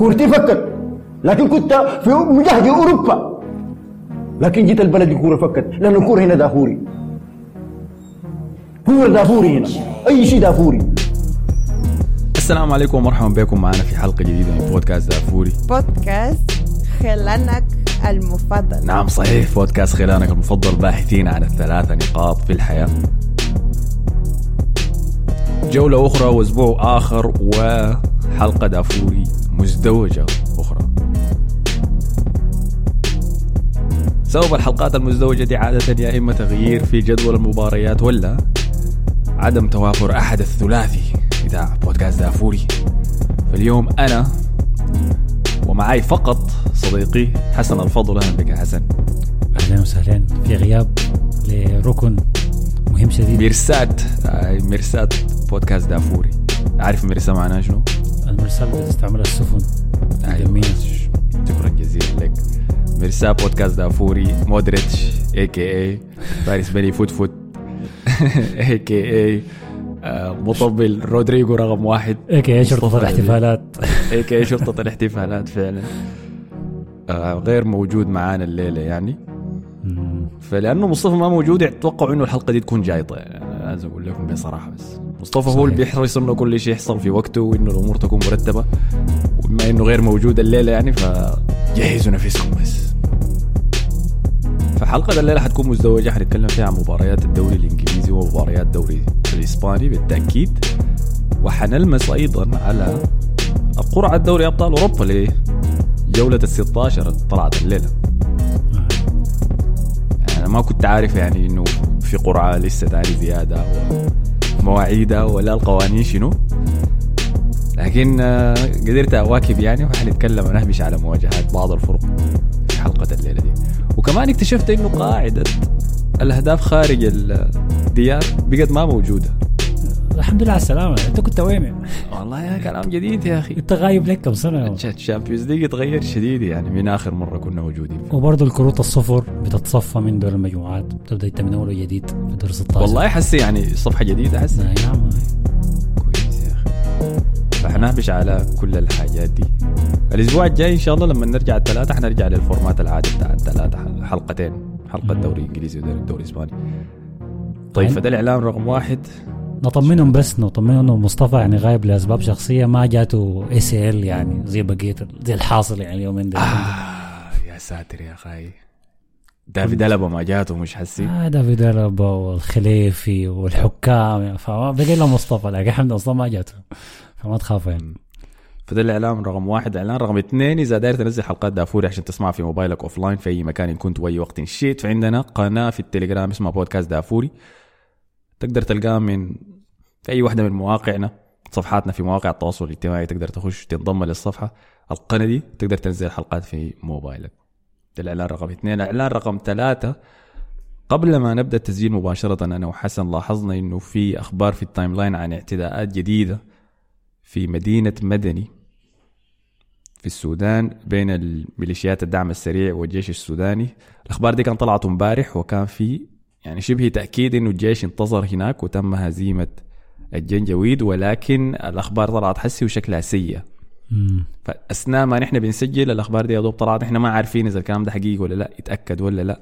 كورتي فكت لكن كنت في مجهد أوروبا. لكن جيت البلد الكوره فكت لأن الكورة هنا دافوري. كورة دافوري هنا. أي شيء دافوري. السلام عليكم ومرحبا بكم. معنا في حلقة جديدة من بودكاست دافوري. بودكاست خلانك المفضل. نعم صحيح. بودكاست خلانك المفضل. باحثين عن الثلاثة نقاط في الحياة. جولة أخرى وأسبوع آخر وحلقة دافوري. مزدوجة أخرى. سبب الحلقات المزدوجة دي عادة يا إما تغيير في جدول المباريات ولا عدم توافر أحد الثلاثي بتاع بودكاست دافوري. فاليوم أنا ومعاي فقط صديقي حسن الفضل. أهلا بك يا حسن. أهلا وسهلا. في غياب لركن مهم شديد. ميرسات آه، ميرسات بودكاست دافوري. عارف ميرسا معناها شنو؟ المرسال بتستعملها السفن. أيوة. شكرا جزيلا لك. ميرسا بودكاست دافوري مودريتش اي كي اي فارس بني فوت فوت. اي كي اي مطبل رودريجو رقم واحد. إيه كي شرطة مصطفى الاحتفالات. اي كي شرطة الاحتفالات فعلا. آه، غير موجود معانا الليلة يعني. مم. فلأنه مصطفى ما موجود اتوقعوا إنه الحلقة دي تكون جايطة. يعني لازم أقول لكم بصراحة بس. مصطفى هو اللي صحيح. بيحرص انه كل شيء يحصل في وقته وإنه الأمور تكون مرتبة. وبما إنه غير موجود الليلة يعني فجهزوا نفسكم بس. فحلقة الليلة حتكون مزدوجة حنتكلم فيها عن مباريات الدوري الإنجليزي ومباريات الدوري الإسباني بالتأكيد. وحنلمس أيضا على قرعة دوري أبطال أوروبا لجولة ال 16 طلعت الليلة. أنا ما كنت عارف يعني إنه في قرعة لسه تاني زيادة. ومواعيدها ولا القوانين شنو. لكن آه، قدرت أواكب يعني وحنتكلم ونهبش على مواجهات بعض الفرق في حلقة الليلة دي. وكمان اكتشفت إنه قاعدة الأهداف خارج الديار بقت ما موجودة. الحمد لله على السلامة. أنت كنت وين؟ والله يا كلام جديد يا أخي. أنت غايب لك كم سنة؟ ال Champions League تغير شديد يعني من آخر مرة كنا موجودين. وبرضه الكروت الصفر بتتصفى من دور المجموعات. تبدأ انت من اول وجديد في دور 16 والله حسي يعني صفحة جديدة حسي آه، نعم. كويس يا أخي. فحنهبش على كل الحاجات دي. الأسبوع الجاي إن شاء الله لما نرجع الثلاثة حنرجع لل format العادي بتاع الثلاثة حلقتين. حلقة مم. دوري إنجليزي ودوري إسباني. طيب عن- فده الإعلان رقم واحد. نطمنهم بس نطمنهم إنه مصطفى يعني غايب لأسباب شخصية ما جاته ACL يعني زي بقية زي الحاصل يعني اليومين دول. آه يا ساتر يا أخي. دافيد ألابا ما جاته مش حسي؟ آه دافيد ألابا والخليفي والحكام فما بقي الا مصطفى لكن الحمد لله ما جاته فما تخافوا يعني. فده الاعلان رقم واحد. إعلان رقم اثنين إذا داير تنزل حلقات دافوري عشان تسمعها في موبايلك offline في أي مكان إن كنت وأي وقت شئت فعندنا قناة في التليجرام اسمها بودكاست دافوري. تقدر تلقاها من في أي واحدة من مواقعنا صفحاتنا في مواقع التواصل الاجتماعي تقدر تخش تنضم للصفحة. القناة دي تقدر تنزل الحلقات في موبايلك. ده الإعلان رقم اثنين. الإعلان رقم ثلاثة قبل ما نبدأ التسجيل مباشرة أنا وحسن لاحظنا إنه في أخبار في ال timeline عن اعتداءات جديدة في مدينة مدني في السودان بين الميليشيات الدعم السريع والجيش السوداني. الأخبار دي كان طلعت امبارح وكان في يعني شبه تأكيد إنه الجيش انتصر هناك وتم هزيمة الجنجويد ولكن الأخبار طلعت حسي وشكلها سيء مم. فأثناء ما نحن بنسجل الأخبار دي يا دوب طلعت نحن ما عارفين إذا الكلام ده حقيقي ولا لا يتأكد ولا لا.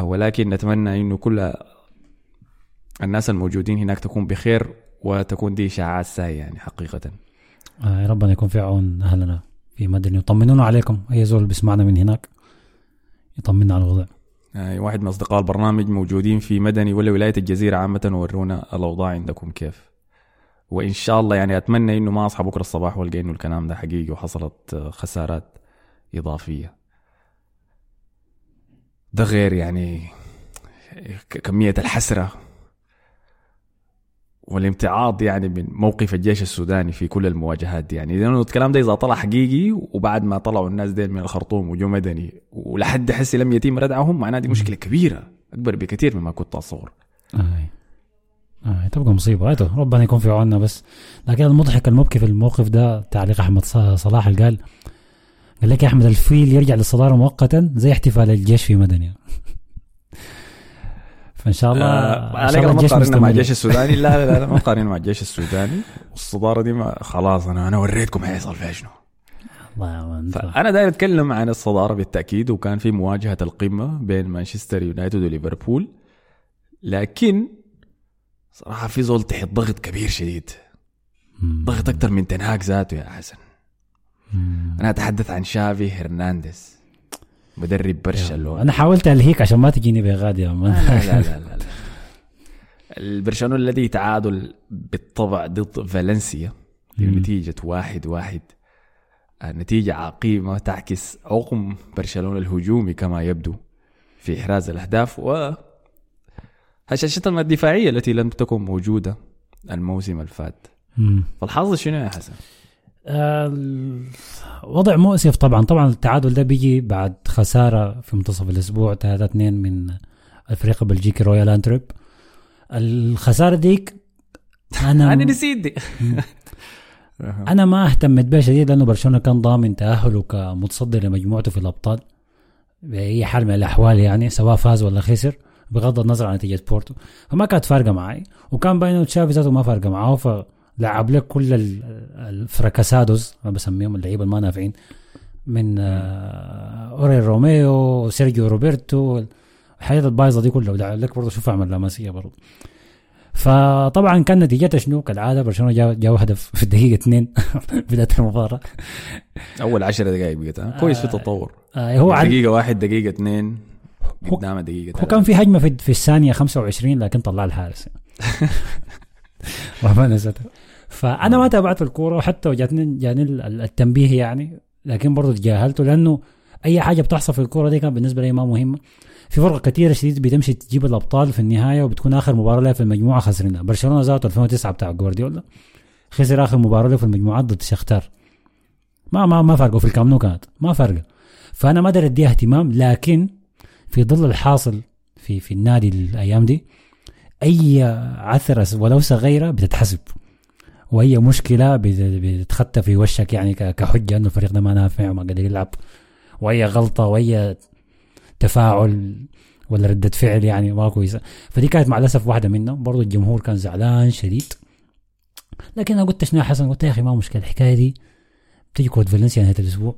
ولكن نتمنى إنه كل الناس الموجودين هناك تكون بخير وتكون دي إشاعات ساية يعني حقيقة. آه ربنا يكون في عون أهلنا في مدني. يطمنونا عليكم أي زول بيسمعنا من هناك يطمنا على الوضع. واحد من أصدقاء البرنامج موجودين في مدني ولا ولاية الجزيرة عامة ورونا الأوضاع عندكم كيف؟ وإن شاء الله يعني أتمنى إنه ما أصحى بكرة الصباح وألقى إنه الكلام ده حقيقي وحصلت آه، خسارات إضافية. ده غير يعني كمية الحسرة والامتعاض يعني من موقف الجيش السوداني في كل المواجهات دي يعني. لأنه الكلام ده إذا طلع حقيقي وبعد ما طلعوا الناس ديل من الخرطوم وجو مدني ولحد حسي لم يتم ردعهم معناها دي مشكلة كبيرة أكبر بكثير مما كنت اتصور آه. آه تبقى مصيبة. هاتوا ربنا يكون في عوننا بس. لكن المضحك المبكي في الموقف ده تعليق أحمد صلاح اللي قال قال لك يا أحمد الفيل يرجع للصدارة مؤقتا زي احتفال الجيش في مدني فإن شاء الله آه الله ما تقارننا مع. الجيش السوداني لا لا لا ما تقارننا مع الجيش السوداني. والصداره دي ما خلاص أنا أنا وريتكم حيحصل فيها شنو. فانا داير أتكلم عن الصدارة بالتأكيد وكان في مواجهة القمة بين مانشستر يونايتد وليفربول. لكن صراحة في زول تحت ضغط كبير شديد. ضغط أكثر من تنهاك ذاته يا حسن. أنا أتحدث عن شافي هرنانديز. مدرب برشلونة أنا حاولت ألهيك عشان ما تجيني بغاد يا مان لا لا لا, لا, لا. البرشلونة الذي تعادل بالطبع ضد فالنسيا بنتيجة واحد واحد النتيجة عقيمة تعكس عقم برشلونة الهجومي كما يبدو في إحراز الأهداف و هشاشتهم الدفاعية التي لم تكن موجودة الموسم الفات. فالحظ شنو يا حسن؟ آه، وضع مؤسف طبعا. طبعا التعادل ده بيجي بعد خسارة في منتصف الأسبوع 3 2 من الفريق البلجيكي رويال انتويرب الخسارة ديك أنا أنا نسيت دي أنا ما اهتمت بها شديد لأنه برشلونة كان ضامن تأهله كمتصدر لمجموعته في الأبطال. باي حال من الأحوال يعني سواء فاز ولا خسر بغض النظر عن نتيجة بورتو. فما كانت فارقة معي وكان باين انه تشافي ذاته ما فارقة معاه فلعب لك كل ال- ال fracasados ما بسميهم اللعيبة الما نافعين من آه، اوريول روميو سيرجيو روبرتو الحاجات البايظة دي كلها. ولعب لك برضه شوف اعمل لاماسيا برضه. فطبعا كان نتيجتها شنو؟ كالعادة برشلونة جاء جاء هدف في الدقيقة اثنين بداية المباراة. أول عشر دقائق بقت ها؟ كويس في تطور آه هو عن دقيقة واحد دقيقة اثنين هو- قدام دقيقة هو كان في هجمة في, في الثانية 25 لكن طلع الحارس. فأنا ما تابعت الكورة وحتى جاتني جاني ال- التنبيه يعني لكن برضه تجاهلته لأنه أي حاجة بتحصل في الكورة دي كان بالنسبة لي ما مهمة. في فرق كثيره شديد بتمشي تجيب الأبطال في النهاية وبتكون آخر مباراة لها في المجموعة خسرنا. برشلونة ذاته 2009 بتاع جوارديولا خسر آخر مباراة له في المجموعات ضد شختار. ما ما ما فرقوا في الكامنو كانت. ما فرقه فأنا ما أدري اديها اهتمام لكن في ظل الحاصل في في النادي الأيام دي أي عثرة ولو صغيرة بتتحسب. واي مشكلة بت- بتتخطى في وشك يعني كحجة إنه الفريق ده ما نافع وما قادر يلعب. واي غلطة واي تفاعل ولا ردة فعل يعني ما كويسة. فدي كانت مع الأسف واحدة منهم. برضو الجمهور كان زعلان شديد. لكن أنا قلت شنو حسن؟ قلت يا أخي ما مشكلة. الحكاية دي بتجي كود فالنسيا نهاية الأسبوع.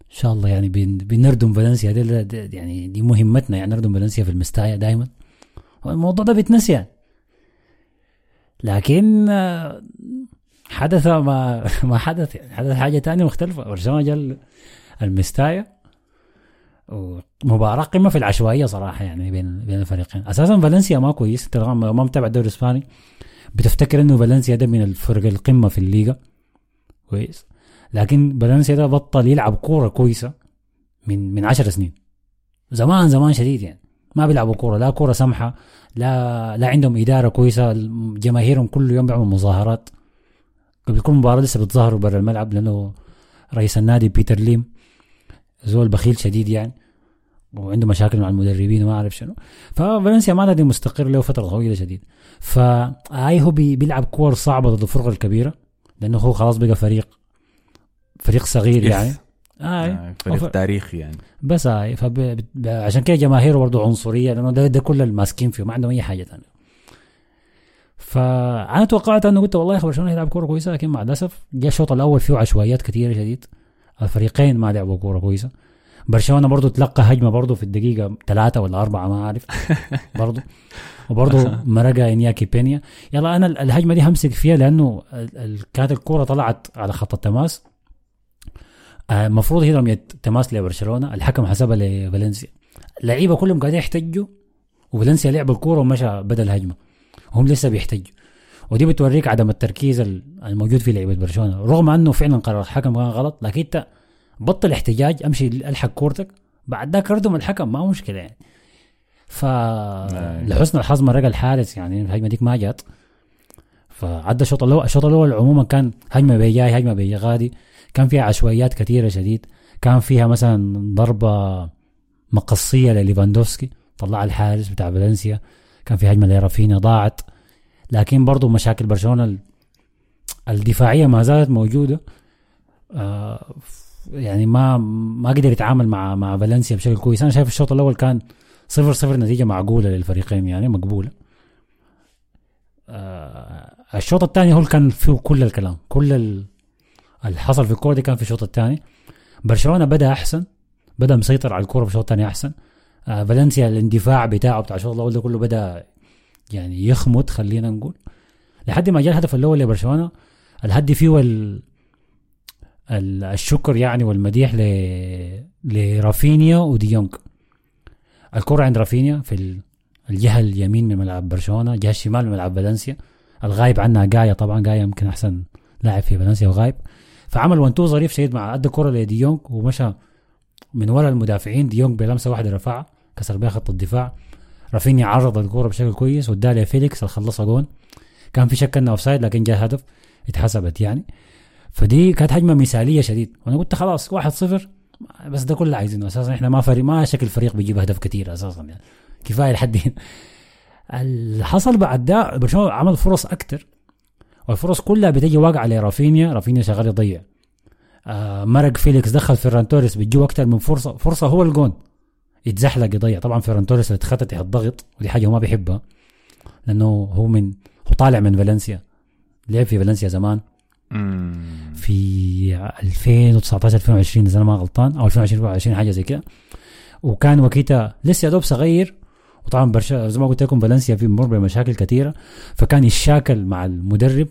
إن شاء الله يعني بن- بنردم فالنسيا. دي يعني دي مهمتنا. يعني نردم فالنسيا في المستايا دائما الموضوع ده بيتنسي يعني. لكن آه، حدث ما ما حدث. يعني حدث حاجة تانية مختلفة. برشلونه جا المستايا ومباراة قمة في العشوائية صراحة يعني بين بين الفريقين. أساسا فالنسيا ما كويس. انت ما متابع الدوري الإسباني. بتفتكر إنه فالنسيا ده من الفرق القمة في الليغا. كويس. لكن فالنسيا ده بطل يلعب كورة كويسة من من عشر سنين. زمان زمان شديد يعني. ما بيلعبوا كورة. لا كورة سمحة لا لا عندهم إدارة كويسة. جماهيرهم كل يوم بيعملوا مظاهرات. قبل كل مباراة لسه بيتظاهروا برا الملعب لأنه رئيس النادي بيتر ليم زول بخيل شديد يعني وعنده مشاكل مع المدربين وما أعرف شنو. ففالنسيا ما نادي مستقر له فترة طويلة شديد. فاي هو بي- بيلعب كور صعبة ضد الفرق الكبيرة لأنه هو خلاص بقى فريق فريق صغير. يعني. آي. آه، فريق وف- تاريخي يعني. بس هاي فب... عشان كده جماهيره برضه عنصرية لأنه ده, ده كل الماسكين فيه ما عندهم أي حاجة ثانية فأنا توقعت أنه قلت والله برشلونة يلعب كورة كويسة لكن مع الأسف جاء الشوط الأول فيه عشوائيات كثيرة شديد الفريقين ما لعبوا كورة كويسة. برشلونة برضه تلقى هجمة برضه في الدقيقة ثلاثة ولا أربعة ما أعرف. برضه وبرضه مرقا إنياكي بينيا. يلا أنا ال- الهجمة دي همسك فيها لأنه كانت الكورة طلعت على خط التماس. المفروض هي تماس لبرشلونة الحكم حسبها لفالنسيا. اللعيبه كلهم قاعدين يحتجوا وفالنسيا لعب الكورة ومشى بدأ الهجمة. وهم لسه بيحتجوا. ودي بتوريك عدم التركيز ال- الموجود في لعيبة برشلونة. رغم أنه فعلا قرار الحكم كان غلط لكن أنت بطل احتجاج أمشي ألحق كورتك بعد ذاك ردم الحكم ما مشكلة يعني. ف لحسن الحظ مرق الحارس يعني الهجمة ديك ما جات. فعدى الشوط الأول الشوط الأول عموما كان هجمة بيجاي هجمة بيجي غادي. كان فيها عشوائيات كثيرة شديد. كان فيها مثلا ضربة مقصية لليفاندوفسكي طلع الحارس بتاع فالنسيا. كان في هجمة لرافينيا ضاعت. لكن برضو مشاكل برشلونة ال- الدفاعية ما زالت موجودة. آه يعني ما ما قدر يتعامل مع مع فالنسيا بشكل كويس. أنا شايف الشوط الأول كان صفر صفر نتيجة معقولة للفريقين يعني مقبولة. آه الشوط الثاني هو اللي كان فيه كل الكلام كل اللي حصل في الكورة دي كان في الشوط الثاني. برشلونة بدأ أحسن بدأ مسيطر على الكورة في الشوط الثاني أحسن. آه فالنسيا الاندفاع بتاعه بتاع الشوط الأول ده كله بدأ يعني يخمد خلينا نقول. لحد ما جاء الهدف الأول لبرشلونة الهدف ده فيه ال... ال- الشكر يعني والمديح ل... لرافينيا وديونج. الكرة عند رافينيا في ال- الجهة اليمين من ملعب برشلونة الجهة الشمال من ملعب فالنسيا. الغايب عنها جاية طبعا جاية يمكن أحسن لاعب في فالنسيا وغايب. فعمل one two ظريف شديد مع ادى كرة لديونج ومشى من ورا المدافعين. ديونج بلمسة واحدة رفعها كسر بها خط الدفاع. رافينيا عرض الكرة بشكل كويس واداها لفيليكس اللي خلصها جون. كان في شك انه offside لكن جاء هدف اتحسبت يعني. فدي كانت هجمه مثالية شديد. وأنا قلت خلاص 1-0 بس ده كله اللي عايزينه. أساسا إحنا ما فريق ما شكل فريق بيجيب أهداف كثير أساسا يعني. كفاية لحد هنا. اللي حصل بعد ده برشلونة عمل فرص أكثر والفرص كلها بتجي واقعة لرافينيا. رافينيا شغال يضيع. آه مرق فيليكس دخل فيران توريس بتجو أكثر من فرصة. فرصة هو الجون. يتزحلق يضيع. طبعا فيران توريس اللي اتخطى تحت ضغط ودي حاجة هو ما بيحبها لأنه هو من هو طالع من فالنسيا. لعب في فالنسيا زمان. في 2019 2020 إذا أنا ما غلطان أو 2020 2020 حاجة زي كده. وكان وكيتا لسه يا دوب صغير. وطبعا برشا زي ما قلت لكم فالنسيا في مر بمشاكل كثيرة. فكان يتشاكل مع المدرب.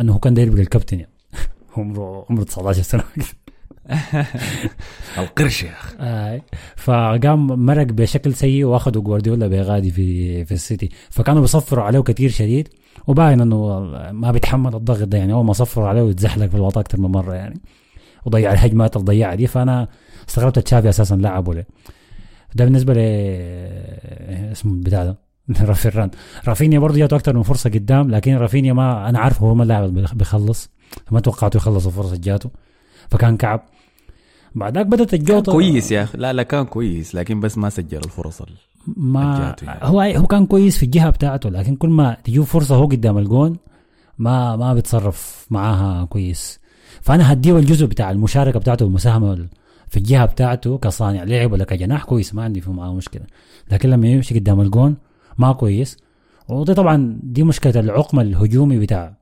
أنه هو كان داير يبقى الكابتن يعني. عمره عمره 19 سنة. القرش يا أخي. آه. فقام مرق بشكل سيء واخذوا جوارديولا بغادي في في السيتي. فكانوا بيصفروا عليه كثير شديد. وباين إنه ما بيتحمل الضغط ده يعني. اول ما صفروا عليه ويتزحلق في الوطا أكثر من مرة يعني. وضيع الهجمات اللي ضيعها دي. فأنا استغربت تشافي أساسا لعبه ليه. ده بالنسبة ل اسمه بتاع ده. رافيران رافينيا برضه جاته أكثر من فرصة قدام لكن رافينيا ما أنا عارف هو ما اللي بيخلص. ما توقعته يخلص الفرصة اللي جاته. فكان كعب. بعدك بدأت الجوطه كويس يا أخي. لا لا كان كويس لكن بس ما سجل الفرص ال- ما يعني. هو هو كان كويس في الجهة بتاعته لكن كل ما تجيب فرصة هو قدام الجون ما ما بيتصرف معاها كويس. فأنا هديه الجزء بتاع المشاركة بتاعته والمساهمة في الجهة بتاعته كصانع لعب ولا كجناح كويس ما عندي معاه مشكلة. لكن لما يمشي قدام الجون ما كويس. ودي طبعا دي مشكلة العقم الهجومي بتاع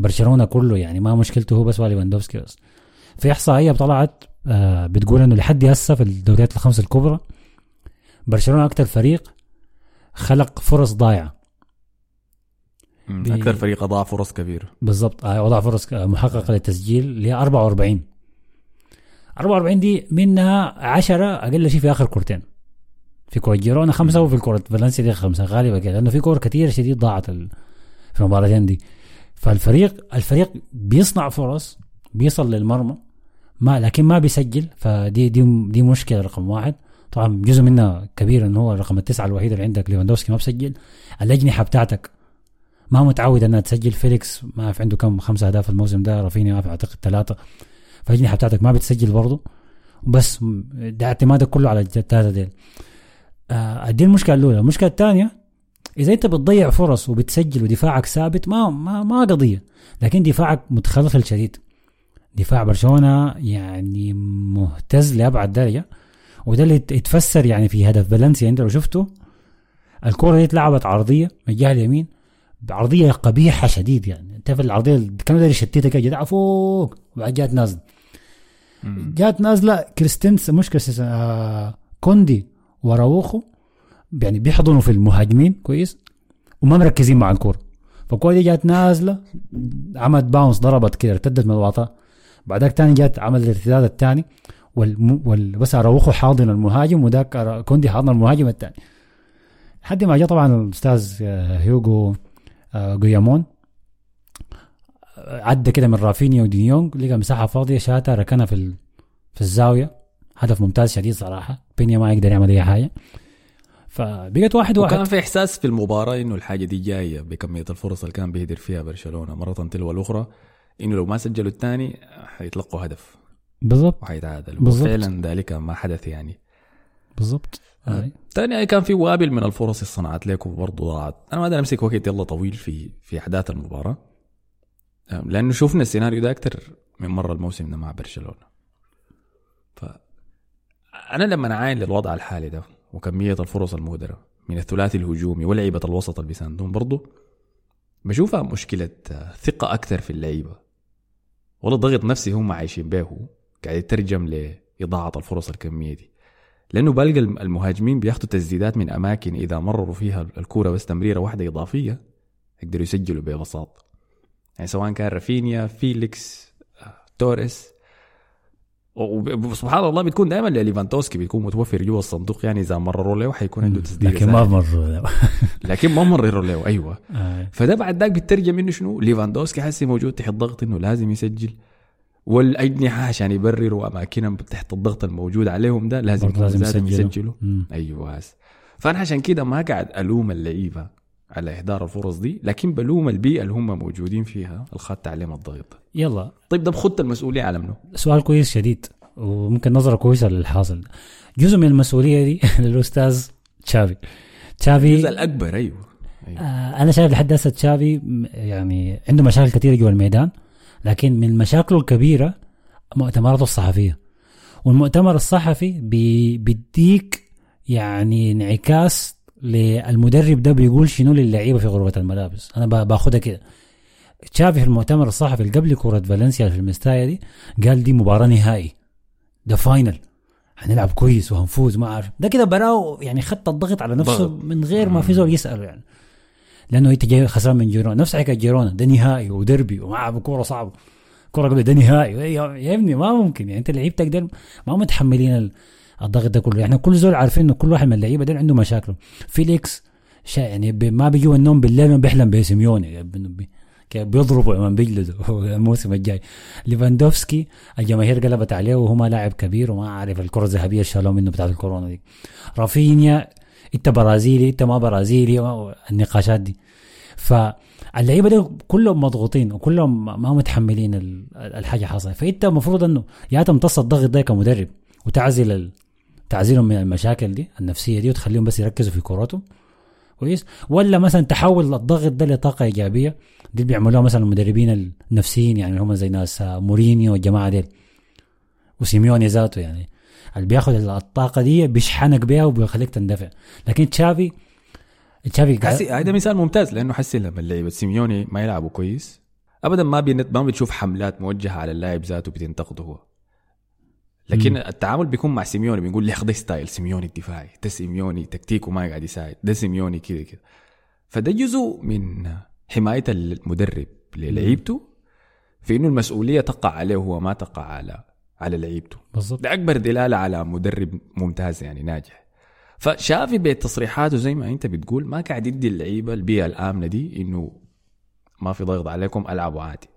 برشلونة كله يعني ما مشكلته هو بس ولا ليفاندوفسكي بس. في إحصائية طلعت آه بتقول إنه لحد هسه في الدوريات الخمسه الكبرى برشلونة أكثر فريق خلق فرص ضايعة. أكثر فريق أضاع فرص كبيرة. بالضبط. آه، وضع فرص محققة للتسجيل اللي هي 44 44 دي منها 10 أقل شيء في آخر كورتين. في كورة جيرونا خمسة وفي الكوره فالنسيا دي خمسة غالبا كده لأنه في كور كثير شديد ضاعت في المباراتين دي. فالفريق الفريق بيصنع فرص بيصل للمرمى ما لكن ما بيسجل فدي دي دي مشكلة رقم واحد. طبعا جزء منها كبير انه هو الرقم التسعة الوحيد اللي عندك ليفاندوفسكي ما بسجل. الاجنحه بتاعتك ما متعود إنها تسجل. فيليكس ما في عنده كم خمسة أهداف الموسم ده رافينيا ما أعتقد ثلاثة. فالاجنحه بتاعتك ما بتسجل برضه بس ده اعتمادك كله على الثلاثه ديل. آه دي المشكلة الأولى. المشكلة الثانية إذا أنت بتضيع فرص وبتسجل ودفاعك ثابت ما ما ما قضية. لكن دفاعك متخلخل شديد دفاع برشلونة يعني مهتز لأبعد درجة. وده اللي يتفسر يعني في هدف فالنسيا. أنت لو شفته الكرة دي اتلعبت عرضية من الجهة اليمين. بعرضيه قبيحة شديد يعني. أنت في العرضية اللي كانوا داير يشتتها كده جدع فوق. وبعد جات نازلة. جات نازلة كريستنس مش كريستنس آه كوندي. واراوخو يعني بيحضنوا في المهاجمين كويس؟ وما مركزين مع الكورة. فالكوره دي جات نازلة عملت bounce ضربت كده ارتدت من الوطا. بعدك تاني جات عمل الارتداد الثاني. وال... بس اراوخو حاضن المهاجم وذاك كوندي حاضن المهاجم الثاني لحد ما جاء طبعا الأستاذ آه، هيوغو جويامون آه، عدى كده من رافينيا وديونج لقى مساحة فاضية شاتها ركنها في. في الزاوية. هدف ممتاز شديد صراحة. بينيا ما يقدر يعمل أي حاجة. فبقت واحد واحد. وكان في إحساس في المباراة إنه الحاجة دي جاية بكمية الفرص اللي كان بيهدر فيها برشلونة مرة تلو الأخرى إنه لو ما سجلوا الثاني حيتلقوا هدف. بالضبط. وحيتعادلوا. بالضبط. وفعلا ذلك ما حدث يعني. بالضبط. آه. ثاني كان في وابل من الفرص اللي صنعت لك وبرضه ضاعت. أنا ما أدري أمسك وقت يلا طويل في في أحداث المباراة. أم، لأنه شفنا السيناريو ده أكثر من مرة الموسم ده مع برشلونة. أنا لما أعاين للوضع الحالي ده وكمية الفرص المهدره من الثلاثي الهجومي ولعيبة الوسط اللي بيساندهم برضه بشوفها مشكلة آه، ثقة أكثر في اللعيبة. والله ضغط نفسي هم عايشين به قاعد يترجم لإضاعة الفرص الكمية دي. لأنه بلقى المهاجمين بياخذوا تسديدات من أماكن إذا مرروا فيها الكورة بس تمريرة واحدة إضافية يقدروا يسجلوا ببساطه يعني سواء كان رافينيا فيليكس آه، توريس وسبحان الله بتكون دائما ليفاندوفسكي بيكون متوفر جوا الصندوق يعني إذا مرروا له حيكون عنده تسديد لكن ما مرروا له. لكن ما مرروا له أيوه آه. فده بعد ذاك بيترجم إنه شنو ليفاندوفسكي حسي موجود تحت ضغط إنه لازم يسجل والأجنحة عشان يبرروا أماكنهم تحت الضغط الموجود عليهم ده لازم لازم يسجلوا. يسجلوا. أيوه. فأنا عشان كده ما قاعد ألوم اللعيبة على إهدار الفرص دي لكن بلوم البيئة اللي هم موجودين فيها الخط عليهم الضغط يلا. طيب ده بخط المسؤولية على منه سؤال كويس شديد وممكن نظرة كويسة للحاصل. جزء من المسؤولية دي للأستاذ تشافي. تشافي الجزء الأكبر أيوه, أيوة. آه، أنا شايف لحد هسه تشافي يعني عنده مشاكل كثيرة جوا الميدان لكن من مشاكله الكبيرة مؤتمراته الصحفية. والمؤتمر الصحفي بي بيديك يعني انعكاس للمدرب ده بيقول شنو للعيبة في غرفة الملابس. أنا با- باخدها كده. تشافي في المؤتمر الصحفي اللي قبل كرة فالنسيا في المستايا دي قال دي مباراة نهائي. ده final هنلعب كويس وهنفوز ما أعرف. ده كده براه يعني خت الضغط على نفسه ضغط. من غير ما في زول يسأله يعني. لأنه انت جاي خسران من جيرونا نفس حكايه جيرونا. ده نهائي ودربي ومع كورة صعبة. كورة قبل ده نهائي. يا يا ابني ما ممكن يعني. أنت لعيبتك ده ما متحملين الضغط ده كله. إحنا كل زول عارفين إنه كل واحد من اللعيبة ده عنده مشاكله. فيليكس شا يعني ما بيجوا النوم بالليل بيحلم بسيميوني بيضربوا لما بيجلدوا الموسم الجاي. ليفاندوفسكي الجماهير قلبت عليه وهو ما لاعب كبير وما عارف الكرة الذهبية شالوه منه بتاعت الكورونا دي. رافينيا انت برازيلي انت ما برازيلي النقاشات دي. فاللعيبه دي كلهم مضغوطين وكلهم ما متحملين ال- الحاجة حاصله فانت المفروض إنه يا تمتص الضغط ده كمدرب وتعزل تعزلهم من المشاكل دي النفسية دي وتخليهم بس يركزوا في كورتهم كويس؟ ولا مثلا تحول الضغط ده لطاقة إيجابية؟ دي بيعملوها مثلا المدربين النفسيين يعني هم زي ناس آه، مورينيو والجماعة ديل وسيميوني ذاته يعني. اللي بياخذ الطاقة دي بيشحنك بيها وبيخليك تندفع. لكن تشافي تشافي حسي هذا مثال ممتاز لأنه حسي لما اللعيبة سيميوني ما يلعبوا كويس ابدا ما ما بتشوف حملات موجهة على اللاعب ذاته بتنتقده هو. لكن. التعامل بيكون مع سيميوني بيقول لي ده ستايل سيميوني الدفاعي؟ ده سيميوني تكتيكه ما قاعد يساعد ده سيميوني كذا كذا. فده جزء من حماية المدرب للعيبته في إنه المسؤولية تقع عليه هو ما تقع على على لعيبته. بالضبط. ده أكبر دلالة على مدرب ممتاز يعني ناجح. فشافي بتصريحاته زي ما أنت بتقول ما قاعد يدي اللعيبة البيئة الآمنة دي إنه ما في ضغط عليكم ألعبوا عادي.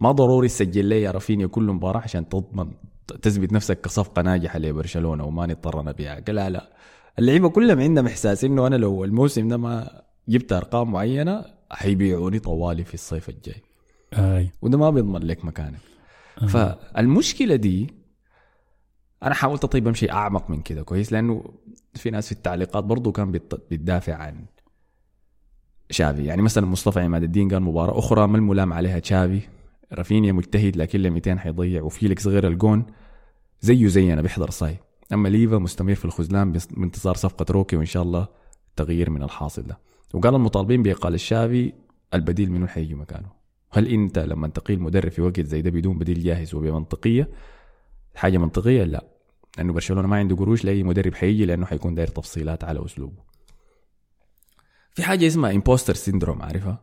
ما ضروري تسجل لي يا رافينيا كل مباراة عشان تضمن تثبت نفسك كصفقة ناجحة لبرشلونة وما نضطر نبيعها قال لا لا. اللعيبة كلهم عندهم إحساس إنه أنا لو الموسم ده ما جبت أرقام معينة حيبيعوني طوالي في الصيف الجاي. أي. وده ما بيضمن لك مكانك. فالمشكلة دي أنا حاولت أطيب أمشي أعمق من كده كويس لأنه في ناس في التعليقات برضو كان بت- بتدافع عن تشافي. يعني مثلا مصطفى عماد الدين قال مباراة أخرى ما الملام عليها تشافي. رافينيا مجتهد لكن ل 200 حيضيع وفيليكس غير الجون زيه زينا بيحضر صاي. أما ليفا مستمر في الخذلان بانتظار صفقة روكي وإن شاء الله تغيير من الحاصل ده. وقال المطالبين بإقالة تشافي البديل منه حيجي مكانه؟ هل أنت لما تقيل مدرب في وقت زي ده بدون بديل جاهز وبمنطقية؟ حاجة منطقية؟ لا. لأنه برشلونة ما عنده قروش لأي مدرب حيجي لأنه حيكون داير تفصيلات على أسلوبه. في حاجة اسمها imposter syndrome عارفها؟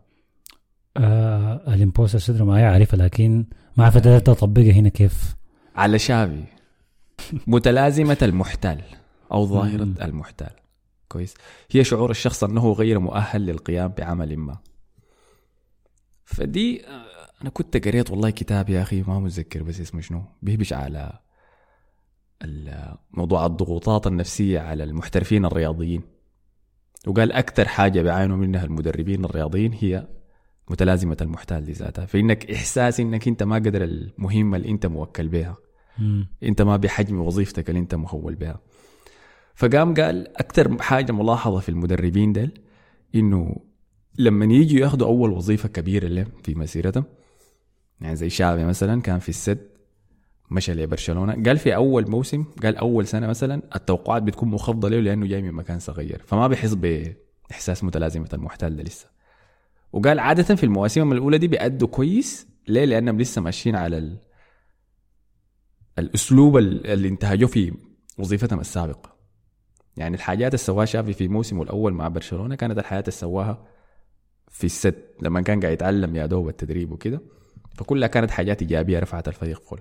آه ال imposter syndrome. ما عارفها لكن ما عارف ده اطبقها هنا كيف. على تشافي. متلازمة المحتال أو ظاهرة. المحتال كويس. هي شعور الشخص أنه غير مؤهل للقيام بعمل ما. فدي آه، أنا كنت قريت والله كتاب يا أخي ما متذكر بس اسمه شنو. بيهبش على ال- موضوع الضغوطات النفسية على المحترفين الرياضيين. وقال أكثر حاجة بيعانوا منها المدربين الرياضيين هي متلازمة المحتال دي ذاتها. فإنك إحساس إنك أنت ما قدر المهمة اللي أنت موكل بها. أنت ما بحجم وظيفتك اللي أنت مخول بها. فقام قال أكثر حاجة ملاحظة في المدربين ديل إنه لما يجوا ياخذوا أول وظيفة كبيرة لهم في مسيرتهم يعني زي شافي مثلا كان في السد مشى لبرشلونة. قال في أول موسم قال أول سنة مثلا التوقعات بتكون مخفضه له لأنه جاي من مكان صغير. فما بيحس بإحساس متلازمة المحتال ده لسه. وقال عادة في المواسم الأولى دي بيأدوا كويس. ليه؟ لانهم لسه ماشيين على ال... الأسلوب ال- اللي انتهجوه في وظيفتهم السابقة. يعني الحاجات اللي سواها شافي في موسمه الأول مع برشلونة كانت الحياة اللي سواها في الست لما كان قاعد يتعلم يا دوب التدريب وكده. فكلها كانت حاجات إيجابية رفعت الفريق فل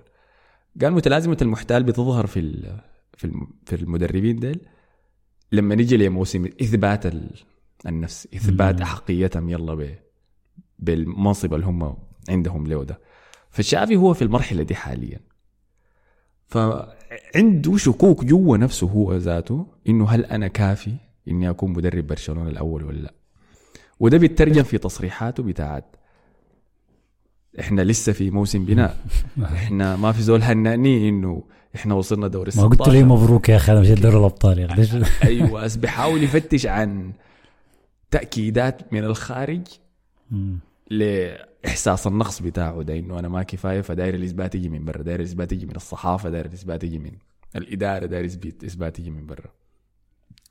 قال متلازمة المحتال بتظهر في ال- في الم- في المدربين ديل. لما نيجي لموسم إثبات ال- النفس إثبات. أحقيتهم يلا بالمنصب اللي هم عندهم له ده. فالشافي هو في المرحلة دي حاليا. فعنده شكوك جوا نفسه هو ذاته إنه هل أنا كافي إني أكون مدرب برشلونة الأول ولا لا؟ وده بيترجم في تصريحاته بتاعت إحنا لسه في موسم بناء. إحنا ما في زول هنأني إنه إحنا وصلنا دوري ما قلت لي 16 مبروك يا أخي أنا مشيت دوري الأبطال ليش أيوه بس بيحاول يفتش عن تأكيدات من الخارج. لاحساس النقص بتاعه ده إنه أنا ما كفاية فداير الإثبات يجي من برا داير الإثبات يجي من الصحافة داير الإثبات يجي من الإدارة داير يثبت- إثبات يجي من برا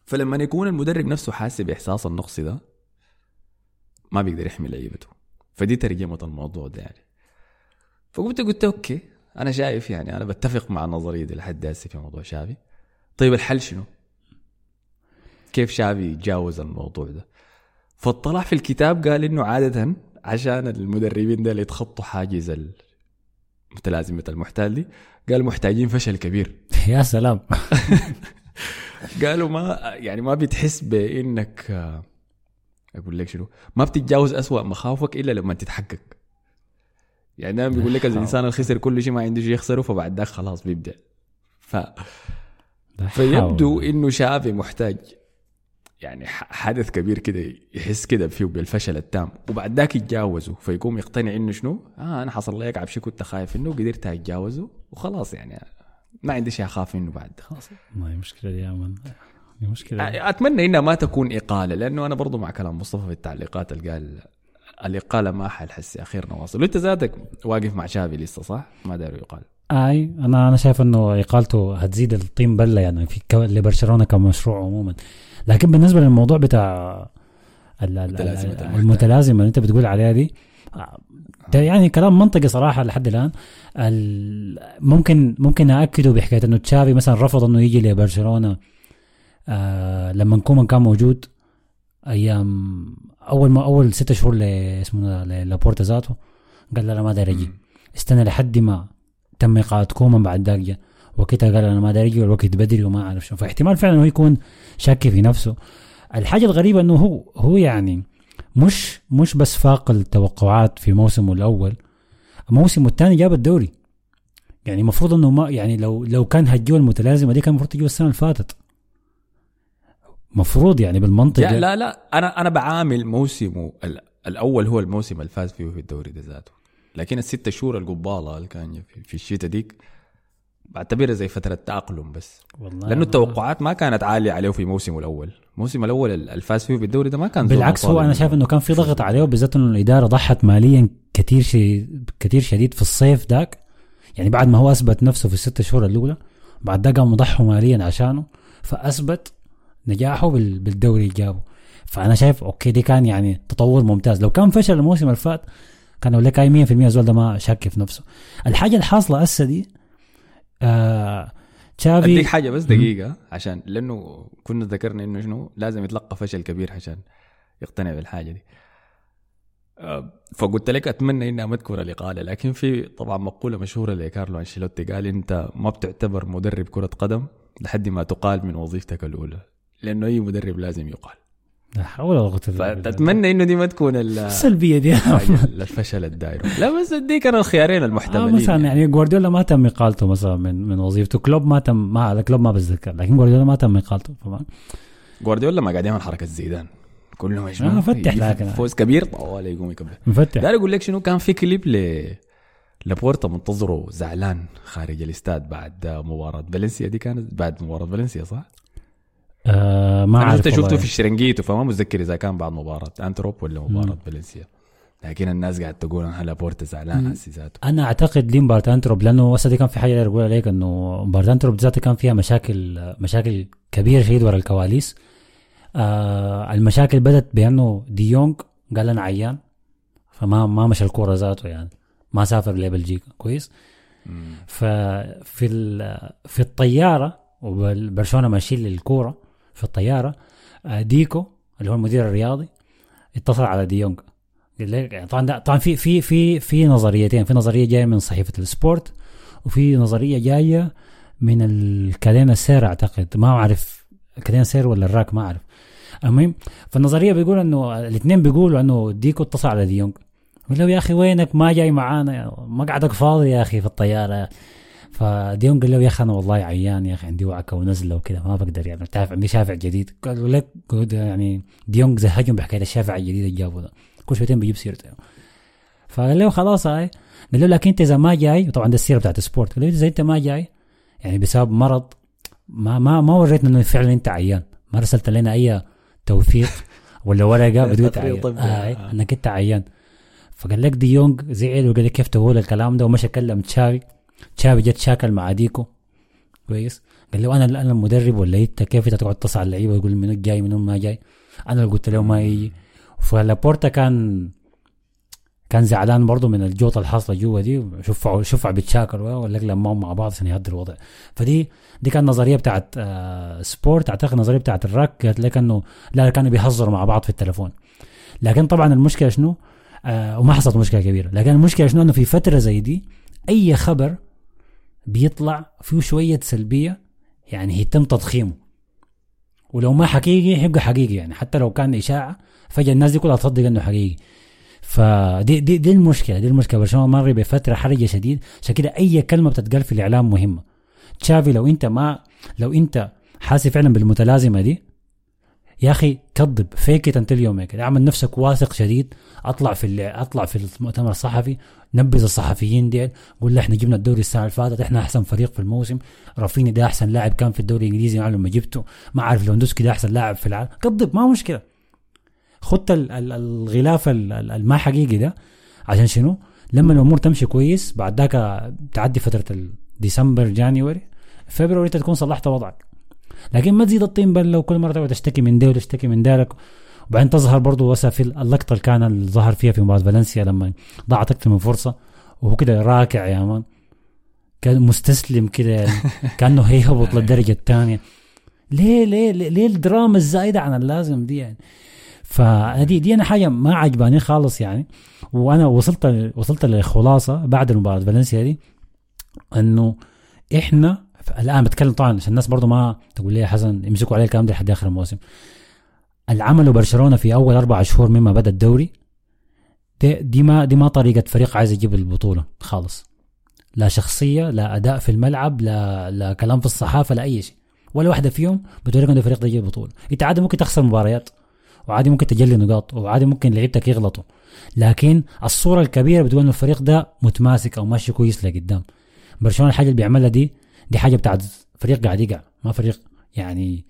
فلما يكون المدرب نفسه حاسس بإحساس النقص ده ما بيقدر يحمي لعيبته فدي ترجمة الموضوع ده يعني فقمت قلت أوكي أنا شايف يعني أنا بتفق مع النظريه دي لحد هسه في موضوع شافي طيب الحل شنو؟ كيف شافي يتجاوز الموضوع ده؟ فاطلع في الكتاب قال إنه عادة عشان المدربين ده يتخطوا حاجز متلازمة المحتال دي قال محتاجين فشل كبير. يا سلام. قالوا ما يعني ما بتحس بإنك أقول لك شنو ما بتتجاوز أسوأ مخاوفك إلا لما تتحقق. يعني دائما بيقول لك الإنسان اللي خسر كل شيء ما عنده شيء يخسره فبعد ذاك خلاص بيبدأ. ف فيبدو. إنه شافي محتاج يعني حدث كبير كده يحس كده فيه بالفشل التام. وبعد ذاك يتجاوزه فيقوم يقتنع إنه شنو؟ آه أنا حصل لي عب شيء كنت خايف إنه قدرت أتجاوزه وخلاص يعني. ما عندي شيء أخاف منه بعد. خلاص. ما هي مشكلة دي يا من مشكلة. أتمنى انها ما تكون إقالة لأنه أنا برضو مع كلام مصطفى في التعليقات اللي قال الإقالة ما حلحس أخيرا واصل وانت ذاتك واقف مع شافي لسه صح؟ ما داري يقال أي أنا أنا شايف إنه إقالته هتزيد الطين بلة يعني في لبرشلونة كمشروع عموما. لكن بالنسبة للموضوع بتاع. المتلازمة اللي انت بتقول عليها دي آه، ده يعني كلام منطقي صراحة لحد الآن. ال- ممكن ممكن أأكده بحكاية إنه تشافي مثلا رفض إنه يجي لبرشلونة آه لما كومان كان موجود أيام أول ما أول ستة شهور اسمه لابورتا ذاته قال لا ما داير أجي. استنى لحد ما تم إقالة كومان بعد ذاك وقتها قال أنا ما داير أجي والوقت بدري وما أعرف شو. فاحتمال فعلا هو يكون شاك في نفسه. الحاجة الغريبة إنه هو هو يعني مش مش بس فاق التوقعات في موسمه الأول موسمه الثاني جاب الدوري. يعني المفروض إنه ما يعني لو لو كان جوه المتلازمة دي كان المفروض تجيه السنة اللي فاتت. مفروض يعني بالمنطق لا لا لا. أنا أنا بعامل موسمه ال- الأول هو الموسم اللي فاز فيه في الدوري ده ذاته. لكن الستة شهور القبالة اللي كان في الشتاء ديك بعتبرها زي فترة تأقلم بس. والله لأنه التوقعات ما كانت عالية عليه في موسمه الأول. الموسم الأول اللي فاز فيه بالدوري ده ما كان بالعكس هو أنا. شايف إنه كان في ضغط عليه وبالذات إنه الإدارة ضحت ماليا كثير شيء كثير شديد في الصيف ذاك. يعني بعد ما هو أثبت نفسه في الست شهور الأولى بعد ده قاموا ضحوا ماليا عشانه فأثبت نجاحه بال- بالدوري اللي جابه. فأنا شايف أوكي دي كان يعني تطور ممتاز. لو كان فشل الموسم اللي فات كان أقول لك أي 100% زول ده ما شاك في نفسه. الحاجة الحاصلة هسه دي آه تشافي أديك حاجة بس دقيقة عشان لأنه كنا ذكرنا إنه شنو؟ لازم يتلقى فشل كبير عشان يقتنع بالحاجة دي. آه، فقلت لك أتمنى إنها ما تكون الاقاله لكن في طبعا مقولة مشهورة لكارلو أنشيلوتي قال أنت ما بتعتبر مدرب كرة قدم لحد ما تقال من وظيفتك الأولى لأنه أي مدرب لازم يقال. لا حول ولا قوة فاتمنى إنه دي ما تكون ال- السلبية دي. حاجة الفشل الدايره لا بس دي كانوا الخيارين آه المحتملين مثلا يعني. جوارديولا ما تم اقالته مثلا من من وظيفته. كلوب ما تم ما كلوب ما بتذكر لكن جوارديولا ما تم اقالته فما جوارديولا ما قاعد يعمل حركة زيدان. كل ما آه، يجمع فتح يجي لكن. فوز كبير طوال يقوم يكبر. مفتح. داير أقول لك شنو؟ كان في كليب ل لابورتا منتظره زعلان خارج الاستاد بعد مباراة فالنسيا. دي كانت بعد مباراة فالنسيا صح؟ آه ما أنا شفته شفته. في الشرنجيتو فما متذكر إذا كان بعد مباراة. أنتويرب ولا مباراة فالنسيا. لكن الناس قاعد تقول أنا لابورتا زعلان هسي ذاته أنا أعتقد دي مباراة أنتويرب لأنه هسه دي كان في حاجة أقول عليك إنه مباراة أنتويرب ذاتها كان فيها مشاكل مشاكل كبيرة شديد ورا الكواليس. آه المشاكل بدت بأنه ديونج قال أنا عيان فما ما مشى الكورة ذاته يعني. ما سافر لبلجيكا. كويس؟ ففي في الطيارة وبرشلونه ماشيين للكورة في الطيارة آه، ديكو اللي هو المدير الرياضي اتصل على ديونج قال لك يعني طبعا ده طبعا في في في في نظريتين. في نظرية جاية من صحيفة السبورت وفي نظرية جاية من الكادينا سير أعتقد. ما أعرف كادينا سير ولا الراك ما أعرف. المهم فالنظرية بيقول إنه الاثنين بيقولوا إنه ديكو اتصل على ديونج قال له يا أخي وينك؟ ما جاي معانا. مقعدك فاضي يا أخي في الطيارة. فديونج قال له يا أخي أنا والله عيان يا أخي عندي وعكة ونزله وكذا ما بقدر يعني تعرف عندي شافع جديد. قالوا لك قلت يعني ديونج زهجهم بحكاية الشافع الجديد اللي جابه ده كل شويتين بيجيب سيرته. فقال له خلاص هاي. قال له لكن أنت إذا ما جاي طبعا ده السيرة بتاعت السبورت قال له إذا أنت ما جاي يعني بسبب مرض ما ما ما وريتنا إنه فعلا أنت عيان ما رسلت لنا أي توثيق ولا ورقة بتقول انت تقرير عيان طبي. آه إنك أنت عيان. فقال لك دي يونغ زعل وقال لك كيف تقول الكلام ده ومشى كلم تشافي تشافي جت شاكل مع ديكو كويس؟ قال له أنا أنا المدرب ولا أنت كيف تقعد تصل على اللعيبه ويقول منو جاي منو ما جاي؟ أنا اللي قلت له ما يجي. فلابورتا كان كان زعلان برضه من الجوطة الحاصله جوا دي. شوف شوف بيتشاكل ولا لما مع بعض عشان يهدي الوضع. فدي دي كانت نظرية بتاعت آه سبورت. أعتقد نظرية بتاعت الراك قالت لك إنه لا كانوا بيهزروا مع بعض في التليفون. لكن طبعا المشكلة شنو؟ آه وما حصلت مشكلة كبيرة. لكن المشكلة شنو؟ إنه في فترة زي دي أي خبر بيطلع فيه شوية سلبية يعني يتم تضخيمه. ولو ما حقيقي يبقى حقيقي يعني. حتى لو كان إشاعة فجأة الناس دي كلها تصدق إنه حقيقي. فدي دي, دي المشكلة دي المشكلة. برشلونة مر بفترة حرجة شديد. عشان كده أي كلمة بتتقال في الإعلام مهمة. تشافي لو أنت ما لو أنت حاسس فعلا بالمتلازمة دي يا أخي كذب فيك انت اليوم هيك اعمل نفسك واثق شديد. اطلع في اطلع في المؤتمر الصحفي. نبذ الصحفيين ديل. قول إحنا جبنا الدوري السنة اللي فاتت إحنا أحسن فريق في الموسم. رافيني ده أحسن لاعب كان في الدوري الإنجليزي معلم لما جبته. ما عارف لوندوسكي ده أحسن لاعب في العالم. كذب ما مشكلة. خدت ال- ال- الغلاف ال- ال- الما حقيقي ده. عشان شنو؟ لما الأمور تمشي كويس بعد ذاك تعدي فترة ديسمبر جانيوري فبراير تكون صلحت وضعك. لكن ما تزيد الطين بله وكل مرة تقعد تشتكي من ده وتشتكي من ذلك وبعدين تظهر برضه وسا في اللقطه اللي كان اللي ظهر فيها في مباراة فالنسيا لما ضاعت أكثر من فرصة. وهو كده راكع يا مان. كان مستسلم كده يعني كأنه هيهبط للدرجة الثانية. ليه ليه ليه, ليه الدراما الزايدة عن اللازم دي يعني؟ فدي دي أنا حاجة ما عجباني خالص يعني. وأنا وصلت وصلت لخلاصة بعد مباراه فالنسيا دي إنه إحنا الان بتكلم طبعا عشان الناس برضو ما تقول لي يا حسن يمسكوا عليه الكلام ده لحد آخر الموسم. العمل برشلونه في أول أربع شهور مما بدأ الدوري دي, دي ما دي ما طريقة فريق عايز يجيب البطولة خالص. لا شخصية لا أداء في الملعب لا لا كلام في الصحافة لا أي شيء. ولا واحدة فيهم بتوريك انه الفريق ده يجيب البطولة. إنت عادي ممكن تخسر مباريات وعادي ممكن تجلي نقاط وعادي ممكن لعيبتك يغلطوا. لكن الصورة الكبيرة بتقول انه الفريق ده متماسك أو ماشي كويس لقدام. برشلونة الحاجة اللي بيعملها دي دي حاجة بتاعت فريق قاعد يقع ما فريق يعني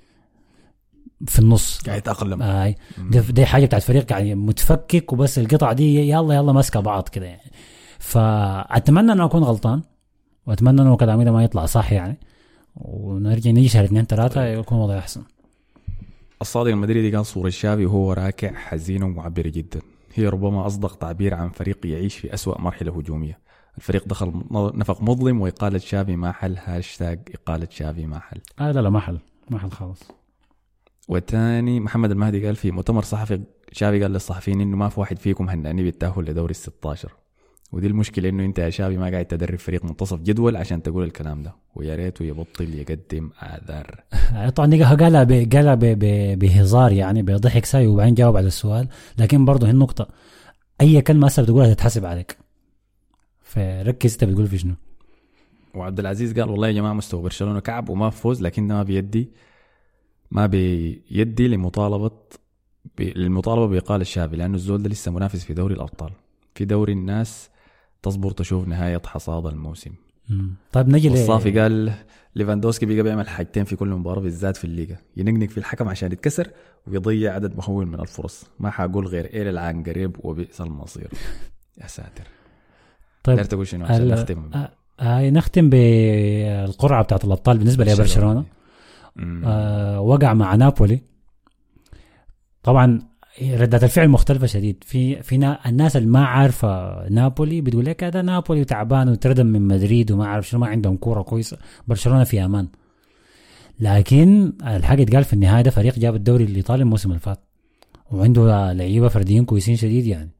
في النص. قاعد يتأقلم. آي. دي, دي حاجة بتاعت فريق يعني متفكك وبس القطع دي يلا يلا ماسكة بعض كده يعني. فأتمنى إنه أكون غلطان وأتمنى إنه كلامي ده ما يطلع صح يعني. ونرجع نيجي شهر اثنين ثلاثة يكون الوضع أحسن. الصادق المدريدي كان صورة شافي وهو راكع حزين ومعبرة جدا. هي ربما أصدق تعبير عن فريق يعيش في أسوأ مرحلة هجومية. الفريق دخل نفق مظلم وإقالة شافي ما حل هاشتاج إقالة شافي ما حل. آه لا لا ما حل ما حل خالص. والثاني محمد المهدي قال في مؤتمر صحفي شافي قال للصحفيين إنه ما في واحد فيكم هنأني بالتأهل لدوري ال 16 ودي المشكلة إنه أنت يا شافي ما قاعد تدرب فريق منتصف جدول عشان تقول الكلام ده. ويا ريته يبطل يقدم اعذار آه، طبعا قالها ب- قالها ب- ب- بهزار يعني بضحك ساي وبعدين جاوب على السؤال. لكن برضه هي النقطة أي كلمة هسه بتقولها تتحسب عليك. فركز أنت بتقول في شنو؟ وعبد العزيز قال والله يا جماعة مستوى برشلونة كعب وما فوز لكن ما بيدي ما بيدي لمطالبة. للمطالبه باقاله الشافي لأنه الزول ده لسه منافس في دوري الأبطال. في دوري الناس تصبر تشوف نهاية حصاد الموسم. مم. طيب نجي والصافي قال ليفاندوسكي بقى بيعمل حاجتين في كل مباراة بالذات في الليغا. ينقنق في الحكم عشان يتكسر ويضيع عدد مهول من الفرص. ما حقول غير إلى العن قريب وبئس المصير. يا ساتر. طيب طيب تقول شنو عشان نختم؟ آه، هاي نختم بالقرعة بتاعت الأبطال بالنسبة لبرشلونة مم. آه وقع مع نابولي. طبعا ردات الفعل مختلفة شديد. في في نا الناس اللي ما عارفة نابولي بتقول لك هذا نابولي تعبان وتردم من مدريد وما عارف شنو ما عندهم كورة كويسة. برشلونة في أمان. لكن الحاجة اتقال في النهاية ده فريق جاب الدوري الإيطالي الموسم اللي فات. وعنده لعيبة فرديين كويسين شديد يعني.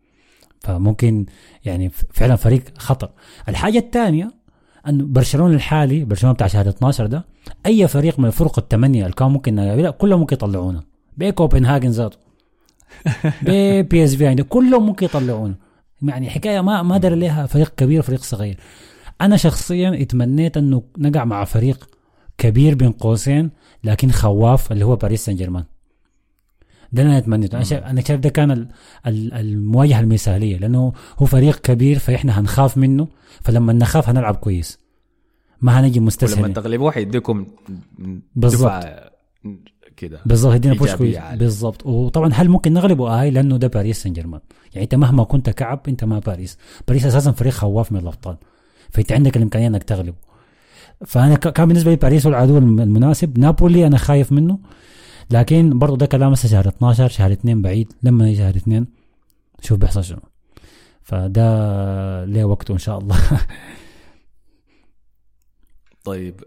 فممكن يعني فعلا فريق خطر. الحاجة الثانية أن برشلونة الحالي برشلونة بتاع شهر 12 ده أي فريق من الفرق الثمانية اللي كان ممكن نقابلها كلهم ممكن يطلعونا بكوبنهاجن ذاته. ببي اس في يعني كلهم ممكن يطلعونا يعني حكاية ما ما دار لها فريق كبير وفريق صغير. أنا شخصيا اتمنيت أنه نقع مع فريق كبير بين قوسين لكن خواف اللي هو باريس سان جيرمان. ده اللي أنا اتمنيته أنا شايف أنا شايف ده كان ال- ال- المواجهة المثالية لأنه هو فريق كبير فإحنا هنخاف منه فلما نخاف هنلعب كويس. ما هنجي ولما مستسهلين تغلبوه حيديكم بالضبط. دفعة كده. بالضبط يدينا بوش كويس. بالضبط. وطبعا هل ممكن نغلبه؟ اي لأنه ده باريس سان جيرمان يعني أنت مهما كنت كعب أنت ما باريس. باريس أساسا فريق خواف من الأبطال. فأنت عندك الإمكانية إنك تغلبه. فأنا كان بالنسبة لي باريس هو العدو الم- المناسب. نابولي أنا خايف منه. لكن برضه ده كلام هسه شهر 12 شهر 2 بعيد لما يجي شهر 2 شوف بيحصل شنو. فده ليه وقته إن شاء الله. طيب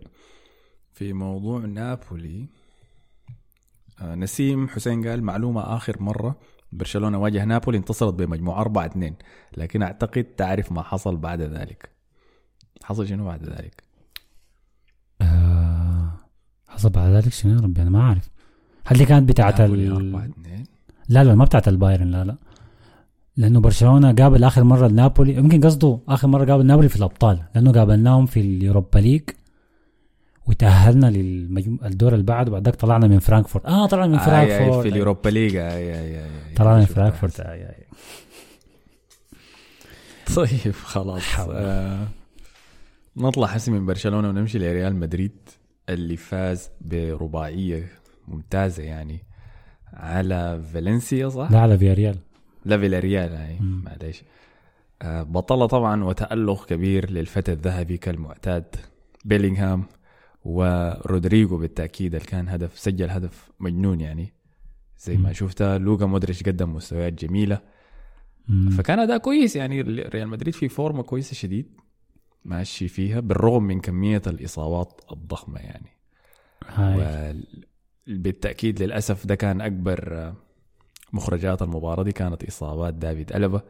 في موضوع نابولي. آه، نسيم حسين قال معلومة آخر مرة. برشلونة واجه نابولي انتصرت بمجموع 4 2 لكن أعتقد تعرف ما حصل بعد ذلك. حصل شنو بعد ذلك؟ آه، حصل بعد ذلك شنو يا ربي؟ أنا ما أعرف. هل دي كانت بتاعت نابولي ال... 4 2 لا لا ما بتاعت البايرن لا لا. لأنه برشلونة قابل آخر مرة النابولي يمكن قصده آخر مرة قابل نابولي في الأبطال لأنه قابلناهم في اليوروبا ليج وتأهلنا للدور اللي بعد وبعد ذاك طلعنا من فرانكفورت. آه طلعنا من آه، آي- آي، فرانكفورت. في اليوروبا ليج. آي- آي- آي- آي. طلعنا من. فرانكفورت. آي آي. طيب خلاص. آه نطلع حسي من برشلونة ونمشي لريال مدريد اللي فاز برباعية ممتازة يعني. على فالنسيا صح؟ لا على فياريال. لا فيلاريال يعني معليش. آه بطلة طبعا وتألق كبير للفتى الذهبي كالمعتاد بيلينغهام ورودريجو بالتأكيد اللي كان هدف سجل هدف مجنون يعني. زي ما شفتها لوكا مودريتش قدم مستويات جميلة. فكان أداء كويس يعني. ريال مدريد في فورمة كويسة شديد ماشي فيها بالرغم من كمية الإصابات الضخمة يعني. هاي. وبالتاكيد للأسف ده كان أكبر آه، مخرجات المباراة دي كانت إصابات دافيد ألابا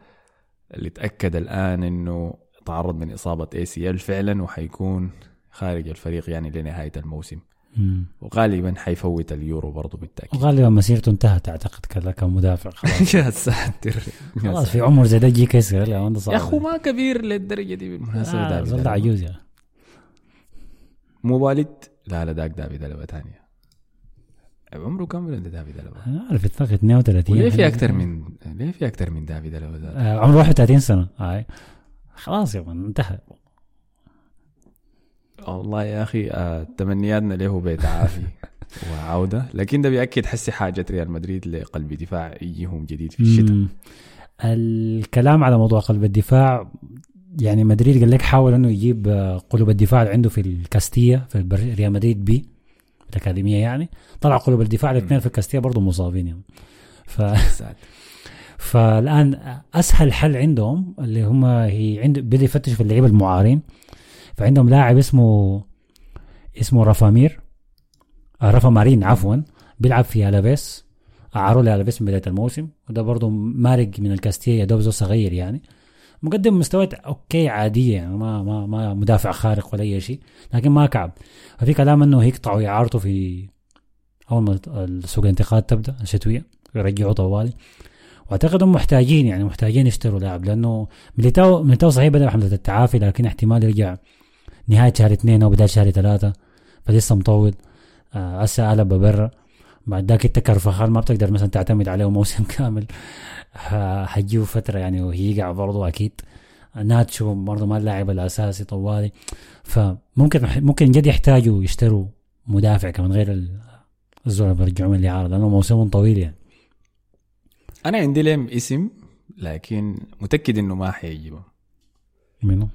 اللي تأكد الآن إنه تعرض من إصابة ACL فعلا وحيكون خارج الفريق يعني لنهاية الموسم. مم. وغالبا حيفوت اليورو برضه بالتأكيد. وغالبا مسيرته انتهت أعتقد كذا كمدافع خلاص. يا ساتر يا خلاص في. عمر زي ده ده صعب. يا أخو ما كبير للدرجة دي بالمناسبة آه دافيد. عجوز يعني. مو والد؟ لا لا داك دافيد ألبا تانية عمره كم عند دافيد ألبا؟ أنا عارف اتفق 32 وليه في أكثر. من ليه في أكثر من دافيد ذاته؟ آه عمره 31 سنة. هاي. خلاص يا من انتهى. والله يا أخي آه، تمنياتنا له بيت عافي وعودة. لكن ده بياكد حسي حاجة ريال مدريد لقلب دفاع يجيهم جديد في الشتاء. الكلام على موضوع قلب الدفاع يعني مدريد قال لك حاول إنه يجيب آه، قلوب الدفاع اللي عنده في الكاستيا في ريال مدريد بي. الأكاديمية يعني طلع قلوب الدفاع الاثنين في الكاستيا برضه مصابين يعني. ف... فالآن أسهل حل عندهم اللي هم هي عند بدأ يفتشوا في اللعيبة المعارين. فعندهم لاعب اسمه اسمه رافامير آه رافا مارين عفوا بيلعب في ألافيس اعاروا لألافيس من بداية الموسم وده برضه مارق من الكاستيا يا دوب صغير يعني. مقدم مستويات okay عادية يعني ما ما ما مدافع خارق ولا أي شيء لكن ما كعب. ففي كلام إنه يقطعوا اعارته في أول ما سوق الانتقالات تبدأ الشتوية يرجعوا طوالي. وأعتقد هم محتاجين يعني محتاجين يشتروا لاعب لأنه ميليتاو ميليتاو صحيح بدأ حمله التعافي لكن احتمال يرجع نهاية شهر اثنين أو بداية شهر ثلاثة فلسه مطول. آه، هسه قلب برا. بعد ذاك انت كرفخال ما بتقدر مثلا تعتمد عليه موسم كامل. حتجيه فترة يعني وهيقع برضه أكيد. ناتشو برضه ما اللاعب الأساسي طوالي. فممكن ممكن جد يحتاجوا يشتروا مدافع كمان غير ال- الزول اللي بيرجعوا من الإعارة لأنه موسمهم طويل يعني. أنا عندي لهم اسم لكن متأكد إنه ما حيجيبه. منو؟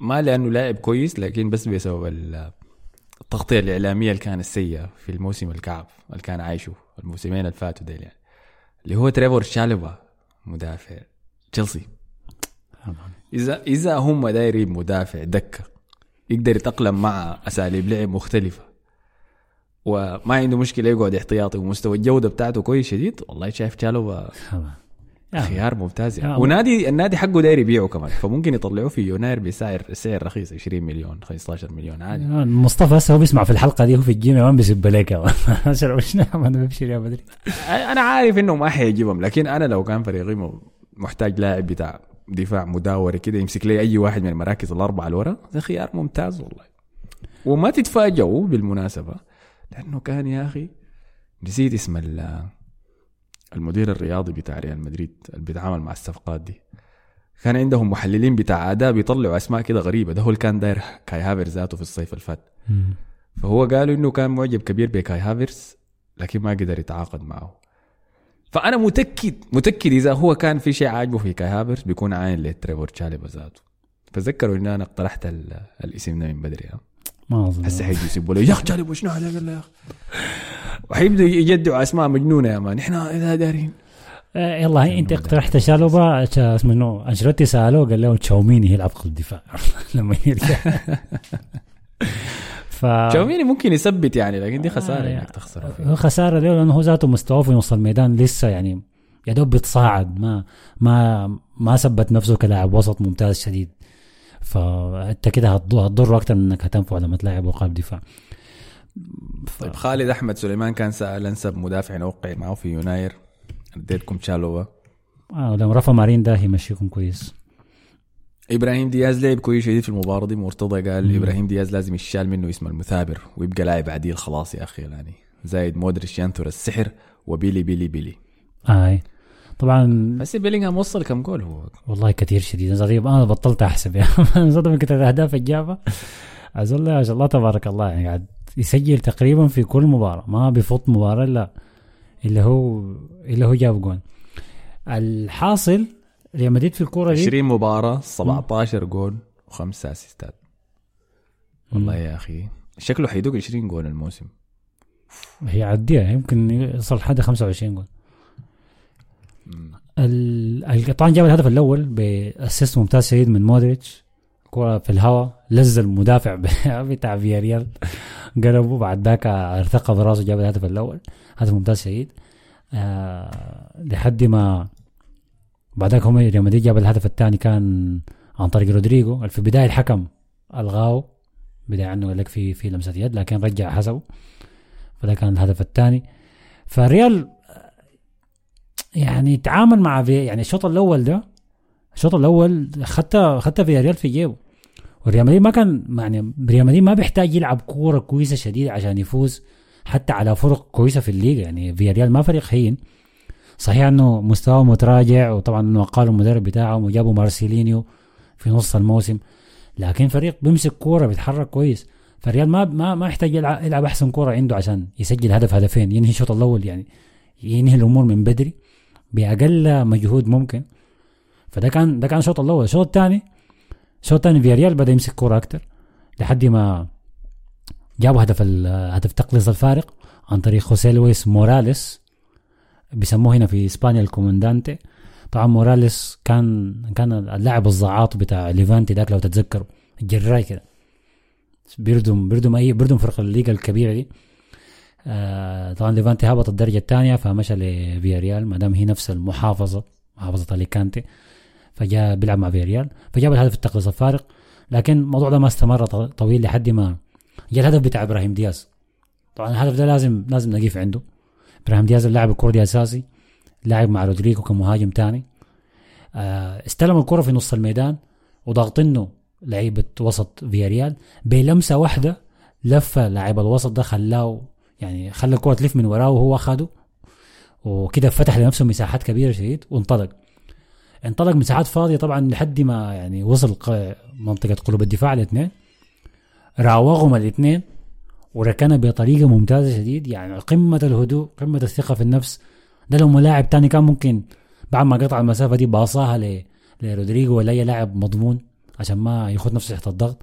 ما لأنه لاعب كويس لكن بس بسبب التغطية الإعلامية اللي كانت سيئه في الموسم الكعب اللي كان عايشه الموسمين اللي فاتوا ديل يعني. اللي هو تريفور شالبا مدافع تشيلسي. إذا إذا هم دايرين مدافع دكة يقدر يتأقلم مع أساليب لعب مختلفة. وما عنده مشكلة يقعد احتياطي ومستوى الجودة بتاعته كويس شديد والله شايف تشالوبا يا خيار ممتاز يعني. يا ونادي النادي حقه داير يبيعه كمان فممكن يطلعوه في يناير بسعر سعر رخيص 20 مليون 15 مليون عادي. مصطفى هسه هو بيسمع في الحلقة دي هو في الجيم ما بيسب أنا بمشي ريال مدريد أنا عارف إنه ما حيجيبهم لكن أنا لو كان فريقي محتاج لاعب بتاع دفاع مداوري كده يمسك لي أي واحد من المراكز الأربعة اللي ورا ده خيار ممتاز والله. وما تتفاجئوا بالمناسبة لأنه كان يا أخي نسيت اسم المدير الرياضي بتاع ريال مدريد اللي بيتعامل مع الصفقات دي. كان عندهم محللين بتاع أداء بيطلعوا أسماء كده غريبة. ده هو اللي كان داير كاي هافرز ذاته في الصيف اللي فات. فهو قالوا إنه كان معجب كبير بكاي هافرز لكن ما قدر يتعاقد معه. فأنا متأكد متأكد إذا هو كان في شيء عاجبه في كاي هافرز بيكون عاين لتريفور تشالوبا ذاته. فذكروا إن أنا اقترحت ال- الاسم ده من بدري ها. ما أظن. هسه حيجي يسبوا له يا أخي تشاليبا شنو عليك قال له يا أخي. وحيبدوا يجدعوا أسماء مجنونة يا مان. إحنا إذا دارين. آه، يلا أنت اقترحت شالوبا شا- اسمه أنشيلوتي سألوه قال له تشاوميني يلعب قلب دفاع لما يرجع ف تشاوميني ممكن يثبت يعني لكن دي خسارة آه، إنك تخسر فيه خسارة له لأنه هو ذاته مستواه في نص الميدان لسه يعني يا دوب بيتصاعد. ما ما ما ثبت نفسه كلاعب وسط ممتاز شديد. فأنت كده هتض- هتضره أكثر من إنك هتنفعه لما تلاعبه قلب دفاع. طيب خالد أحمد سليمان كان سأل أنسب مدافع نوقع معه في يناير؟ اديتكم تشالوبا آه لما رفا مارين ده يمشيكم كويس. إبراهيم دياز لعب كويس شديد في المباراة دي مرتضى قال إبراهيم دياز لازم يشال منه اسم المثابر ويبقى لاعب عديل خلاص يا أخي يعني. زايد مودريتش ينثر السحر وبيلي بيلي بيلي. اي طبعا بس بيلينغهام وصل كم جول هو؟ والله كثير شديد. أنا بطلت أحسب يا زاد من كثر الأهداف اللي جابها الله ما شاء الله تبارك الله يعني قاعد يسجل تقريبا في كل مباراة. ما بيفوت مباراة الا اللي هو اللي هو جاب جول. الحاصل ريال مدريد في الكورة دي. 20 مباراة 17 جول وخمسة أسيستات. والله يا أخي شكله حيدوق 20 جول الموسم. هي عديها يمكن يوصل لحد 25 جول. طبعا جاب الهدف الأول بأسيست ممتاز شديد من مودريتش. كرة في الهواء لزه المدافع بتاع فياريال. قلبه بعد ذاك ارتقى براسه جاب الهدف الأول. هدف ممتاز شديد. آه لحد ما بعد ذاك هم ريال مدريد جاب الهدف الثاني كان عن طريق رودريجو. في البداية الحكم ألغاه بداية انه قال لك في في لمسة يد لكن رجع حسبه. فده كان الهدف الثاني. فالريال يعني تعامل مع في يعني الشوط الأول ده الشوط الأول خدت خدت في ريال في جيبه. وريال مدريد ما كان يعني ريال مدريد ما بيحتاج يلعب كورة كويسة شديدة عشان يفوز حتى على فرق كويسة في الليغا. يعني في ريال ما فريق هين صحيح إنه مستواه متراجع وطبعا إنه قالوا المدرب بتاعهم وجابوا مارسيلينيو في نص الموسم. لكن فريق بيمسك كورة بيتحرك كويس. فالريال ما ما ما يحتاج يلعب, يلعب أحسن كورة عنده عشان يسجل هدف هدفين ينهي الشوط الأول يعني ينهي الأمور من بدري. بأقل مجهود ممكن. فده كان ده كان الشوط الأول. الشوط الثاني الشوط الثاني فياريال بدأ يمسك كورة أكتر لحد ما جابوا هدف هدف تقليص الفارق عن طريق خوسيه لويس موراليس بيسموه هنا في إسبانيا الكومندانتي. طبعا موراليس كان كان اللاعب الزعاط بتاع ليفانتي ذاك لو تتذكروا الجراي كده. بيردم بيردم أي بيردم فرق الليغا الكبيرة دي. آه طبعا ليفانتي هبط الدرجة الثانية فمشى لفياريال. ما دام هي نفس المحافظة محافظة أليكانتي فجاء بيلعب مع فياريال. فجاب الهدف التقليص الفارق. لكن الموضوع ده ما استمر طويل لحد ما جاء الهدف بتاع إبراهيم دياز. طبعا الهدف ده لازم لازم نقيف عنده. إبراهيم دياز اللاعب الكره دي أساسي لاعب مع رودريجو كمهاجم تاني آه استلم الكرة في نص الميدان وضاغطينه لعيبة وسط فياريال. بلمسة واحدة لفه لاعب الوسط ده خلاه يعني خلى الكره تلف من وراه وهو أخده وكده فتح لنفسه مساحات كبيرة شديد وانطلق. انطلق مساحات فاضية طبعا لحد ما يعني وصل منطقة قلوب الدفاع الاثنين راوغهم الاثنين وركنها بطريقة ممتازة شديد. يعني قمة الهدوء قمة الثقة في النفس. ده لو ملاعب تاني كان ممكن بعد ما قطع المسافة دي باصاها ل لرودريجو ولا أي لاعب مضمون عشان ما ياخد نفسه تحت الضغط.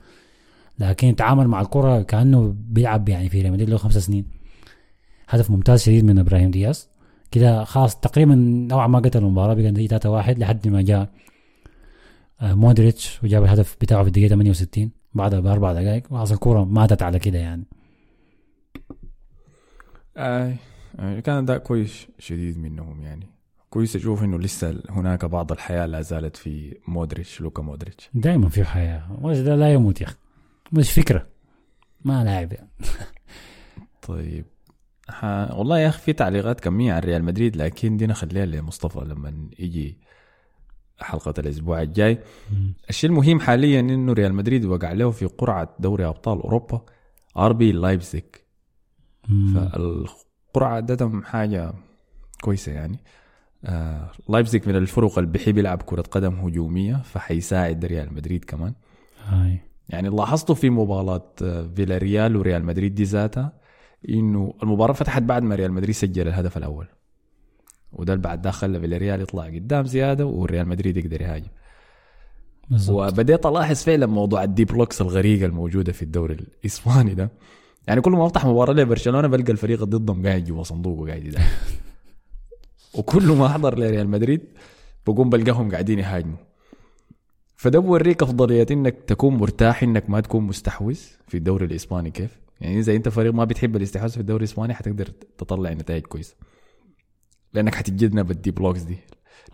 لكن تعامل مع الكرة كأنه بيلعب يعني في ريال مدريد له خمس سنين. هدف ممتاز شديد من إبراهيم دياز. كده خلاص تقريبا نوعا ما قتل المباراة بقى نتيجه 3 1 لحد ما جاء آه، مودريتش وجاب الهدف بتاعه في الدقيقة 68 بعدها بأربع دقائق. وخلاص الكورة ماتت على كده يعني. آه آه، كان أداء كويس شديد منهم يعني. كويس أشوف إنه لسه هناك بعض الحياة لا زالت في مودريتش لوكا مودريتش. دائما في حياة. ده لا يموت يا أخي. مش فكرة. ما لاعب يعني. طيب. ح... والله يا أخي في تعليقات كميه عن ريال مدريد لكن دي نخليها لمصطفى لما يجي حلقة الأسبوع الجاي. الشيء المهم حاليا إنه ريال مدريد وقع له في قرعة دوري أبطال أوروبا آر بي لايبزيج. فالقرعة عادة حاجة كويسة يعني. آه لايبزيج من الفرق اللي بيحب يلعب كرة قدم هجومية فحيساعد ريال مدريد كمان. هاي. يعني لاحظته في مباراة آه، فيلاريال وريال مدريد دي ذاتها؟ إنه المباراة فتحت بعد ما ريال مدريد سجل الهدف الأول. وده اللي بعد ده خلى فيلاريال يطلع قدام زيادة وريال مدريد يقدر يهاجم. وبديت ألاحظ فعلا موضوع ال deep blocks الغريقة الموجودة في الدوري الإسباني ده. يعني كل ما أفتح مباراة لبرشلونة بلقى الفريق ضدهم قاعد جوا صندوق وقاعد يدافع. وكل ما أحضر لريال مدريد بقوم بلقاهم قاعدين يهاجموا. فده بوريك أفضلية إنك تكون مرتاح إنك ما تكون مستحوذ في الدوري الإسباني. كيف؟ يعني اذا انت فريق ما بتحب الاستحواذ في الدوري الإسباني حتقدر تطلع نتائج كويسة. لأنك حتتجنب ال deep blocks دي.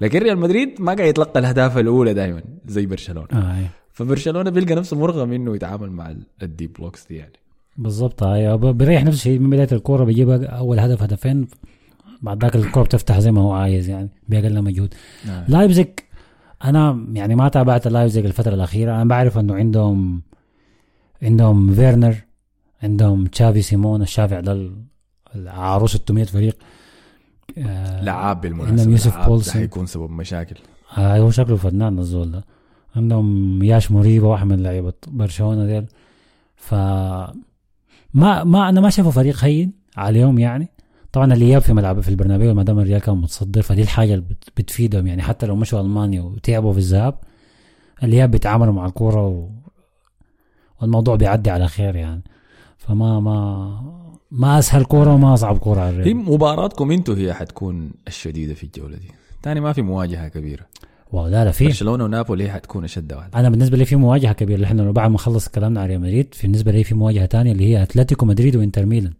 لكن ريال مدريد ما قاعد يتلقى الأهداف الأولى دائما زي برشلونة. هاي فبرشلونة بيلقى نفسه مرغم إنه يتعامل مع ال deep blocks دي يعني. بالظبط هاي ب- بيريح نفس الشيء من بداية الكورة بيجيب أول هدف هدفين بعد ذاك الكورة بتفتح زي ما هو عايز يعني بأقل مجهود. لايبزيج أنا يعني ما تابعت لايبزيج الفترة الأخيرة. أنا بعرف إنه عندهم عندهم فيرنر. عندهم تشافي سيمونز الشافع ده ال- العروس 600 فريق آه لعاب عندهم بالمناسبه يوسف لعاب ده بولسن. حيكون سبب مشاكل. آه هو شكله فنان الزول ده. عندهم ياش مريبة واحد من لعيبة برشلونة ديل. ف ما ما أنا ما شايفه فريق هين عليهم يعني. طبعا الإياب في ملعب في البرنابيو ما دام الريال كان متصدر فدي الحاجة اللي بت- بتفيدهم يعني. حتى لو مشوا ألمانيا وتعبوا في الذهاب الإياب بيتعاملوا مع الكورة و... والموضوع بيعدي على خير يعني. فما ما ما أسهل كورة وما أصعب كورة على هي الريال مباراتكم أنتوا هي حتكون الشديدة في الجولة دي. تاني ما في مواجهة كبيرة. واو لا لا في. برشلونة ونابولي هي حتكون أشد واحدة. أنا بالنسبة لي في مواجهة كبيرة. إحنا بعد ما نخلص كلامنا على ريال مدريد في بالنسبة لي في مواجهة تانية اللي هي أتلتيكو مدريد وإنتر ميلان.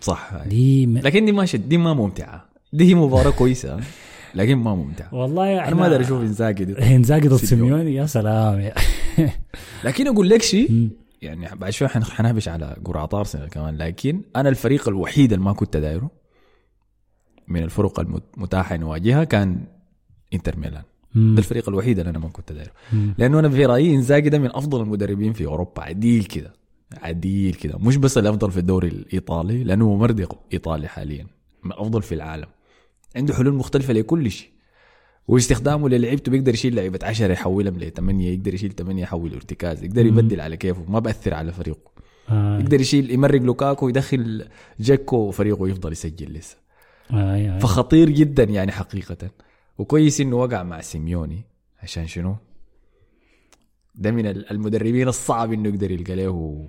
صح. هاي. دي م... لكن دي ما شد دي ما ممتعة. دي هي مباراة كويسة. لكن ما ممتعة. والله أنا ما أقدر أشوف إنزاجي دي إنزاجي ضد سيميوني. يا سلام. يا لكن أقول لك شيء. يعني بعد شوي حن- حنهبش على قرعة أرسنال كمان. لكن أنا الفريق الوحيد اللي ما كنت دايره من الفرق المتاحه نواجهها كان إنتر ميلان. ده الفريق الوحيد اللي أنا ما كنت دايره. لأنه أنا في رأيي إنزاجي ده من أفضل المدربين في أوروبا. عديل كده. عديل كده. مش بس الأفضل في الدوري الإيطالي لأنه مرضي إيطالي حاليا. من أفضل في العالم. عنده حلول مختلفة لكل شيء. واستخدامه للعيبته بيقدر يشيل لعيبة 10 يحولهم ل 8 يقدر يشيل 8 يحول ارتكاز يقدر يبدل على كيفه ما بأثر على فريقه آه. يقدر يشيل يمرق لوكاكو يدخل جاكو وفريقه يفضل يسجل لسه آه. آه. فخطير جدا يعني حقيقة وكويس إنه وقع مع سيميوني عشان شنو؟ ده من ال- المدربين الصعب إنه يقدر يلقى له.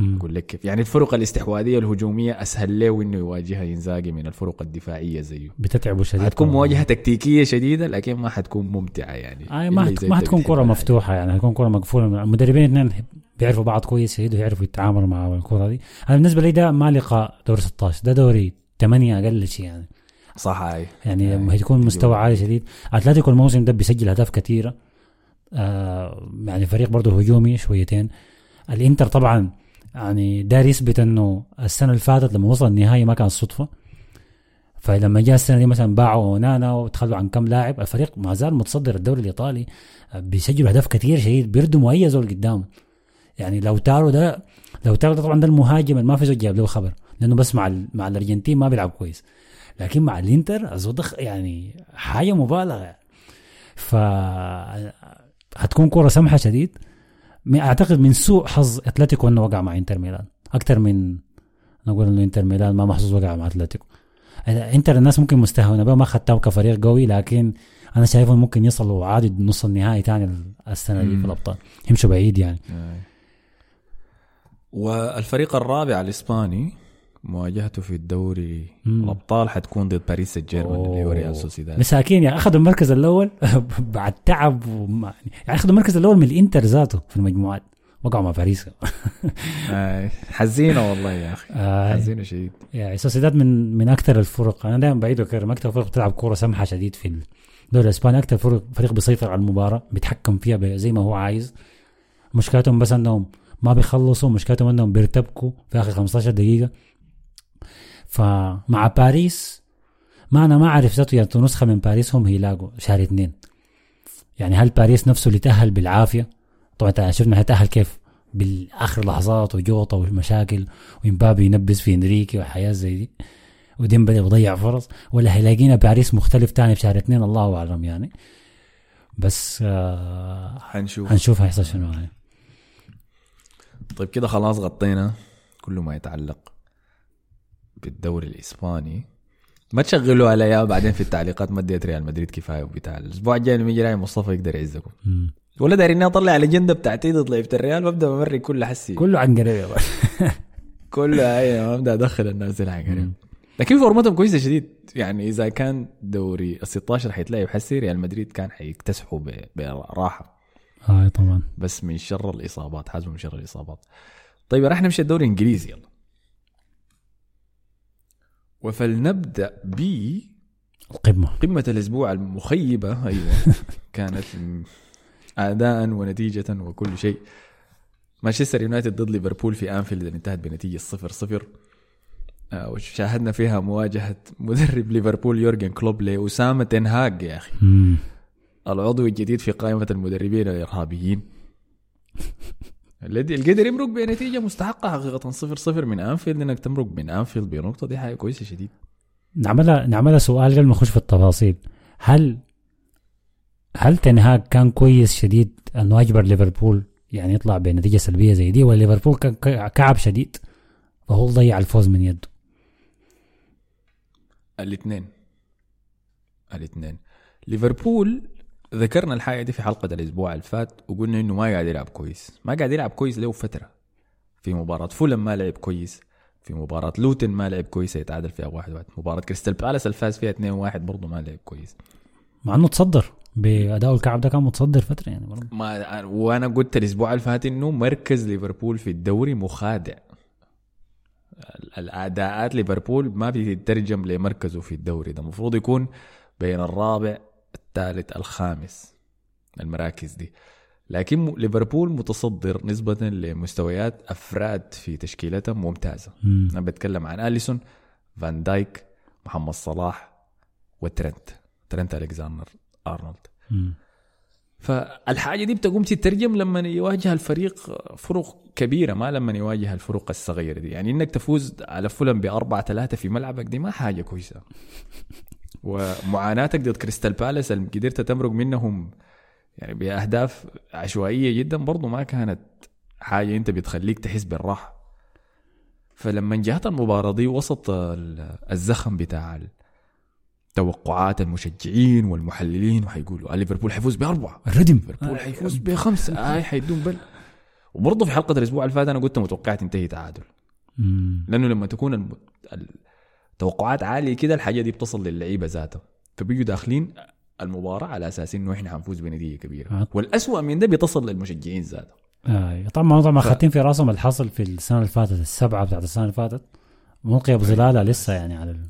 أقول لك كيف. يعني الفرق الاستحواذية الهجومية أسهل له انه يواجهها ينزاجي من الفرق الدفاعية زيه. بتتعبوا شديد حتكون. مواجهة تكتيكية شديدة لكن ما حتكون ممتعة يعني. آه ما ما حتكون كرة اللاعب. مفتوحة يعني حتكون كرة مقفولة. المدربين اثنين بيعرفوا بعض كويس شديد ويعرفوا يتعاملوا مع الكرة دي. أنا بالنسبة لي ده ما لقاء دور 16 ده دوري 8 أقل شيء يعني. صح هاي. يعني هاي. تجي مستوى. عالي شديد. أتلتيكو الموسم ده بيسجل أهداف كثيره آه يعني فريق برضه هجومي شويتين. الإنتر طبعا يعني دار يثبت إنه السنة اللي فاتت لما وصل النهائي ما كان صدفة. فلما جاء السنة دي مثلا باعوا أونانا وتخلوا عن كم لاعب الفريق ما زال متصدر الدوري الإيطالي آه، بيسجلوا أهداف كثير شديد بيردموا اي زول قدامه. يعني لو تارو ده لو تارو ده طبعا ده المهاجم ما في زول جاب له خبر لأنه بس مع مع الأرجنتين ما بيلعب كويس. لكن مع الإنتر الزول ده خ- يعني حاجة مبالغة. ف هتكون كرة سمحة شديد. أعتقد من سوء حظ أتلتيكو إنه وقع مع إنتر ميلان أكثر من نقول إنه إنتر ميلان ما محظوظ وقع مع أتلتيكو إنتر الناس ممكن مستهونة بقى ما خدتهم كفريق قوي لكن أنا شايفهم ممكن يصلوا عادي نص النهائي تاني السنة دي. في الأبطال يمشوا بعيد يعني هاي. والفريق الرابع الإسباني مواجهته في الدوري مم. الأبطال حتكون ضد باريس سان جيرمان اللي هو ريال سوسيداد. مساكين يعني أخذوا المركز الأول بعد تعب وما يعني أخذوا المركز الأول من الإنتر ذاته في المجموعات. وقعوا مع باريس. آه، حزينة والله يا أخي. آه حزينة شديد. يعني سوسيداد من من أكثر الفرق. أنا دائما بعيد وكرر أكثر فرق بتلعب كورة سمحة شديد في الدوري الإسباني. أكثر فرق فريق بيسيطر على المباراة بيتحكم فيها زي ما هو عايز. مشكلتهم بس إنهم ما بيخلصوا مشكلتهم إنهم بيرتبكوا في آخر 15 دقيقة. فمع باريس ما أنا ما أعرف ذاته يعني نسخه من باريس هم هيلاقوا شهر اثنين. يعني هل باريس نفسه اللي تأهل بالعافية؟ طبعا شفنا هيتاهل كيف؟ بالآخر لحظات وجوطة ومشاكل ويمبابي ينبس في إنريكي وحياة زي دي وديمبلي بيضيع فرص. ولا هيلاقينا باريس مختلف تاني في شهر اثنين الله أعلم يعني. بس آه حنشوف. هنشوف هيحصل شنو يعني. طيب كده خلاص غطينا كل ما يتعلق. بالدوري الإسباني. ما تشغلوا عليا بعدين في التعليقات ما اديت ريال مدريد كفايه وبتاع. الأسبوع الجاي لما يجي مصطفى يقدر يعزكم. ولا داري إني أطلع الأجندة بتاعتي ضد لعيبة الريال وأبدأ بمرق كل حسي. كله عن قريب. كلها أي أبدأ أدخل الناس دي الحاجة لكن فورمتهم كويسة شديد. يعني إذا كان دوري ال 16 حيتلعب حسي ريال مدريد كان حيكتسحوا براحة. آه طبعا. بس من شر الإصابات حازموا من شر الإصابات. طيب راح نمشي الدوري الإنجليزي. يلا وفلنبدأ بقمه القمة. الأسبوع المخيبة أيوه. كانت م- اداء ونتيجة وكل شيء. مانشستر يونايتد ضد ليفربول في أنفيلد اللي انتهت بنتيجة 0 0 آه، وشاهدنا فيها مواجهة مدرب ليفربول يورجن كلوب لأسامة تين هاج يا مم. العضو الجديد في قائمة المدربين الإرهابيين. الذي قدر يمرق بنتيجة مستحقة حقيقة. صفر صفر من أنفيلد إنك تمرق من أنفيلد بنقطة دي حاجة كويسة شديد. نعملها نعملها سؤال قبل ما نخش في التفاصيل. هل هل تنهاج كان كويس شديد إنه أجبر ليفربول يعني يطلع بنتيجة سلبية زي دي ولا ليفربول كان كعب شديد فهو ضيع الفوز من يده؟ الاثنين. الاثنين. ليفربول ذكرنا الحاجة دي في حلقة الأسبوع اللي فات وقلنا إنه ما قاعد يلعب كويس. ما قاعد يلعب كويس له فترة. في مباراة فولم ما لعب كويس. في مباراة لوتن ما لعب كويس يتعادل فيها واحد واحد. مباراة كريستال بالاس اللي فاز فيها 2 واحد برضه ما لعب كويس. مع إنه تصدر بأداء الكعب ده كان متصدر فترة يعني برضه ما وأنا قلت الأسبوع اللي فات إنه مركز ليفربول في الدوري مخادع. ال- الأداءات ليفربول ما بتترجم لمركزه في الدوري ده. المفروض يكون بين الرابع الثالث الخامس المراكز دي. لكن ليفربول متصدر نسبة لمستويات أفراد في تشكيلتهم ممتازة. مم. أنا بتكلم عن أليسون فان دايك محمد صلاح وترنت. ترنت ألكساندر أرنولد. مم. فالحاجة دي بتقوم تترجم لما يواجه الفريق فرق كبيرة ما لما يواجه الفرق الصغيرة دي. يعني إنك تفوز على فلان بأربعة ثلاثة في ملعبك دي ما حاجة كويسة. ومعاناتك ضد كريستال بالاس اللي قدرت تمرق منهم يعني بأهداف عشوائية جدا برضو ما كانت حاجة أنت بتخليك تحس بالراحة. فلما جات المباراة دي وسط ال- الزخم بتاع توقعات المشجعين والمحللين وحيقولوا آه ليفربول حيفوز بأربعة. الردم ليفربول حيفوز بخمسة. اي حيدون بل. وبرضه في حلقة الأسبوع اللي فات أنا قلت متوقع تنتهي تعادل. لأنه لما تكون التوقعات عالية كده الحاجة دي بتصل للعيبة ذاتها. فبيجوا داخلين المباراة على أساس إنه إحنا حنفوز بنتيجة كبيرة. آه. والأسوأ من ده بيتصل للمشجعين ذاتهم. آه. طبعا طبعا ف- خاتين في راسهم اللي حصل في السنة اللي فاتت السبعة بتاعت السنة اللي فاتت. ملقيه بظلالها لسه يعني على ال...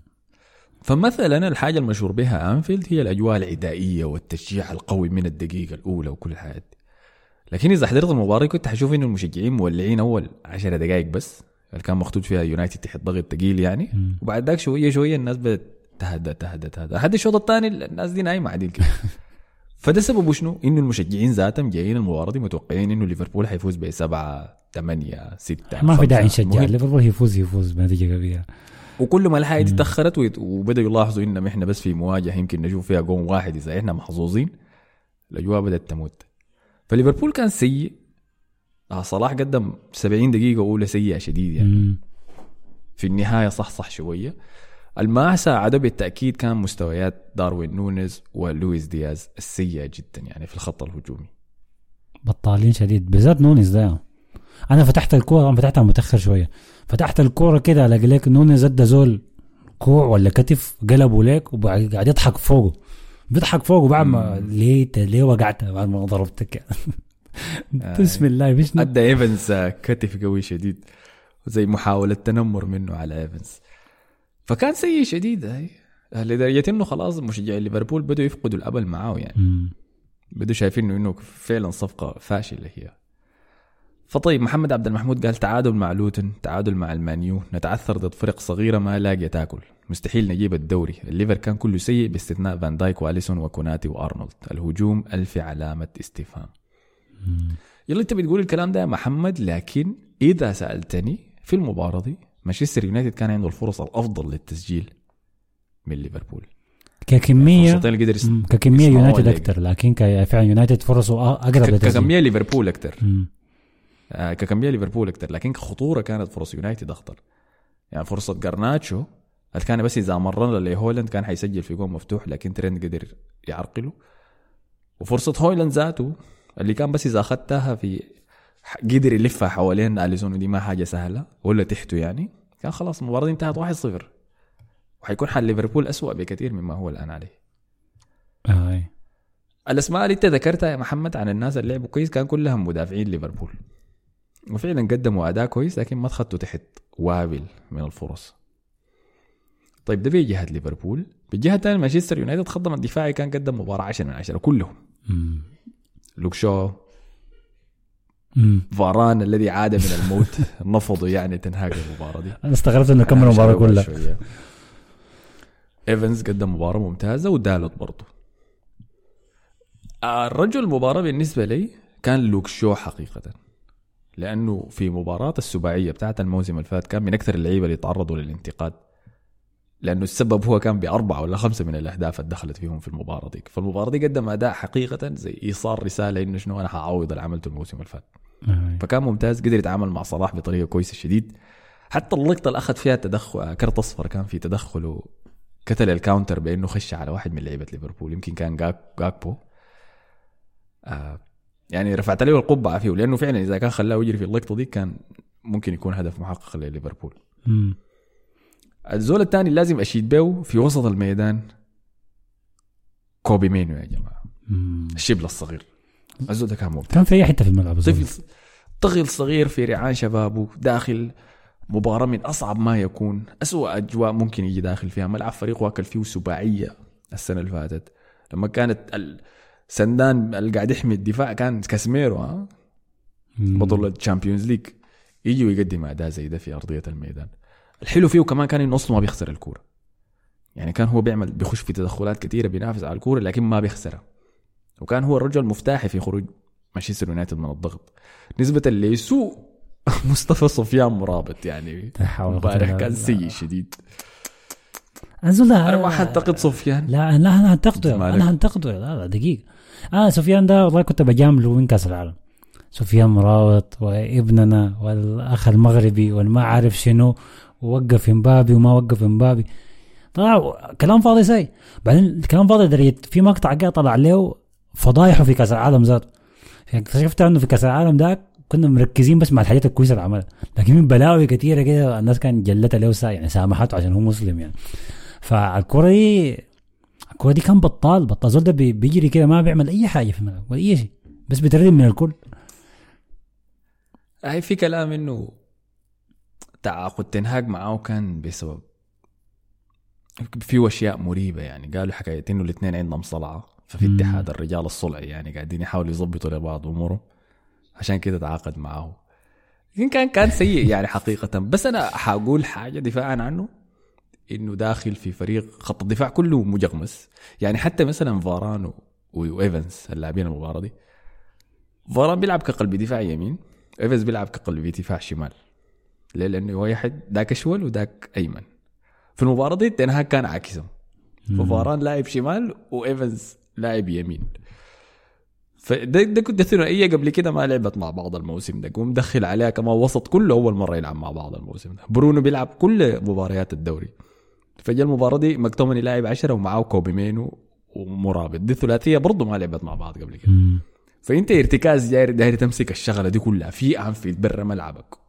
فمثلا الحاجة المشهور بها أنفيلد هي الأجواء العدائية والتشجيع القوي من الدقيقة الأولى وكل الحاجات دي. لكن إذا حضرت المباراة كنت حشوف إنه المشجعين مولعين أول 10 دقائق بس. اللي كان مخطوط فيها يونايتد تحت ضغط ثقيل يعني مم. وبعد ذاك شوية شوية الناس بدأت تهدى تهدى تهدى لحد الشوط الثاني الناس دي نايمة عديل كده فده سببه شنو؟ إنه المشجعين ذاتهم جايين المباراة دي متوقعين إنه ليفربول حيفوز بسبعة ثمانية ستة ما في داعي. نشجع. ليفربول يفوز يفوز بنتيجة كبيره وكل ما الحاجة دي تأخرت وبدأوا يلاحظوا إننا إحنا بس في مواجهة يمكن نشوف فيها جون واحد إذا إحنا محظوظين الأجواء بدأت تموت فليفربول كان سيء صلاح قدم 70 دقيقة أولى سيئة شديد يعني. مم. في النهاية صح صح شوية. الما ساعده بالتاكيد كان مستويات داروين نونيز ولويس دياز السيئة جدا يعني في الخط الهجومي. بطالين شديد. بالذات نونيز ده. أنا فتحت الكورة أنا فتحتها متأخر شوية. فتحت الكورة كده الاقي لك نونيز أدى زول كوع ولا كتف قلبوا ليك وقاعد يضحك فوقه. بيضحك فوقه بعد ما ليه ليه وقعت؟ بعد ما ضربتك. بسم الله مش أدى إيفنز آه، كتف قوي شديد زي محاولة تنمر منه على إيفنز. فكان سيء شديد آي. لدرجة إنه خلاص مشجعي ليفربول بدوا يفقدوا الأمل معاه يعني. بدوا شايفين إنه فعلا صفقة فاشلة هي. فطيب محمد عبد المحمود قال تعادل مع لوتن تعادل مع المانيو نتعثر ضد فرق صغيرة ما لاقية تاكل. مستحيل نجيب الدوري. الليفر كان كله سيء باستثناء فان دايك وأليسون وكوناتي وأرنولد. الهجوم ألف علامة استفهام. يلا انت بتقول الكلام ده يا محمد لكن إذا سألتني في المباراة دي مانشستر يونايتد كان عنده الفرص الأفضل للتسجيل من ليفربول. ككميه اللي قدر. ككمية يونايتد أكثر لكن فعلا يونايتد فرصه أقرب ككمية ليفربول أكثر. آه ككمية ليفربول أكثر لكن كخطورة كانت فرص يونايتد أخطر. يعني فرصة جرناتشو كان بس إذا مررها لهويلاند كان حيسجل في جول مفتوح لكن ترند قدر يعرقله. وفرصة هويلاند ذاته اللي كان بس إذا أخذتها في قدر يلفها حوالين أليسون ودي ما حاجة سهلة ولا تحته يعني كان خلاص المباراة انتهت 1-0 وحيكون حال ليفربول أسوأ بكثير مما هو الآن عليه. آه. الأسماء اللي انت ذكرتها يا محمد عن الناس اللي لعبوا كويس كان كلهم مدافعين ليفربول. وفعلا قدموا أداء كويس لكن ما تخطوا تحت وابل من الفرص. طيب ده بجهه ليفربول. بالجهه الثانية مانشستر يونايتد خطهم الدفاعي كان قدم مباراة 10 من 10 كلهم. مم. لوك شو. مم. فاران الذي عاد من الموت نفضه يعني تنهاج المباراة دي. أنا استغربت إنه كمل المباراة كلها. إيفنز قدم مباراة ممتازة ودالوت برضه الرجل المباراة بالنسبة لي كان لوك شو حقيقة. لأنه في مباراة السباعية بتاعت الموسم اللي فات كان من أكثر اللعيبة اللي تعرضوا للانتقاد. لأنه السبب هو كان بأربعة ولا خمسة من الأهداف اللي دخلت فيهم في المباراة دي فالمباراة دي قدم أداء حقيقة زي إيصال رسالة إنه شنو أنا حاعوض اللي عملته الموسم اللي فات. آه. فكان ممتاز قدر يتعامل مع صلاح بطريقة كويسة شديد. حتى اللقطة اللي أخذ فيها تدخل كرت أصفر كان في تدخل كتل ال counter بإنه خش على واحد من لعيبة ليفربول يمكن كان جاك جاكبو. آه يعني رفعت له القبعة فيه لأنه فعلا إذا كان خلاه يجري في اللقطة دي كان ممكن يكون هدف محقق لليفربول. الزول الثاني لازم أشيد به في وسط الميدان. كوبي مينو يا جماعة. مم. الشبل الصغير. الزول ده كان ممتاز كان في أي حتة في الملعب. طفل طفل صغير في ريعان شبابه داخل مباراة من أصعب ما يكون. أسوأ أجواء ممكن يجي داخل فيها. ملعب فريق واكل فيه سباعية السنة اللي فاتت. لما كانت السندان اللي قاعد يحمي الدفاع كان كاسميرو ها. بطل الشامبيونز ليج يجي ويقدم أداء زي ده في أرضية الميدان. الحلو فيه كمان كان إنه أصله ما بيخسر الكورة. يعني كان هو بيعمل بيخش في تدخلات كثيرة بينافس على الكورة لكن ما بيخسرها. وكان هو الرجل المفتاحي في خروج مانشستر يونايتد من الضغط. نسبة لسوء مصطفى سفيان مرابط يعني امبارح كان. سيء شديد. ده أنا ما حنتقد سفيان لا لا أنا هنتقده؟ أنا هنتقده لا لا دقيقة. أنا سفيان ده والله كنت بجامله من كأس العالم. سفيان مراوط وابننا والأخ المغربي والما عارف شنو ووقف امبابي وما وقف امبابي طلع كلام فاضي ساي. بعدين الكلام فاضي درجة في مقطع جاء طلع له فضايحه في كأس العالم ذاته. يعني اكتشفت إنه في كأس العالم ده كنا مركزين بس مع الحاجات الكويسة اللي عملها. لكن بلاوي كثيره كده الناس كانت جلتها له يعني سامحته عشان هو مسلم يعني. فالكرة دي الكرة دي كان بطال بطال. زول ده بي- بيجري كده ما بيعمل أي حاجة في الملعب ولا أي شيء. بس بيتردد من الكل. هاي في كلام إنه تعاقد تنهاج معاه كان بسبب في أشياء مريبة يعني. قالوا حكايه انه الاثنين عندهم صلعة. ففي. اتحاد الرجال الصلعي يعني قاعدين يحاولوا يظبطوا لبعض أمورهم. عشان كده تعاقد معاه لكن كان كان سيء يعني حقيقة. بس أنا حاقول حاجة دفاعا عنه. إنه داخل في فريق خط الدفاع كله مجغمس يعني حتى مثلا فاران وايفنز اللاعبين المباراة دي. فاران بيلعب كقلب دفاع يمين إيفنز بيلعب كقلب دفاع شمال. ليه؟ لأنه واحد ذاك اشول وذاك أيمن. في المباراة دي تنهاج كان عاكسهم. ففاران لاعب شمال وإيفنز لاعب يمين. فده ده كنت ثنائيه قبل كده ما لعبت مع بعض الموسم ده. ومدخل عليها كمان وسط كله أول مرة يلعب مع بعض الموسم ده. برونو بيلعب كل مباريات الدوري. فجاء المباراة دي مكتومني لاعب 10 ومعاه كوبي مينو ومرابط. دي ثلاثيه برضه ما لعبت مع بعض قبل كده. فأنت ارتكاز جاي داير تمسك الشغلة دي كلها في أنفيلد برا ملعبك.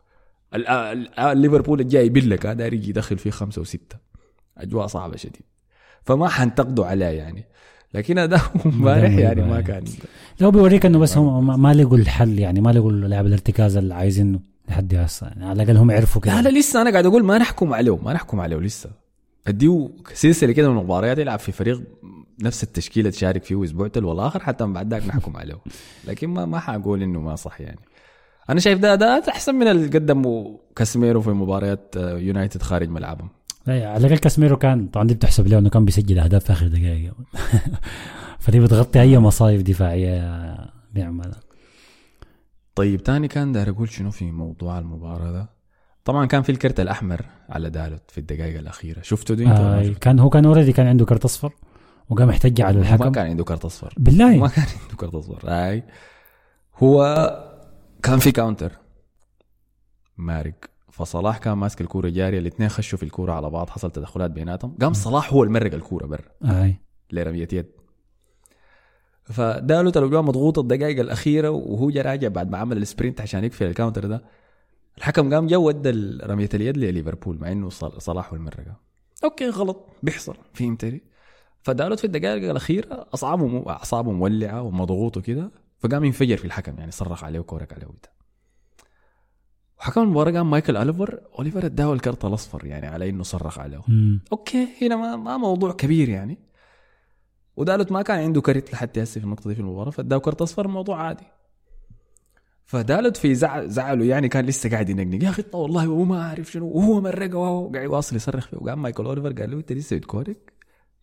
ليفربول الجاي يبلك آه، داير يجي يدخل فيه خمسة وستة. أجواء صعبة شديد. فما حنتقدوا عليه يعني. لكن ده امبارح يعني ما كان. لو بيوريك إنه بس هم ما- لقوا الحل يعني ما لقوا لاعب الارتكاز اللي عايزينه لحد هسه يعني على الأقل هم عرفوا كده. لا لا لسه أنا قاعد أقول ما نحكم عليه ما نحكم عليه لسه. اديه سلسلة كده من المباريات يلعب في فريق نفس التشكيلة تشارك فيه أسبوع تلو الآخر حتى من بعد ذاك نحكم عليه لكن ما ما حاقول إنه ما صح يعني. أنا شايف ده ده أحسن من اللي قدمه كاسميرو في مباريات آه، يونايتد خارج ملعبهم. لا على الأقل كاسميرو كان طبعا دي بتحسب له إنه كان بيسجل أهداف في آخر دقائق. فدي بتغطي أي مصايب دفاعية بيعملها. طيب تاني كان داير أقول شنو في موضوع المباراة ده؟ طبعا كان في الكرت الأحمر على دالوت في الدقائق الأخيرة. شفتوا دي ما آه؟ كان هو كان already كان عنده كرت أصفر وقام يحتج على هو مع الحكم. كان عنده كرت أصفر. ما بالله كان عنده كرت أصفر. آي هو كان في counter مارق فصلاح كان ماسك الكورة جارية الاثنين خشوا في الكورة على بعض حصل تدخلات بيناتهم. قام صلاح هو اللي مرق الكورة برا. أي. لرميه يد. فدالوت الاجواء مضغوطه الدقائق الأخيرة وهو جا راجع بعد ما عمل ال sprint عشان يقفل ال counter ده. الحكم قام جا ودى رمية اليد لليفربول مع إنه صل- صلاح هو المرقه okay غلط. بيحصل. فهمتني؟ فدالوت في الدقائق الأخيرة أصعابه أعصابه مولعة ومضغوط وكده. فقام ينفجر في الحكم يعني صرخ عليه وكورك عليه وده وحكم المباراة قام مايكل اوليفر أوليفر اداه الكرت الأصفر يعني على إنه صرخ عليه. مم. okay هنا ما, ما موضوع كبير يعني. ودالوت ما كان عنده كرت لحد هسه في النقطة دي في المباراة فاداه كرت أصفر الموضوع عادي. فدالوت في زعل زعله يعني كان لسه قاعد ينقنق. يا أخي والله هو ما عارف شنو وهو مرقه وهو قاعد يواصل يصرخ فيه. وقام مايكل أوليفر قال له أنت لسه بتكورك؟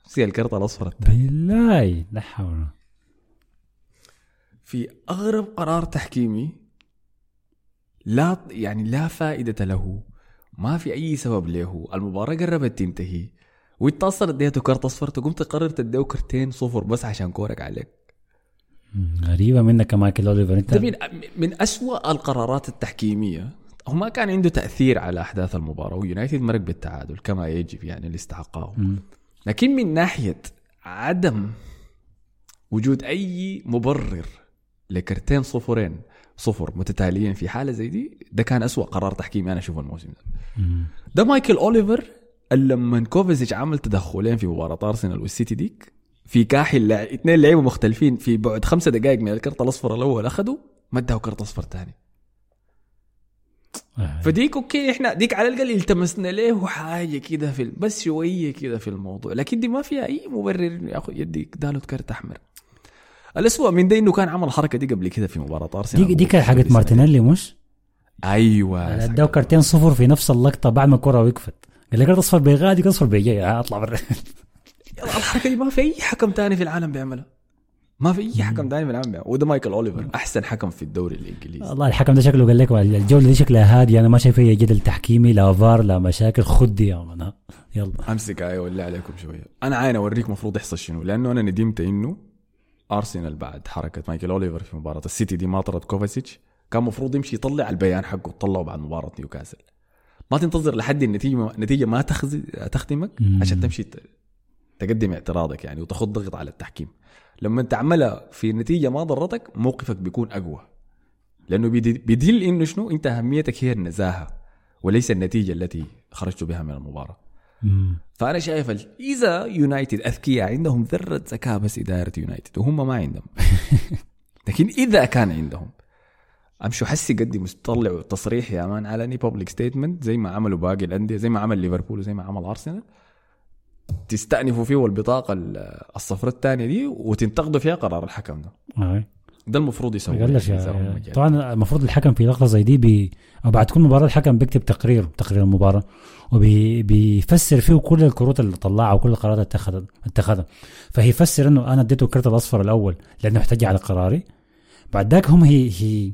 سي الكرت الأصفر بالله لا حول. في أغرب قرار تحكيمي لا يعني لا فائدة له ما في أي سبب له المباراة قربت تنتهي وانت أصلا اديته كرت اصفر تقوم تقرر تديه كرتين صفر بس عشان كورك عليك. غريبة منك يا مايكل أوليفر أنت من من اسوء القرارات التحكيمية هو ما كان عنده تأثير على أحداث المباراة ويونايتد مرق بالتعادل كما يجب يعني اللي استحقاه. لكن من ناحية عدم وجود أي مبرر لكرتين صفرين صفر متتاليين في حالة زي دي ده كان أسوأ قرار تحكيمي أنا أشوفه الموسم ده. ده مايكل أوليفر لما كوفيزيتش عمل تدخلين في مباراة أرسنال والسيتي ديك في كاحل. اثنين لعيبة مختلفين في بعد خمسة دقائق من الكرت الأصفر الأول أخذوا ما اداه كرت أصفر ثاني آه. فديك okay إحنا ديك على الأقل التمسنا له حاجة كده في بس شوية كده في الموضوع لكن دي ما فيها أي مبرر ياخذ يديك دالوت كرت أحمر الاسوء من ده إنه كان عمل الحركه دي قبل كده في مباراة أرسنال دي دي كانت حاجت مارتينيلي مش؟ أيوه. اداه كرتين صفر في نفس اللقطة بعد ما الكرة وقفت. قال كرت اصفر بيغادي اصفر بيجي أطلع برا. الحركة دي ما في أي حكم تاني في العالم بيعملها ما في أي حكم تاني في العالم بيعملها وده مايكل أوليفر أحسن حكم في الدوري الإنجليزي. والله الحكم ده شكله قال لك الجولة دي شكلها هادية أنا ما شايف فيها جدل تحكيمي لا فار لا مشاكل خد يا man يلا. أمسك إيه ولا عليكم شوية. أنا عاين أوريك مفروض يحصل شنو لأنه أنا ندمت إنه أرسنال بعد حركة مايكل أوليفر في مباراة السيتي دي ما طرد كوفاسيتش كان مفروض يمشي يطلع البيان حقه طلعه بعد مباراة نيوكاسل. ما تنتظر لحد النتيجة النتيجه ما تخدي تخدمك. عشان تمشي تقدم اعتراضك يعني وتاخذ ضغط على التحكيم. لما تعملها في نتيجة ما ضرتك موقفك بيكون أقوى. لأنه بيدل إنه شنو؟ أنت أهميتك هي النزاهة وليس النتيجة التي خرجت بها من المباراة. مم. فأنا شايف إذا يونايتد أذكياء عندهم ذرة ذكاء بس إدارة يونايتد وهم ما عندهم لكن إذا كان عندهم امشوا حسي قدموا طلعوا تصريح يا man علني public statement زي ما عملوا باقي الأندية زي ما عمل ليفربول وزي ما عمل أرسنال تستأنفوا فيه البطاقه ال- الصفراء الثانية دي وتنتقدوا فيها قرار الحكم ده. ده المفروض يا- جاد. طبعا المفروض الحكم في لقطة زي دي بي أو بعد كل مباراة الحكم بيكتب تقرير تقرير المباراة وبيفسر فيه كل الكروت اللي طلعها وكل القرارات اللي اتخذها اتخذها. فهيفسر إنه أنا اديته الكرت الأصفر الأول لأنه احتج على قراري. بعد ذاك هم هي هي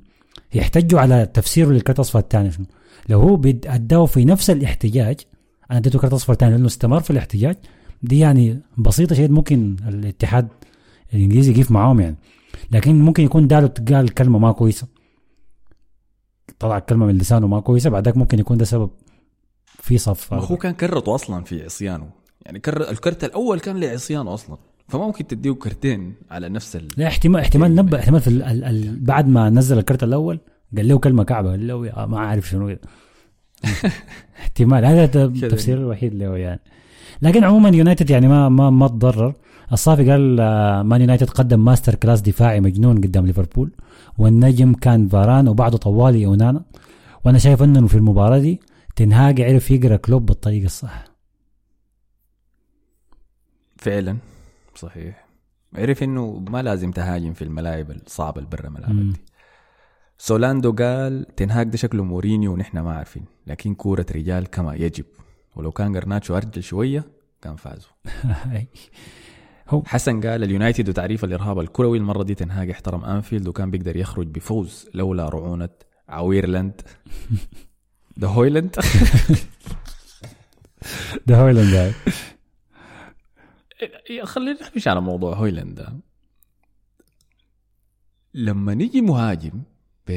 يحتجوا على تفسيره للكرت الأصفر الثاني شنو؟ لو هو اداه في نفس الاحتجاج أنا اديته كرت أصفر ثاني لأنه استمر في الاحتجاج دي يعني بسيطة شيء ممكن الاتحاد الإنجليزي يقيف معاهم يعني. لكن ممكن يكون دالوت قال كلمه ما كويسة. طلع كلمه من لسانه ما كويسة بعدك ممكن يكون ده سبب في صف هو كان كرته أصلا في عصيانه. يعني كر الكرت الأول كان لعصيانه أصلا. فممكن تديه كرتين على نفس ال... لا احتمال احتمال نبأ احتمال في ال ال ال بعد ما نزل الكرت الأول قال له كلمة كعبة قال له ما عارف شنو. احتمال هذا الت- التفسير الوحيد له يعني. لكن عموما يونايتد يعني ما ما ما تضرر. الصافي قال آه، مان يونايتد قدم masterclass دفاعي مجنون قدام ليفربول والنجم كان فاران وبعده طوالي اونانا وأنا شايف إنه في المباراة دي تنهاج عرف يقرأ كلوب بالطريقة الصح. فعلا. صحيح. عرف إنه ما لازم تهاجم في الملاعب الصعبة اللي برا ملعبك. دي سولاندو قال تنهاك ده شكله مورينيو ونحن ما عارفين لكن كورة رجال كما يجب. ولو كان قرناتشو أرجل شوية كان فازوا. حسن قال اليونايتد وتعريف الإرهاب الكروي المرة دي تنهاج احترم أنفيلد وكان بيقدر يخرج بفوز لولا رعونة عويرلاند ده هويلاند ده هويلاند خلينا نحكيش على موضوع هويلاند ده لما نيجي مهاجم ب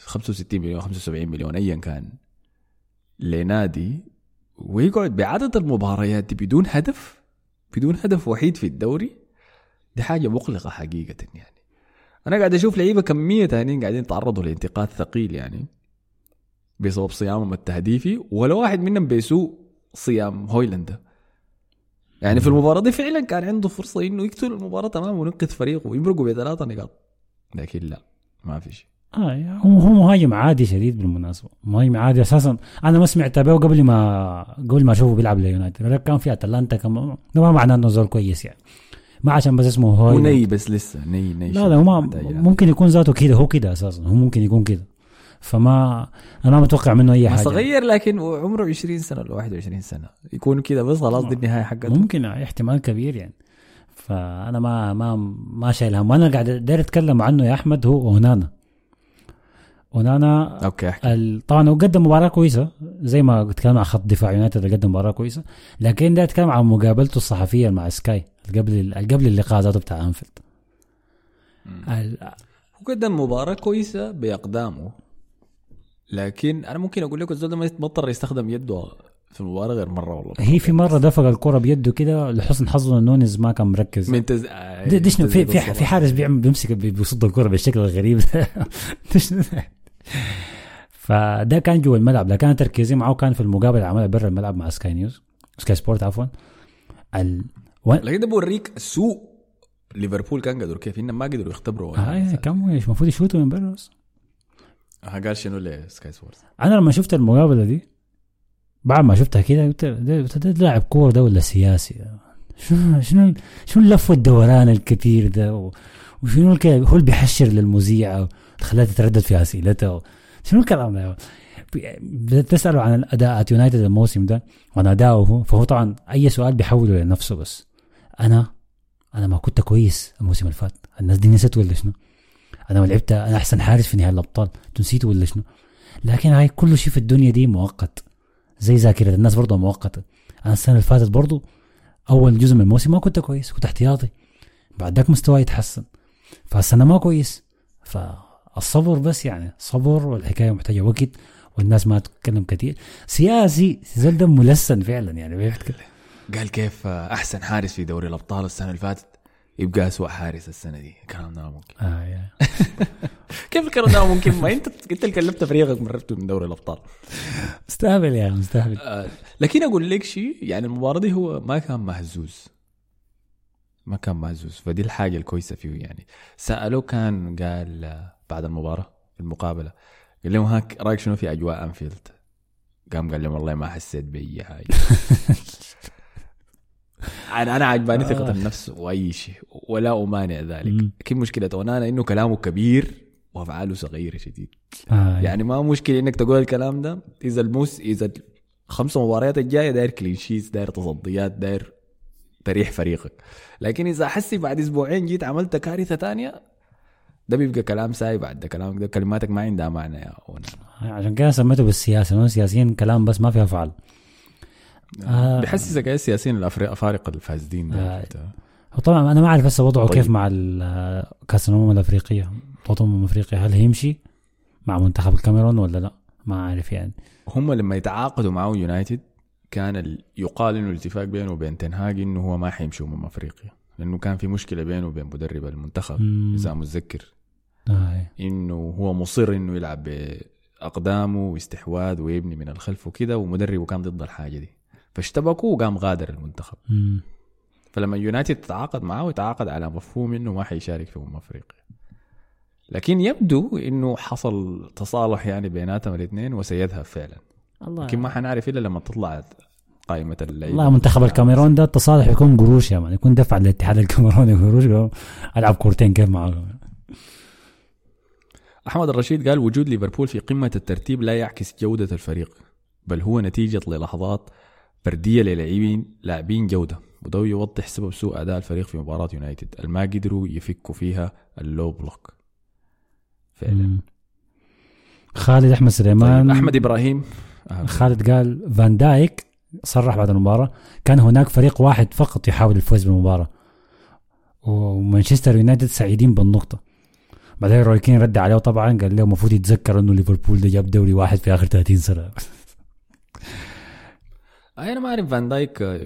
65 مليون 75 مليون ايا كان لنادي ويقعد بعدد المباريات بدون هدف بدون هدف وحيد في الدوري دي حاجة مقلقة حقيقة يعني أنا قاعد أشوف لعيبة كميه تانيين قاعدين يتعرضوا لانتقاد ثقيل يعني بسبب صيامهم التهديفي ولا واحد منهم بيسوء صيام هويلاند. يعني في المباراة دي فعلا كان عنده فرصة إنه يقتل المباراة تمام وينقذ فريقه ويمرقوا بثلاثة نقاط لكن لا ما في شيء آه هو هو مهاجم عادي شديد بالمناسبة. مهاجم عادي. أساسا أنا ما سمعت به قبل ما قبل ما أشوفه بيلعب ليونايتد. كان في أتلانتا كم ده ما معناه إنه زول كويس يعني. ما عشان بس اسمه هو ني بس لسه ني ني لا لا هو ممكن يكون ذاته كده هو كده أساسا. هو ممكن يكون كده. فما أنا ما متوقع منه أي حاجة. صغير لكن عمره 20 سنة ولا 21 سنة. يكون كده بس خلاص دي النهاية حقته. ممكن احتمال كبير يعني. فأنا ما ما ما شايل هم. وأنا قاعد داير أتكلم عنه يا أحمد هو اونانا أونانا okay أحكي. ال- طبعا هو قدم مباراة كويسة زي ما اتكلم عن خط دفاع يونايتد قدم مباراة كويسة لكن ده اتكلم عن مقابلته الصحفية مع سكاي قبل قبل اللقاء ذاته بتاع أنفيلد. ال- هو قدم مباراة كويسة بأقدامه لكن أنا ممكن أقول لك الزول ما يتبطل يستخدم يده في المباراة غير مرة والله. هي في مرة دفق الكرة بيده كده لحسن حظه ان نونيز ما كان مركز. من تز... دي, دي شنو؟ في في, في حارس بيعمل بيمسك بي- بيصد الكرة بالشكل الغريب ده؟ فده كان جوا الملعب لكن أنا تركيزي معه كان في المقابله اللي عملها برا الملعب مع سكاي نيوز سكاي سبورت عفوا. ال... و... لكن ده بوريك سوء ليفربول كان قدروا كيف انهم ما قدروا يختبروا آه كم المفروض يشوتوا من برا قال شنو لسكاي سبورت أنا لما شفت المقابلة دي بعد ما شفتها كده قلت ده, لاعب كورة ده ولا سياسي؟ شنو شنو شنو اللف والدوران الكثير ده؟ وشنو هو اللي بيحشر للمذيعة؟ خلاها تتردد في أسئلتها. شنو الكلام ده بدأت تسأله عن الأداء يونايتد الموسم ده وعن أداؤه هو فهو طبعا أي سؤال بيحوله لنفسه بس. أنا أنا ما كنت كويس الموسم اللي فات. الناس دي نسيت ولا شنو؟ أنا ما لعبت أنا أحسن حارس في نهائي الأبطال. أنتوا نسيتوا ولا شنو؟ لكن هاي كل شيء في الدنيا دي مؤقت. زي ذاكرة الناس برضه مؤقتة. أنا السنة اللي فاتت برضه أول جزء من الموسم ما كنت كويس كنت احتياطي. بعد ذاك مستواي يتحسن. فالسنة ما كويس. فالصبر بس يعني صبر والحكاية محتاجة وقت والناس ما تتكلم كثير سياسي زول ده ملسن فعلا يعني بيحكي قال كيف أحسن حارس في دوري الأبطال السنة اللي فاتت؟ يبقى اسوء حارس السنة دي. الكلام ده ممكن. آه يا. كيف الكلام ده ممكن؟ ما أنت أنت اللي كلمت فريقك مررته من دوري الأبطال. مستهبل يا مستهبل. آه، لكن أقول لك شيء يعني المباراة دي هو ما كان مهزوز. ما كان مهزوز. فدي الحاجة الكويسة فيه يعني. سألوه كان قال آه، بعد المباراة المقابلة. قال لهم هاك رأيك شنو في أجواء أنفيلد؟ قام قال لهم والله ما حسيت باي حاجة أنا أنا عجباني ثقة النفس وأي شيء ولا أمانع ذلك. لكن مشكلة أونانا إنه كلامه كبير وأفعاله صغيرة شديد. آه يعني ما مشكلة إنك تقول الكلام ده إذا الموس إذا الخمسه مباريات الجاية داير clean sheet داير تصديات داير تريح فريقك. لكن إذا حسي بعد أسبوعين جيت عملت كارثة تانية ده بيبقى كلام ساي بعد ده كلامك ده كلماتك ما عندها معنى يا أونانا. عشان كده سميته بالسياسة لأنه سياسيين كلام بس ما فيها فعل آه. بحسسك إيه السياسيين الأفارقة الفاسدين آه. وطبعا أنا ما أعرف هسه وضعه طيب. كيف مع كاس الامم الأفريقية بطولة امم أفريقيا هل هيمشي مع منتخب الكاميرون ولا لا ما عارف يعني هم لما يتعاقدوا معه يونايتد كان ال- يقال إنه الاتفاق بينه وبين تنهاج إنه هو ما حيمشي امم أفريقيا لأنه كان في مشكلة بينه وبين مدرب المنتخب مم. إذا متذكر آه. إنه هو مصر إنه يلعب بأقدامه واستحواذ ويبني من الخلف وكده ومدربه كان ضد الحاجة دي فاشتبكوا وقام غادر المنتخب مم. فلما يونايتد تتعاقد معه يتعاقد على مفهوم إنه ما حيشارك في أمم أفريقيا لكن يبدو إنه حصل تصالح يعني بيناتهم الاثنين وسيذهب فعلا الله لكن ما حنعرف إلا لما تطلع قائمة اللعيبة. والله منتخب الكاميرون ده التصالح يكون قروش يا مان يكون دفع للاتحاد الكاميروني قروش. ألعب كورتين كيف معاكم أحمد الرشيد قال وجود ليفربول في قمة الترتيب لا يعكس جودة الفريق بل هو نتيجة للحظات فردية للاعبين لاعبين جودة وده يوضح سبب سوء أداء الفريق في مباراة يونايتد. الما قدروا يفكوا فيها ال low block. فعلا. مم. خالد أحمد طيب سليمان أحمد إبراهيم. آه، خالد قال فان دايك صرح بعد المباراة كان هناك فريق واحد فقط يحاول الفوز بالمباراة ومانشستر يونايتد سعيدين بالنقطة بعدين روي كين رد عليه طبعا قال له المفروض يتذكر إنه ليفربول ده جاب دوري واحد في آخر 30 سنة أنا ما أعرف فان دايك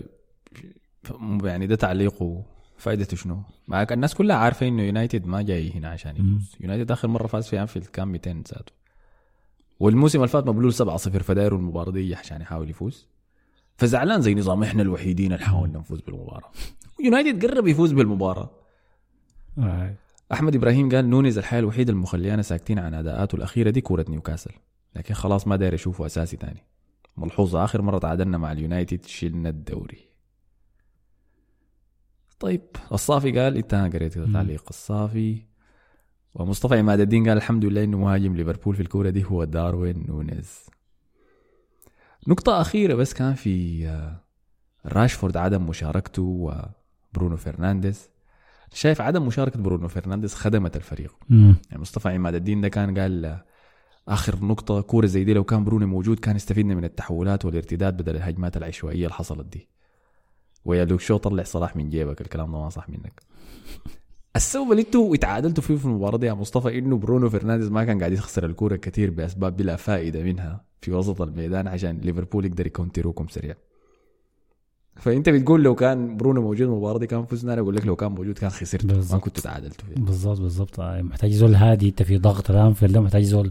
يعني ده تعليقه فائدته شنو؟ معك الناس كلها عارفة إنه يونايتد ما جاي هنا عشان يفوز، يونايتد آخر مرة فاز في أنفيلد كان 200 ذاته. والموسم اللي فات مبلول 7-0 فدايروا المباراة دي عشان يحاول يفوز. فزعلان زي نظام إحنا الوحيدين اللي حاولنا نفوز بالمباراة. يونايتد قرب يفوز بالمباراة. آه. أحمد إبراهيم قال نونيز الحياة الوحيدة اللي مخليانا ساكتين عن أداءاته الأخيرة دي كورة نيوكاسل لكن خلاص ما داير اشوفه أساسي تاني ملحوظة آخر مرة تعادلنا مع اليونايتد شلنا الدوري طيب الصافي قال إنت قريت تعليق الصافي ومصطفى عماد الدين قال الحمد لله إنه مهاجم ليفربول في الكورة دي هو داروين نونيز نقطة أخيرة بس كان في آه، راشفورد عدم مشاركته وبرونو فرنانديز. شايف عدم مشاركة برونو فرنانديز خدمت الفريق. مم. يعني مصطفى عماد الدين ده كان قال آه، آخر نقطة كورة زي دي لو كان برونو موجود كان استفدنا من التحولات والارتداد بدل الهجمات العشوائية اللي حصلت دي. ويا لوك شو طلع صلاح من جيبك الكلام ده ما صح منك. السبب اللي أنتوا اتعادلتوا فيه في المباراة دي يا مصطفى انه برونو فرنانديز ما كان قاعد يخسر الكورة كثير بأسباب بلا فائدة منها. في وسط الميدان عشان ليفربول يقدر يكونتروكم سريع. فأنت بتقول لو كان برونو موجود المباراة دي كان فزنا أنا أقول لك لو كان موجود كان خسرت. ما بالظبط. كنتوا تعادلتوا فيها. بالضبط بالضبط. آه، محتاج زول هادي أنت في ضغط الأنفيلد ده محتاج زول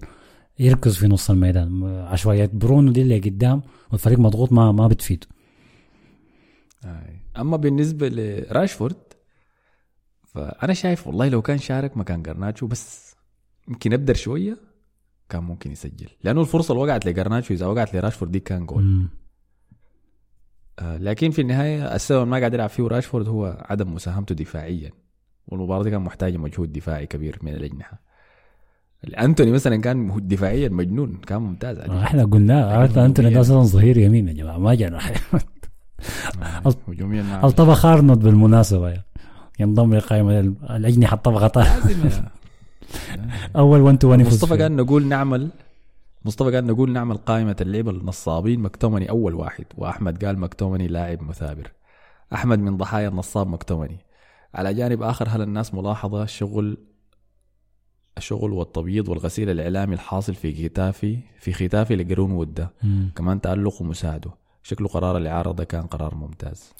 يركز في نص الميدان. م- عشوائيات برونو دي اللي قدام والفريق مضغوط ما ما بتفيد. آي. أما بالنسبة لراشفورد فأنا شايف والله لو كان شارك مكان جرناتشو بس يمكن أبدر شوية. كان ممكن يسجل. لأنه الفرصة اللي وقعت لجرناتشو إذا وقعت لراشفورد دي كان جول. آه لكن في النهاية السبب ما قاعد يلعب فيه راشفورد هو عدم مساهمته دفاعيا. والمباراة دي كان محتاجه مجهود دفاعي كبير من الأجنحة. أنتوني مثلا كان دفاعيا مجنون كان ممتاز. عليه إحنا قلنا أنتوني ده أصلا ظهير يمين يا جماعة ما جناح آه، هجوميا الطبخ أرنولد بالمناسبة يعني. ينضم لقائمة ال- الاجنحه لازم يا- أول 1 تو 1 يفوز مصطفى. قال نقول نعمل مصطفى قال نقول نعمل قائمة اللعبة النصابين مكتومني أول واحد وأحمد قال مكتومني لاعب مثابر. أحمد من ضحايا النصاب مكتومني. على جانب آخر هل الناس ملاحظة الشغل الشغل والتبييض والغسيل الإعلامي الحاصل في ختافي في ختافي لقرون وده. كمان تألق ومساعده شكله قرار الإعارة ده كان قرار ممتاز.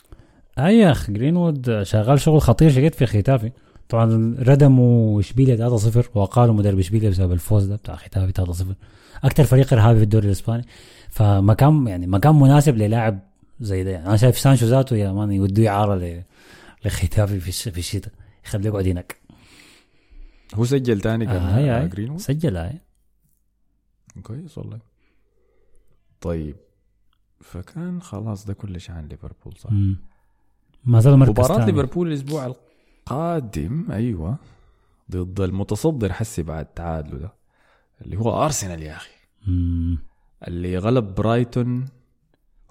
اي يا اخ جرينوود شغال شغل خطير شديد في ختافي. طبعا ردموا اشبيليا 3-0 وقالوا مدرب اشبيليا بسبب الفوز ده بتاع ختافي 3-0 أكثر فريق ارهابي في الدوري الإسباني. فمكان يعني مكان مناسب للاعب زي ده. يعني أنا شايف سانشو ذاته يا man يودوه اعاره لخيتافي في الش- في الشتاء. يخليه يقعد هناك. هو سجل تاني كان آه آه. جرينوود؟ سجل هاي. كويس والله. طيب. فكان خلاص ده كل شيء عن ليفربول صح؟ مم. ما زال مركز مباراة ثاني. ليفربول الأسبوع القادم أيوة ضد المتصدر. حسي بعد تعادله ده اللي هو أرسنال يا مم. اللي غلب برايتون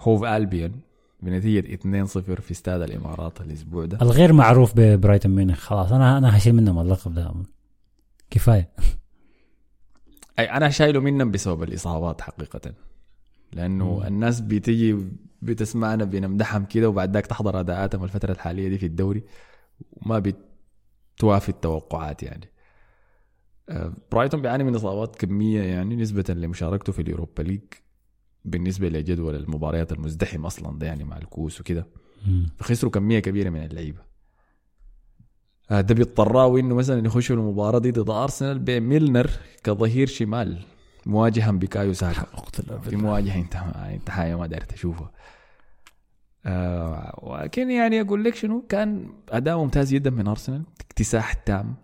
هوف ألبيون بنتيجة 2-0 في استاد الإمارات الأسبوع ده. الغير معروف ببرايتون ميونخ. خلاص أنا أنا هشيل منهم اللقب ده. كفاية. أي أنا شايله منهم بسبب الإصابات حقيقة. لأنه الناس بتيجي بتسمعنا بنمدحهم كده وبعد ذاك تحضر أداءاتهم الفترة الحالية دي في الدوري. وما بتوافي التوقعات يعني. آه، برايتون بيعاني من إصابات كمية يعني نسبة لمشاركته في اليوروبا ليج بالنسبة لجدول المباريات المزدحم أصلا ده يعني مع الكاس وكده. فخسروا كمية كبيرة من اللعيبة. آه، ده بيضطروا إنه مثلا يخشوا المباراة دي ضد أرسنال بميلنر كظهير شمال مواجها بكايو ساكا. في مواجهة انت انت حاجة ما داير تشوفها آه ولكن يعني أقول لك شنو؟ كان أداء ممتاز جدا من أرسنال اكتساح تام.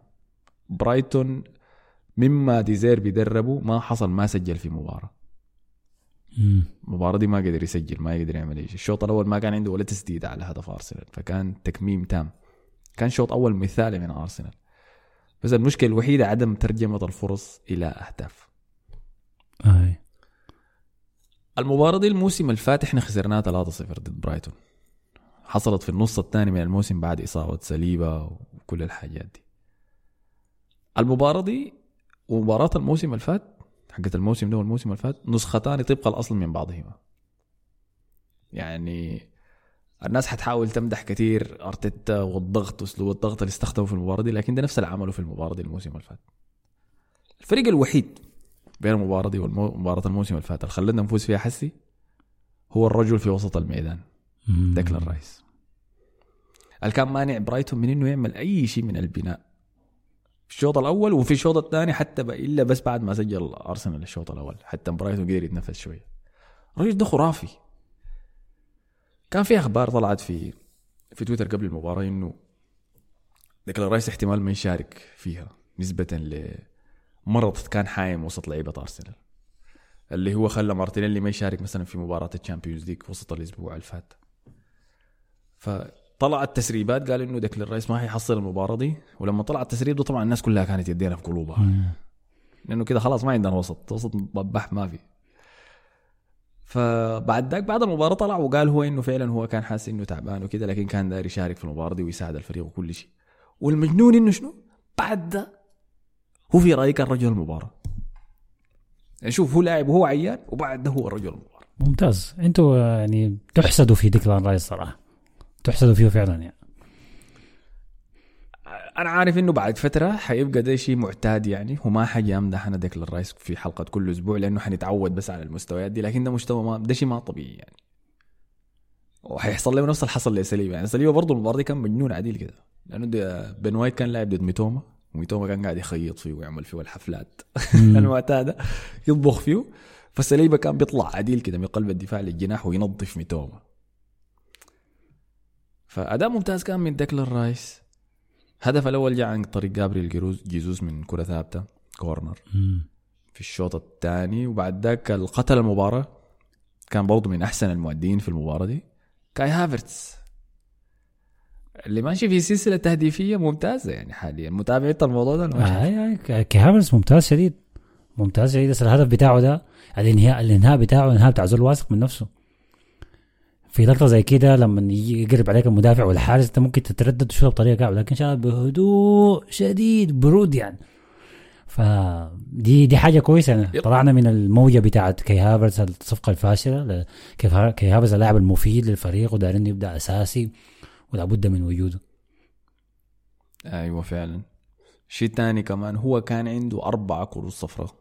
برايتون مما ديزيربي بيدربه ما حصل ما سجل في مباراة. المباراة دي ما قدر يسجل ما يقدر يعمل أي شيء. الشوط الأول ما كان عنده ولا تسديد على هدف أرسنال فكان تكميم تام. كان شوط أول مثالي من أرسنال. بس المشكلة الوحيدة عدم ترجمة الفرص إلى أهداف. أي. المباراة دي الموسم الفات إحنا خسرناها 3-0 ضد برايتون. حصلت في النص الثاني من الموسم بعد إصابة سليبة وكل الحاجات دي. المباراة دي ومباراة الموسم الفات حقت الموسم ده والموسم الفات نسختان طبق الأصل من بعضهما. يعني الناس حتحاول تمدح كثير أرتيتا والضغط وأسلوب الضغط اللي استخدمه في المباراة دي لكن ده نفس اللي عمله في المباراة دي الموسم اللي فات الفرق الوحيد بين المباراه دي ومباراه الموسم اللي فات. اللي خلتنا نفوز فيها حسي هو الرجل في وسط الميدان. ديكلان رايس. اللي كان مانع برايتون من إنه يعمل أي شيء من البناء. في الشوط الأول وفي الشوط الثاني حتى إلا بس بعد ما سجل أرسنال الشوط الأول. حتى برايتون قدر يتنفس شوية. الرجل ده خرافي كان في أخبار طلعت في في تويتر قبل المباراة إنه ديكلان رايس احتمال ما يشارك فيها نسبة لمرض كان حايم وسط لعيبة أرسنال. اللي هو خلى مارتينيلي ما يشارك مثلا في مباراة الشامبيونز ليج وسط الأسبوع اللي فات. فطلعت تسريبات قال إنه ديكلان رايس ما حيحصل المباراة دي. ولما طلع التسريب ده طبعا الناس كلها كانت يدينا في قلوبها. لأنه كده خلاص ما عندنا وسط. وسط مبح ما في. فبعد ذاك بعد المباراة طلع وقال هو إنه فعلا هو كان حاسس إنه تعبان وكده لكن كان داير يشارك في المباراة دي ويساعد الفريق وكل شيء. والمجنون إنه شنو؟ بعد ده هو في رايي كان رجل المباراه يعني شوف هو لاعب وهو عيان وبعد ده هو رجل المباراه ممتاز. أنتوا يعني تحسدوا في ديكلان رايس صراحة. تحسدوا فيه فعلا يعني. أنا عارف إنه بعد فترة حيبقى ده شيء معتاد يعني وما حاجة امدح أنا ديكلان رايس في حلقة كل أسبوع لأنه حنتعود بس على المستويات دي لكن ده مستوى ما ده شيء ما طبيعي يعني. وحيحصل له نفس اللي حصل لسليبة. يعني سليبة برضه المباراة دي كان مجنون عديل كده لأنه بن وايت كان لاعب ضد ميتوما. وميتوما كان قاعد يخيط فيه ويعمل فيه الحفلات. المعتادة. يطبخ فيه. فسليبه كان بيطلع عديل كده من قلب الدفاع للجناح وينظف ميتوما. فأداء ممتاز كان من ديكلان رايس. هدف الأول جاء عن طريق جابريل جيروز جيزوس من كرة ثابتة corner. في الشوط الثاني وبعد ذاك القتل المباراة كان برضه من أحسن المؤدين في المباراة دي. كاي هافرتس. اللي ماشي في سلسلة تهديفية ممتازة يعني حاليا. متابع أنت الموضوع ده شايف؟ آه آه كاي هافرز ممتاز شديد. ممتاز شديد. بس الهدف بتاعه ده الانهاء الانهاء بتاعه الانهاء بتاع زول واثق من نفسه. في لقطه زي كده لما يقرب عليك المدافع والحارس أنت ممكن تتردد تشوفها بطريقة كعبه لكن شغال بهدوء شديد برود يعني. فدي دي حاجة كويسة يعني. طلعنا من الموجة بتاعت كاي هافرز الصفقة الفاشلة كيف كي هافرز اللاعب المفيد للفريق ودارين يبدأ أساسي. ولابد من وجوده. أيوه فعلا. شيء تاني كمان هو كان عنده أربعة كروت صفراء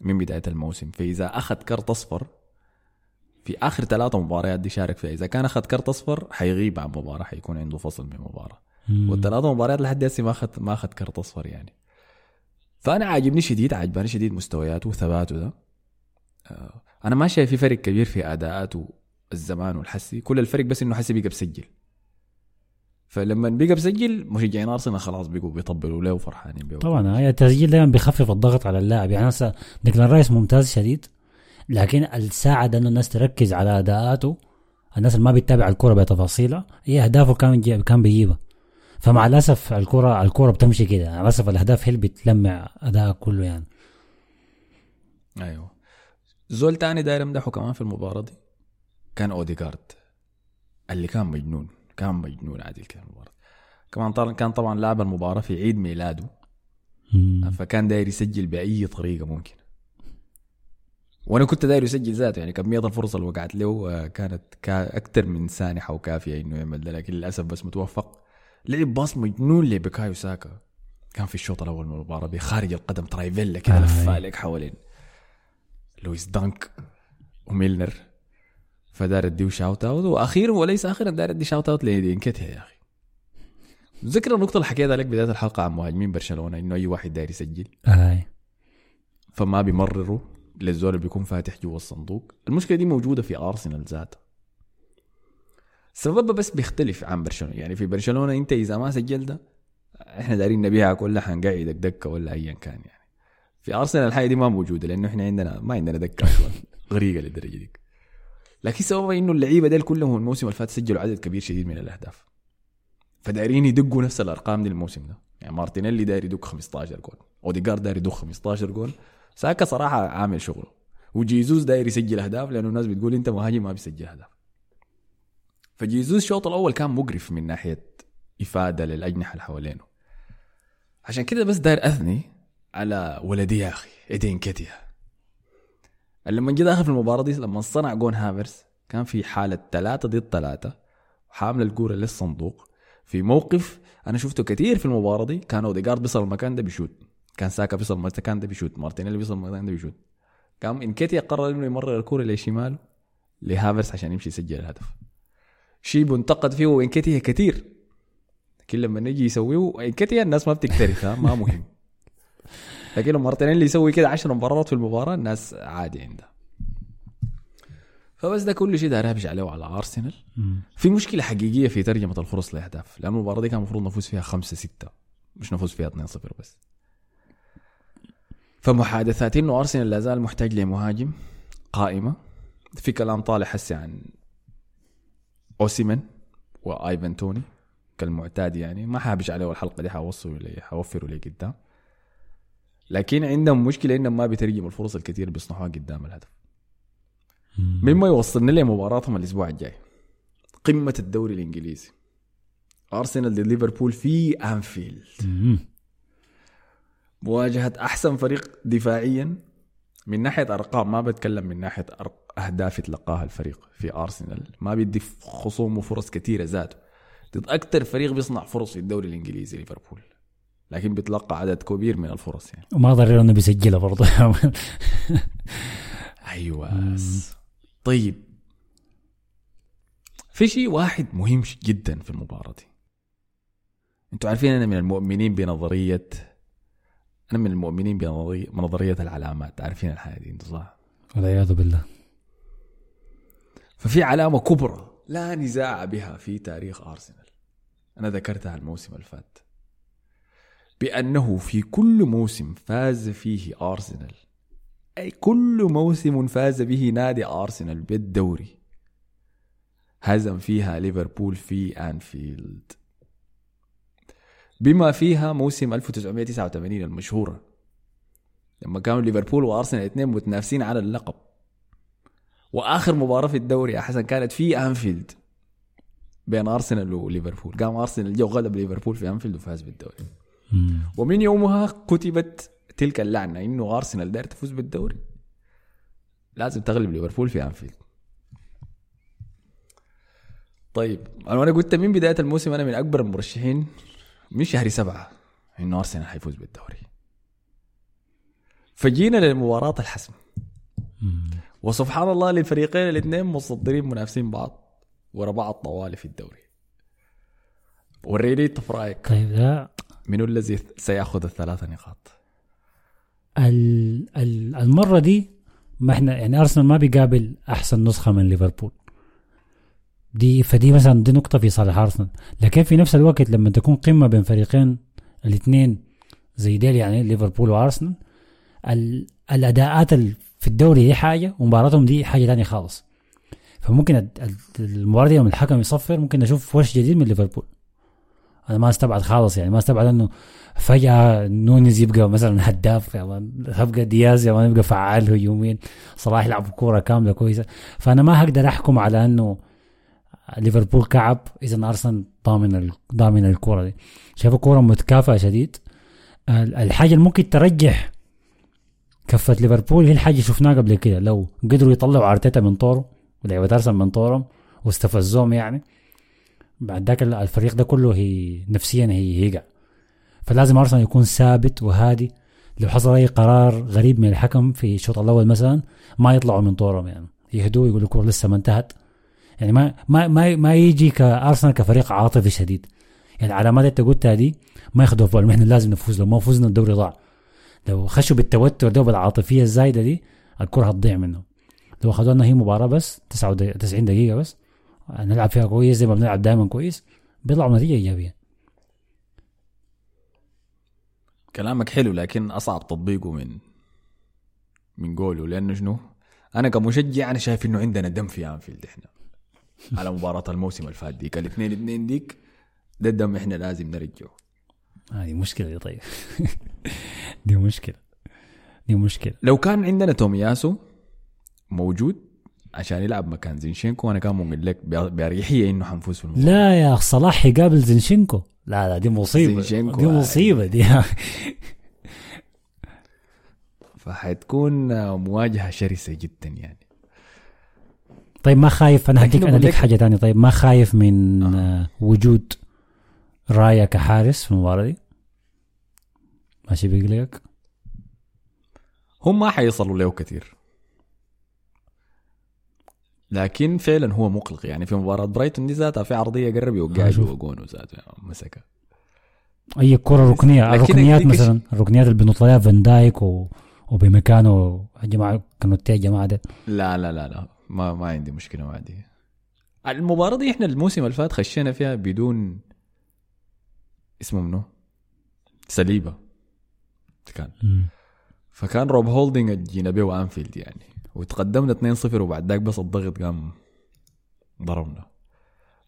من بداية الموسم فإذا أخذ كرت أصفر في آخر ثلاثة مباريات دي شارك فيها. إذا كان أخذ كرت أصفر حيغيب عن مباراة حيكون عنده فصل من مباراة. والثلاثة مباريات لحد هسه ما أخذ ما أخذ كرت أصفر يعني. فأنا عاجبني شديد عجباني شديد مستوياته وثباته ده. آه، أنا ما شايف في فرق كبير في أداءاته الزمان والحسي. كل الفرق بس إنه حسي بيقى بسجل. فلما بيقى بسجل مشجعين آرسنال خلاص بيقوا بيطبلوا له وفرحانين بيه طبعا هي التسجيل دائما بيخفف الضغط على اللاعب. يعني هسه ديكلان رايس ممتاز شديد لكن الساعد انه الناس تركز على أداءاته. الناس اللي ما بتتابع الكرة بتفاصيلها هي أهدافه كان كان بيجيبها. فمع الأسف الكرة الكرة بتمشي كده. مع الأسف الأهداف هي اللي بتلمع أداء كله يعني. أيوه. زول تاني داير امدحه كمان في المباراة دي كان أوديجارد اللي كان مجنون. كان مجنون عادل كده المباراه كمان كان طبعا لاعب المباراة في عيد ميلاده. مم. فكان داير يسجل بأي طريقة ممكن وأنا كنت داير يسجل ذاته يعني كميه الفرص اللي وقعت له كانت كا أكثر من سانحة وكافية إنه يعمل ده لكن للأسف بس متوفق. لعب باص مجنون لبكايو ساكا. كان في الشوط الأول من المباراة بخارج القدم trivela كده آه. لف عليك حوالين. لويس دانك وميلنر. فداير أدي shout out. وأخيرا وليس أخيرا داير أدي shout out لإيدي نكيتيا يا أخي. ذكر النقطة اللي حكيتها لك بداية الحلقة عن مهاجمين برشلونة إنه أي واحد داير يسجل. آي. فما بيمرروا للزول اللي بيكون فاتح جوا الصندوق. المشكلة دي موجودة في أرسنال ذاته سببها بس بيختلف عن برشلونة. يعني في برشلونة أنت إذا ما سجلت إحنا دايرين نبيعك ولا حنقعدك دكه ولا ايا كان يعني. في أرسنال الحاجة دي ما موجودة لأنه إحنا عندنا ما عندنا دكة أصلا. غريقة للدرجة دي لكن سببها إنه اللعيبة ديل كلهم الموسم اللي فات سجلوا عدد كبير شديد من الأهداف. فدايرين يدقوا نفس الأرقام دي الموسم ده. يعني مارتينيلي داير يدق 15 جول. أوديجارد داير يدق 15 جول. ساكا صراحة عامل شغله. وجيزوس داير يسجل أهداف لأنه الناس بتقول أنت مهاجم ما بيسجل أهداف. فجيزوس الشوط الأول كان مقرف من ناحية إفادة للأجنحة اللي حوالينه. عشان كده بس داير أثني على ولدي يا أخي إيدي نكيتيا. لما جه داخل في المباراة دي لما صنع جون هافرتز كان في حالة ثلاثة ضد ثلاثة وحامل الكورة للصندوق. في موقف أنا شفته كثير في المباراة دي كان أوديجارد بيصل المكان ده بيشوت. كان ساكا بيصل المكان ده بيشوت. مارتينيلي بيصل المكان ده بيشوت. كان نكيتيا قرر إنه يمرر الكورة لشماله لهافرز عشان يمشي يسجل الهدف. شيء منتقد فيه وإنكيتيا كثير. لكن لما نجي يسويه إنكيتيا الناس ما بتكترث ما مهم. لكن مارتينيلي يسوي كده 10 مباريات في المباراة الناس عادي عندها فبس ده كل شيء داير ابشع عليه على أرسنال. في مشكلة حقيقية في ترجمة الفرص لأهداف. لأنه المباراة دي كان المفروض نفوز فيها 5 6 مش نفوز فيها 2 0 بس. فمحادثات انه أرسنال لا زال محتاج لمهاجم قائمة. في كلام طالع هسه عن أوسيمن وآيفان توني كالمعتاد يعني. ما حابش عليه الحلقة دي حوصله لي حوفره لي قدام. لكن عندهم مشكلة إنهم ما بيترجموا الفرص الكثير بيصنعوها قدام الهدف. مما يوصلنا لمباراتهم الأسبوع الجاي. قمة الدوري الإنجليزي. ارسنال ضد ليفربول في انفيلد. مواجهة أحسن فريق دفاعيا. من ناحية أرقام ما بتكلم من ناحية أهداف تلقاها الفريق في ارسنال ما بيدي خصومه فرص كثيرة ذاته. ضد أكثر فريق بيصنع فرص في الدوري الإنجليزي ليفربول لكن بيتلقى عدد كبير من الفرص يعني. وما ضرر إنه بيسجلها برضه. أيوه. طيب. في شيء واحد مهم جدا في المباراة دي. أنتوا عارفين أنا من المؤمنين بنظريه أنا من المؤمنين بنظريه بنظرية العلامات. عارفين الحاجة دي أنتوا صح؟ والعياذ بالله. ففي علامة كبرى لا نزاع بها في تاريخ أرسنال. أنا ذكرتها الموسم اللي فات. بأنه في كل موسم فاز فيه أرسنال. أي كل موسم فاز به نادي أرسنال بالدوري. هزم فيها ليفربول في أنفيلد. بما فيها موسم 1989 المشهوره لما كانوا ليفربول وأرسنال الاثنين متنافسين على اللقب. وآخر مباراة في الدوري يا حسن كانت في أنفيلد. بين أرسنال وليفربول. قام أرسنال جو غلب ليفربول في أنفيلد وفاز بالدوري. ومن يومها كتبت تلك اللعنة إنه أرسنال داير تفوز بالدوري. لازم تغلب ليفربول في أنفيلد. طيب أنا وأنا قلت من بداية الموسم أنا من أكبر المرشحين من شهر سبعة إنه أرسنال حيفوز بالدوري. فجينا لمباراة الحسم. وسبحان الله للفريقين الاثنين متصدرين منافسين بعض ورا بعض طوالي في الدوري. وريني إنت في رأيك. طيب ده منو الذي سيأخذ الثلاثه نقاط؟ ال- ال- المرة دي ما إحنا يعني أرسنال ما بيقابل أحسن نسخة من ليفربول. دي فدي مثلا دي نقطة في صالح أرسنال. لكن في نفس الوقت لما تكون قمة بين فريقين الاثنين زي ديل يعني ليفربول وأرسنال ال- الأداءات ال- في الدوري دي حاجة ومباراتهم دي حاجة ثانية خالص. فممكن ال- ال- المباراة دي لما الحكم يصفر ممكن نشوف وش جديد من ليفربول. أنا ما استبعد خالص يعني ما استبعد إنه فجأة نونيز يبقى مثلا هداف يلا يبقى دياز يلا يبقى فعال هجوميا صلاح يلعب كورة كاملة كويسة. فأنا ما هقدر أحكم على إنه ليفربول كعب إذا أرسنال ضامن ضامن الكورة دي. شايف كورة متكافئة شديد. ال- الحاجة اللي ممكن ترجح كفة ليفربول هي الحاجة شفناها قبل كده لو قدروا يطلعوا أرتيتا من طوره ولعيبة أرسنال من طورهم واستفزوهم يعني. بعد ذاك الفريق ده كله هي نفسيا هي هيقع فلازم أرسنال يكون ثابت وهادي. لو حصل أي قرار غريب من الحكم في الشوط الأول مثلا ما يطلعوا من طورهم يعني. يهدوا يقولوا الكوره لسه ما انتهت. يعني ما ما ما, ما يجي كأرسنال كفريق عاطفي شديد. العلامات اللي قلتها دي ما ياخذوها في بالهم إحنا لازم نفوز. لو ما فزنا الدوري ضاع. لو خشوا بالتوتر ده وبالعاطفية الزايدة دي الكرة هتضيع منهم. لو اخذوا لنا هي مباراة بس 99 دقيقة بس نلعب فيها كويس زي ما بنلعب دائما كويس بيطلعوا نتيجة إيجابية. كلامك حلو لكن أصعب تطبيقه من من قوله لأنه شنو؟ أنا كمشجع أنا شايف إنه عندنا دم في أنفيلد إحنا. على مباراة الموسم اللي فات ديك الاثنين اثنين ديك ده الدم إحنا لازم نرجعه. هذه مشكلة دي طيب. دي مشكلة. دي مشكلة. لو كان عندنا تومياسو موجود عشان يلعب مكان زينشينكو أنا كان ممكن لك بأريحية إنه حنفوز في المباراة. لا يا اخ صلاح يقابل زينشينكو. لا لا دي مصيبة. زينشينكو دي هاي. مصيبة دي. فحتكون مواجهة شرسة جدا يعني. طيب ما خايف؟ أنا هديك أنا هديك حاجة تانية. طيب ما خايف من آه. وجود رايا كحارس في المباراة دي؟ ماشي بيقلقك هم ما حيصلوا له كثير. لكن فعلا هو مقلق. يعني في مباراة برايتون دي ذاتها في عرضية قرب يوقع. جوا جون ذاته مسكها أي كرة ركنية. لكن الركنيات مثلا الركنيات اللي بنط عليها فان دايك و... وبمكانه يا جماعة كانوا يا جماعة ده لا لا لا لا. ما ما عندي مشكلة مع دي المباراة دي إحنا الموسم اللي فات خشينا فيها بدون اسمه منو؟ ساليبا. كان. فكان روب هولدنج جينا بيه أنفيلد يعني. وتقدمنا 2-0 وبعد ذاك بس الضغط قام ضربنا.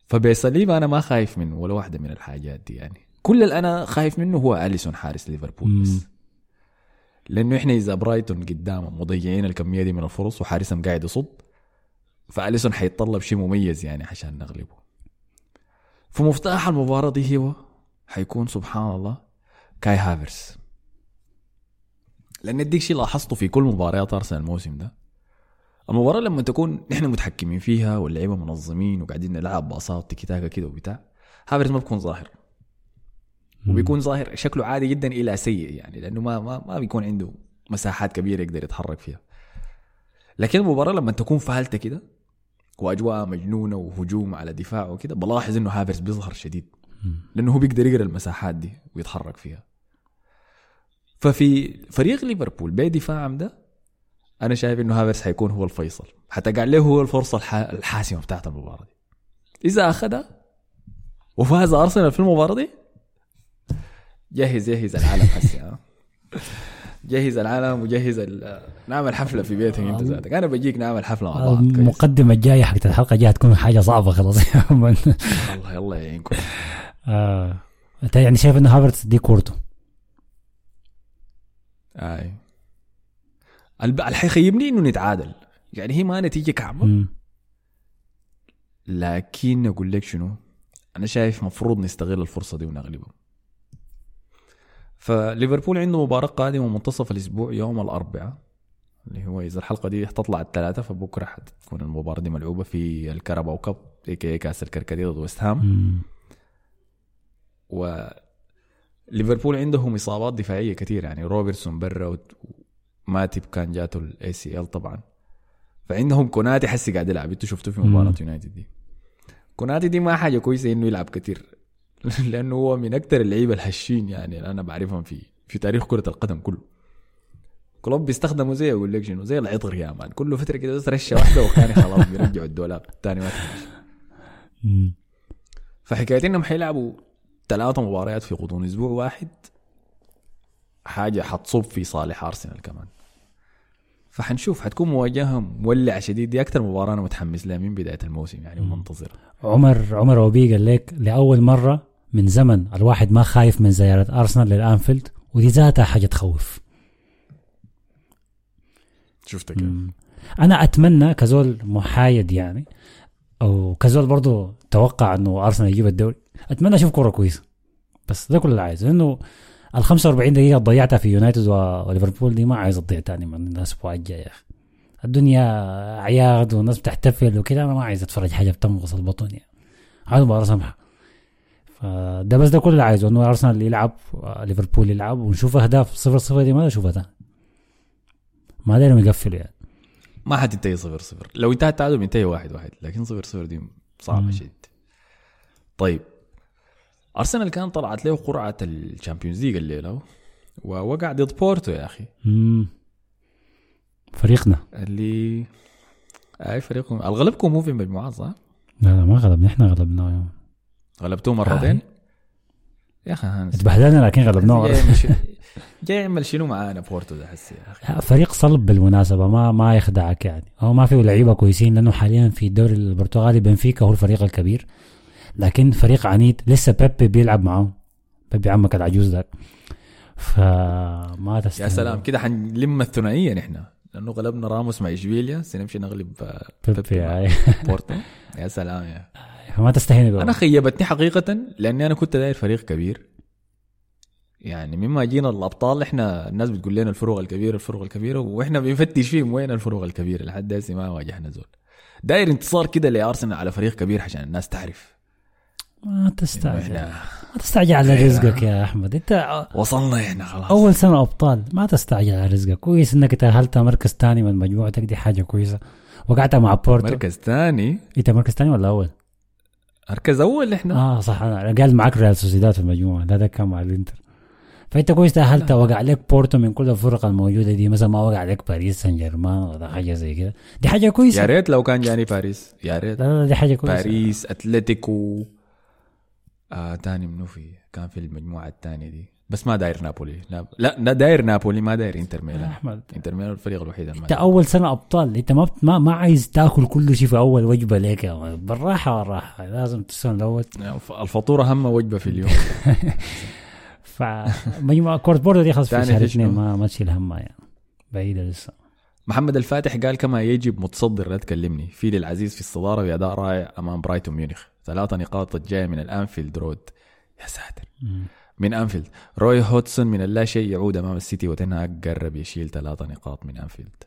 فبساليبا أنا ما خايف منه ولا واحدة من الحاجات دي يعني. كل اللي أنا خايف منه هو أليسون حارس ليفربول بس. لأنه إحنا إذا برايتون قدامهم مضيعين الكمية دي من الفرص وحارسهم قاعد يصد فأليسون حيتطلب شيء مميز يعني عشان نغلبه. فمفتاح المباراة دي هو حيكون سبحان الله كاي هافرس. لأن أديك شيء لاحظته في كل مباريات أرسنال الموسم ده المباراة لما تكون نحن متحكمين فيها واللعيبة منظمين وقاعدين نلعب باصات تيكي تاكا كده وبتاع هافرز ما بيكون ظاهر. وبيكون ظاهر شكله عادي جدا إلى سيء يعني لأنه ما ما ما بيكون عنده مساحات كبيرة يقدر يتحرك فيها. لكن المباراة لما تكون فالته كده وأجواء مجنونة وهجوم على دفاع وكده بلاحظ إنه هافرز بيظهر شديد. لأنه هو بيقدر يقرأ المساحات دي ويتحرك فيها. ففي فريق ليفربول بدفاعهم ده أنا شايف إنه هافرز حيكون هو الفيصل. حتقع له هو الفرصة الح... الحاسمة بتاعت المباراة دي. إذا أخذها وفاز أرسنال في المباراة دي جهز جهز العالم هسه ها. جهز العالم وجهز ال... نعمل حفله في بيتك أنت ذاتك. أنا بجيك نعمل حفله مع بعض. كويس. المقدمة الجاية حقت الحلقة الجاية هتكون حاجة صعبة خلاص. الله الله يعينكم آه. أنت يعني شايف إنه هافرتس دي كورته؟ اي الب- اللي حيخيبني إنه نتعادل. يعني هي ما نتيجة كعبه. لكن أقول لك شنو؟ أنا شايف مفروض نستغل الفرصة دي ونغلبهم. فليفربول عنده مباراة قادمة منتصف الأسبوع يوم الأربعاء اللي هو إذا الحلقة دي تطلع الثلاثة فبكرة حتكون المباراة دي ملعوبة في ال Carabao Cup AKA كأس الكركديه ضد ويست هام. مم. وليفربول عندهم إصابات دفاعية كثير يعني روبرتسون برا وماتيب كان جاته ال ACL طبعا. فعندهم كوناتي هسي قاعد يلعب. إنتوا شفتوه في مباراة. يونايتد دي. كوناتي دي ما حاجة كويسة إنه يلعب كثير لأنه هو من أكثر اللعيبة الهشين يعني أنا بعرفهم في في تاريخ كرة القدم كله. كلوب بيستخدمه زي أقول لك شنو؟ زي العطر يا مان. كل فترة كده بس رشة واحدة وكان خلاص بيرجعوا الدولاب. الثاني ما تمشي. فحكاية إنهم حيلعبوا ثلاثة مباريات في غضون أسبوع واحد. حاجة حتصب في صالح أرسنال كمان. فحنشوف حتكون مواجهة مولعة شديد. دي أكثر مباراة أنا متحمس لها من بداية الموسم يعني ومنتظر عمر عمر أوبي قال لك لأول مرة من زمن الواحد ما خايف من زيارة أرسنال للأنفيلد ودي ذاتها حاجة تخوف. شفتك كيف؟ أنا أتمنى كزول محايد يعني أو كزول برضو توقع إنه أرسنال يجيب الدوري. أتمنى أشوف كورة كويسة بس ده كل اللي عايزه لأنه ال 45 دقيقة ضيعتها في يونايتد وليفربول دي ما عايز تضيع تاني من الأسبوع الجاي يا أخي. الدنيا اعياد والناس بتحتفل وكده أنا ما عايز أتفرج حاجة بتمغص البطن يعني. عايز مباراه سمحه فده بس ده كل اللي عايزه إنه أرسنال يلعب ليفربول يلعب ونشوف أهداف. صفر صفر دي ما أشوفها تاني. ما دايرهم يقفلوا يعني. ما حتنتهي صفر صفر. لو انتهى التعادل بينتهي واحد واحد لكن صفر صفر دي صعبة مم. شديد. طيب. ارسنال كان طلعت له قرعة ال Champions League الليلة ووقع ضد بورتو يا أخي. مم. فريقنا. اللي أي فريقكم الغلبكم هو في المجموعات صح؟ لا لا ما غلبنا إحنا غلبناه غلبتوه مرتين؟ يا أخي هانس اتبهدلنا لكن غلبناه جاي يعمل شنو- معانا بورتو ده حسي يا أخي. فريق صلب بالمناسبة ما ما يخدعك يعني. هو ما فيه لعيبة كويسين لأنه حاليا في الدوري البرتغالي بنفيكا هو الفريق الكبير. لكن فريق عنيد لسه بيبي بيلعب معاه بيبي عمك العجوز ذاك. فما تستاهل. يا سلام. كده حنلم الثنائية نحن. لأنه غلبنا راموس مع إشبيليا. سنمشي نغلب آه، بيبي. بورتو. يا سلام يا. ما تستهين أنا خيبتني حقيقة لأني أنا كنت داير فريق كبير. يعني مما جينا الأبطال إحنا الناس بتقول لنا الفروق الكبيرة الفروق الكبيرة وإحنا بنفتش فيهم وين الفروق الكبيرة. لحد هسه ما واجهنا زول. داير انتصار كده لأرسنال على فريق كبير عشان الناس تعرف. ما تستعجل. ما تستعجل على رزقك يا أحمد. أنت وصلنا إحنا خلاص. أول سنة أبطال. ما تستعجل على رزقك. كويس إنك تأهلت مركز ثاني من مجموعتك دي حاجة كويسة. وقعت مع بورتو. مركز ثاني؟ أنت مركز ثاني ولا أول؟ مركز أول إحنا. آه صح. أنا قال معك ريال سوسيداد في المجموعة. ده ده كان مع الإنتر. فأنت كويس تأهلت. وقع عليك بورتو من كل الفرق الموجودة دي. مثلا ما وقع عليك باريس سان جيرمان ولا حاجة زي كده. دي حاجة كويسة. يا ريت لو كان جاني باريس. يا ريت. لا لا دي حاجة كويسة. باريس أتلتيكو. آه تاني منو في؟ كان في المجموعة الثانية دي. بس ما داير نابولي. لا لا, داير نابولي ما داير انتر ميلان. أحمد. انتر ميلان الفريق الوحيد أنت أول سنة أبطال. أنت ما ما, ما عايز تاكل كل شيء في أول وجبة ولد. بالراحة بالراحة. لازم السنة الأول. الف- الفطور أهم وجبة في اليوم. فمجموعه كورت بورتو دي خلص في شهر؟ اثنين ما ما تشيل همها يعني. بعيدة لسه. محمد الفاتح قال كما يجب متصدر لا تكلمني. فيلا العزيز في الصدارة باداء رائع أمام برايتون ميونخ. ثلاثة نقاط جاية من الأنفيلد رود. يا ساتر. من أنفيلد. روي هودسون من اللا شيء يعود أمام السيتي وتنهاك قرب يشيل ثلاثة نقاط من أنفيلد.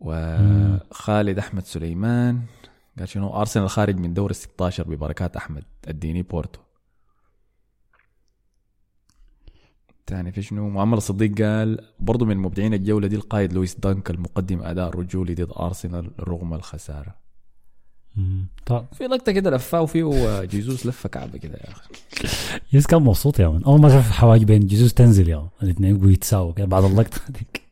وخالد أحمد سليمان قال شنو؟ أرسنال خارج من دور ال 16 ببركات أحمد اديني بورتو. تاني في شنو؟ معمر الصديق قال برضو من مبدعين الجولة دي القائد لويس دانك المقدم أداء رجولي ضد أرسنال رغم الخسارة. طب في لقطة كده لفاه فيه جيزوس لفه كعبة كده يا أخي. يس كان مبسوط يا من. أول ما شاف حواجبين جيسوس تنزل يا الاثنين يبقوا يتساووا كده بعد اللقطة ديك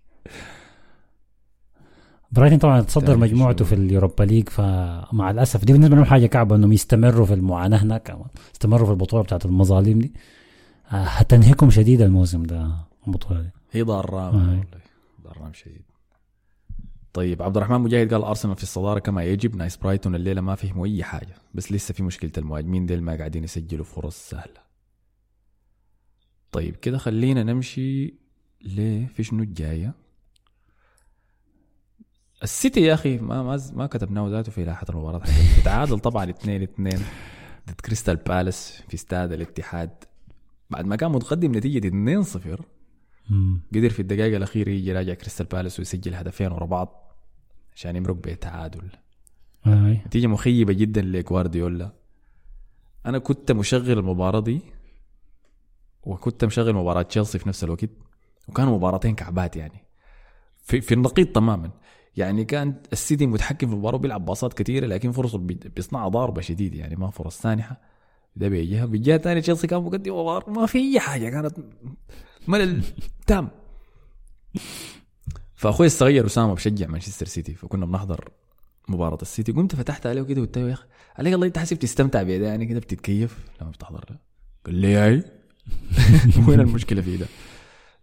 برايتون طبعا تصدر مجموعته في ال Europa League فمع الأسف دي بالنسبة لهم حاجة كعبة إنهم يستمروا في المعاناة هناك يستمروا في البطولة بتاعت المظالم دي. هتنهكم شديد الموسم ده البطوله دي هي دراما آه. والله. دراما شديد. طيب عبد الرحمن مجاهد قال أرسنال في الصدارة كما يجب. nice برايتون الليلة ما فهموا أي حاجة بس لسه في مشكلة المهاجمين ديل ما قاعدين يسجلوا فرص سهلة؟ طيب كده خلينا نمشي ليه في شنو الجاية؟ السيتي يا أخي ما ما ما كتبناه ذاته في لاحه المباراة. تعادل طبعا 2 2 ضد كريستال بالاس في استاد الاتحاد بعد ما كان متقدم نتيجة 2 0 مم. قدر في الدقائق الأخيرة يجي راجع كريستال بالاس ويسجل هدفين ورا بعض عشان يمرق بتعادل. آه. نتيجة مخيبة جدا لجوارديولا. أنا كنت مشغل المباراة دي وكنت مشغل مباراة تشيلسي في نفس الوقت وكانوا مباراتين كعبات يعني. في, في النقيض تماما. يعني كان السيتي متحكم في المباراة وبيلعب باصات كثيرة لكن فرصة بي- بيصنعها ضاربة شديد يعني ما فرص سانحة. ده بيجيها بالجهة الثانية تشيلسي كان مقدم مباراة ما في أي حاجة كانت ملل تام. فأخوي الصغير أسامة بشجع مانشستر سيتي فكنا بنحضر مباراة السيتي. قمت فتحت عليه كده قلت له يا أخي عليك الله أنت حاسب تستمتع بيها يعني كده بتتكيف؟ لما بتحضر. له قال لي هاي وين المشكلة في ده؟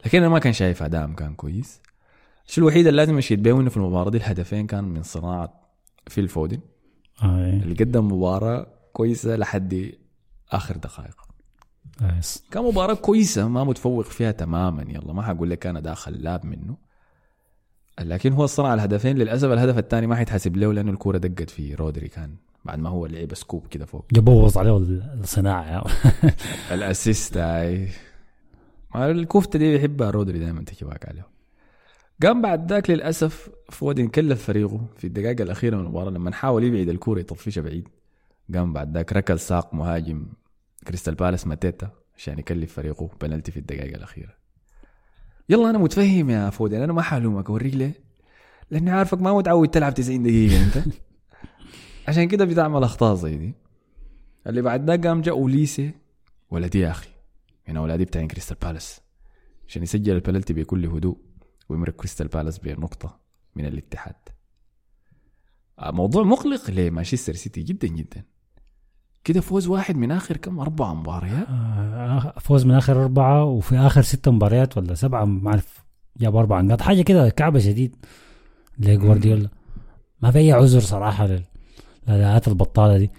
لكن أنا ما كان شايف ادائهم كان كويس. الشيء الوحيد اللي لازم أشيد بيه إنه في المباراة دي الهدفين كان من صناعة فيل فودن. آه. اللي قدم مباراة كويسة لحد آخر دقائق. آه. كان مباراة كويسة ما متفوق فيها تماما يلا ما حقول لك أنا داخل لاب منه. لكن هو صنع الهدفين للأسف الهدف الثاني ما حيتحسب له لأنه الكورة دقت في رودري كان بعد ما هو لعب scoop كده فوق. قام بوظ عليه الصناعة. ال assist هاي ما الكفتة دي بيحبها رودري دائما تجي باك عليه قام بعد ذاك للأسف فودن كلف فريقه في الدقائق الأخيرة من المباراة لما حاول يبعد الكورة يطفشها بعيد. قام بعد ذاك ركل ساق مهاجم كريستال بالاس ماتيتا عشان يكلف فريقه بنالتي في الدقائق الأخيرة. يلا أنا متفهم يا فودن أنا ما حلومك أوريك ليه؟ لأني عارفك ما متعود تلعب 90 دقيقة أنت. عشان كده بتعمل اخطاء زي دي. اللي بعد ده قام جاء أوليسي ولدي يا أخي من أولادي بتاعين كريستال بالاس. عشان يسجل البلنتي بكل هدوء ويمرق كريستال بالاس بنقطة من الاتحاد. آه، موضوع مقلق لمانشستر سيتي جدا جدا. كده فوز واحد من آخر كم؟ أربع مباريات؟ آه، فوز من آخر أربعة وفي آخر ست مباريات ولا سبعة ما أعرف جاب أربع نقاط. حاجة كده كعبة شديد لجوارديولا ما في أي عذر صراحة لل- للأداءات البطالة دي.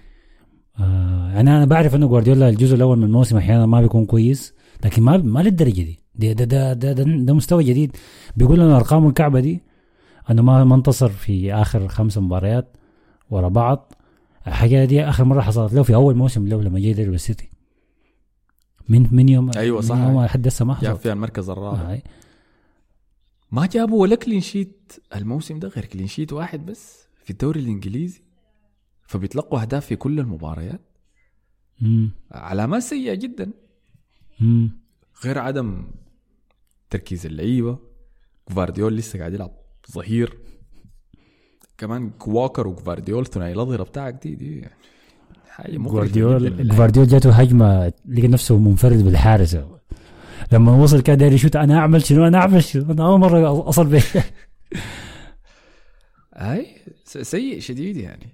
آه يعني أنا بعرف إنه جوارديولا الجزء الأول من الموسم أحيانا ما بيكون كويس لكن ما ما للدرجة دي. ده ده ده ده, ده, ده مستوى جديد. بيقول لنا أرقام الكعبة دي إنه ما ما انتصر في آخر خمس مباريات ورا بعض. الحاجة دي آخر مرة حصلت له في أول موسم له لما جه يدرب السيتي من من يوم أيوة صح. من يوم لحد هسه ما حصل فيها المركز الرابع آه. ما جابوا ولا clean sheet الموسم ده غير clean sheet واحد بس في الدوري الإنجليزي فبيتلقوا أهداف في كل المباريات مم. علامات سيئة جدا مم. غير عدم تركيز اللعيبة جوارديول لسه قاعد يلعب ظهير كمان كواكر وجوارديول ثنائي الاظهره بتاعك دي دي يعني حاجة جوارديول. جوارديول جاته هجمة لقى نفسه منفرد بالحارس. لما وصل كان داير يشوت أنا أعمل شنو؟ أنا أعمل شنو؟ أنا أول مرة أصل به أي س- سيء شديد يعني.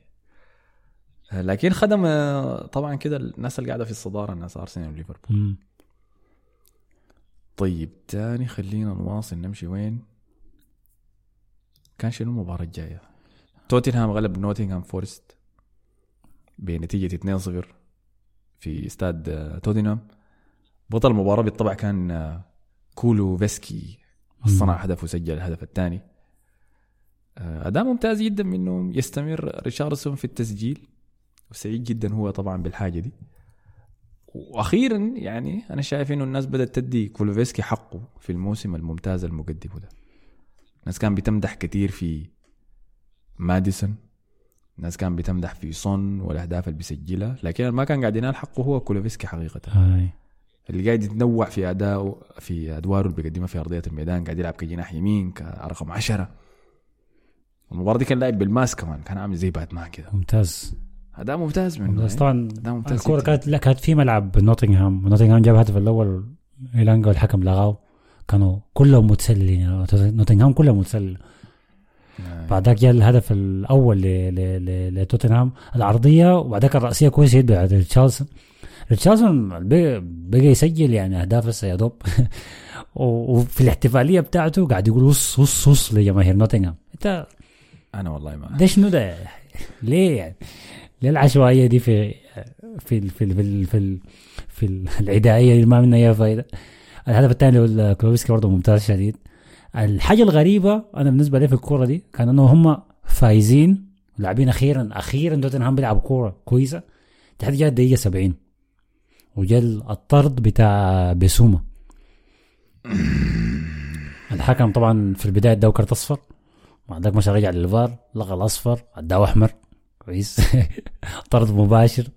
لكن خدم آه، طبعا كده الناس اللي قاعدة في الصدارة الناس أرسنال وليفربول. طيب تاني خلينا نواصل نمشي وين؟ كان شنو المباراة الجاية؟ توتنهام غلب نوتنغهام فورست بنتيجة 2-0 في استاد آه، توتنهام. بطل المباراة بالطبع كان آه، كولوسيفسكي. صنع هدف وسجل الهدف الثاني. أداء ممتاز جدا منه يستمر ريشاردسون في التسجيل وسعيد جدا هو طبعا بالحاجة دي. وأخيرا يعني أنا شايف إنه الناس بدأت تدي كولوسيفسكي حقه في الموسم الممتاز المقدمه ده. الناس كان بتمدح كثير في ماديسون. الناس كان بتمدح في صن والأهداف اللي بيسجلها لكن ما كان قاعد ينال حقه هو كولوسيفسكي حقيقة. هاي. اللي قاعد يتنوع في اداؤه في أدواره اللي بيقدمها في أرضية الميدان قاعد يلعب كجناح يمين كرقم عشرة. المباراه دي كان لاعب بالماس كمان كان عامل زي باتمان كده. ممتاز. اداء ممتاز منه ممتاز. يعني. طبعا أداء ممتاز الكوره. كانت لا كانت في ملعب نوتنغهام. نوتنغهام جاب الهدف الأول إيلانجا والحكم لغاه. كانوا كلهم متسللين. نوتنغهام كلهم متسلل. آه. بعدك جاء الهدف الأول لتوتنهام العرضية وبعدك الراسيه كويسه جدا بتاعت ريتشاردسون ريتشاردسون بقى, يسجل يعني أهداف هسه يا دوب. وفي الاحتفالية بتاعته قاعد يقول وص وص وص لجماهير نوتنغهام. انت أنا والله ما ده شنو ده؟ ليه يعني؟ ليه العشوائية دي في في ال- في ال- في ال- في, ال- في ال- العدائية اللي ما منها اي فايدة؟ الهدف الثاني كلوفسكي برضه ممتاز شديد. الحاجة الغريبة أنا بالنسبة لي في الكورة دي كان إنه هم فايزين لاعبين أخيرا أخيرا توتنهام بيلعب كورة كويسة. لحد جاء الدقيقة 70 وجا الطرد بتاع بسومه الحكم طبعا في البداية اداه كرت أصفر. بعدك مشى رجع للفار لغى الأصفر اداه أحمر. كويس. طرد مباشر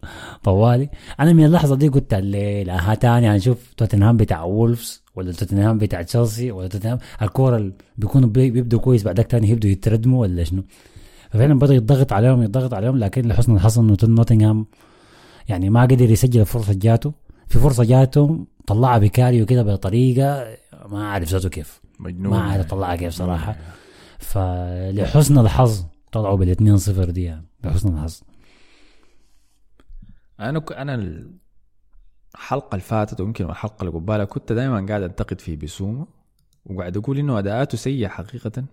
طوالي. أنا من اللحظة دي قلت الليل ها تاني. هنشوف توتنهام بتاع وولفز ولا توتنهام بتاع تشيلسي ولا توتنهام. الكورة اللي بيكونوا بي- بيبدوا كويس. بعدك تاني يبدوا يتردموا ولا شنو؟ ففعلا بدا يضغط عليهم يضغط عليهم. لكن لحسن الحظ انه نوتنغهام يعني ما قدر يسجل الفرصة جاته. في فرصة جاته طلعها بكاريو كده بطريقة ما أعرف ذاته كيف. مجنون. ما عارف أطلعها كيف صراحة. فلحسن الحظ طلعوا بال 2 0 دي يعني لحسن الحظ. أنا ك... أنا الحلقة اللي فاتت ويمكن الحلقة اللي قبالها كنت دائما قاعد انتقد في بسومة وقاعد أقول إنه أداءاته سيئة حقيقه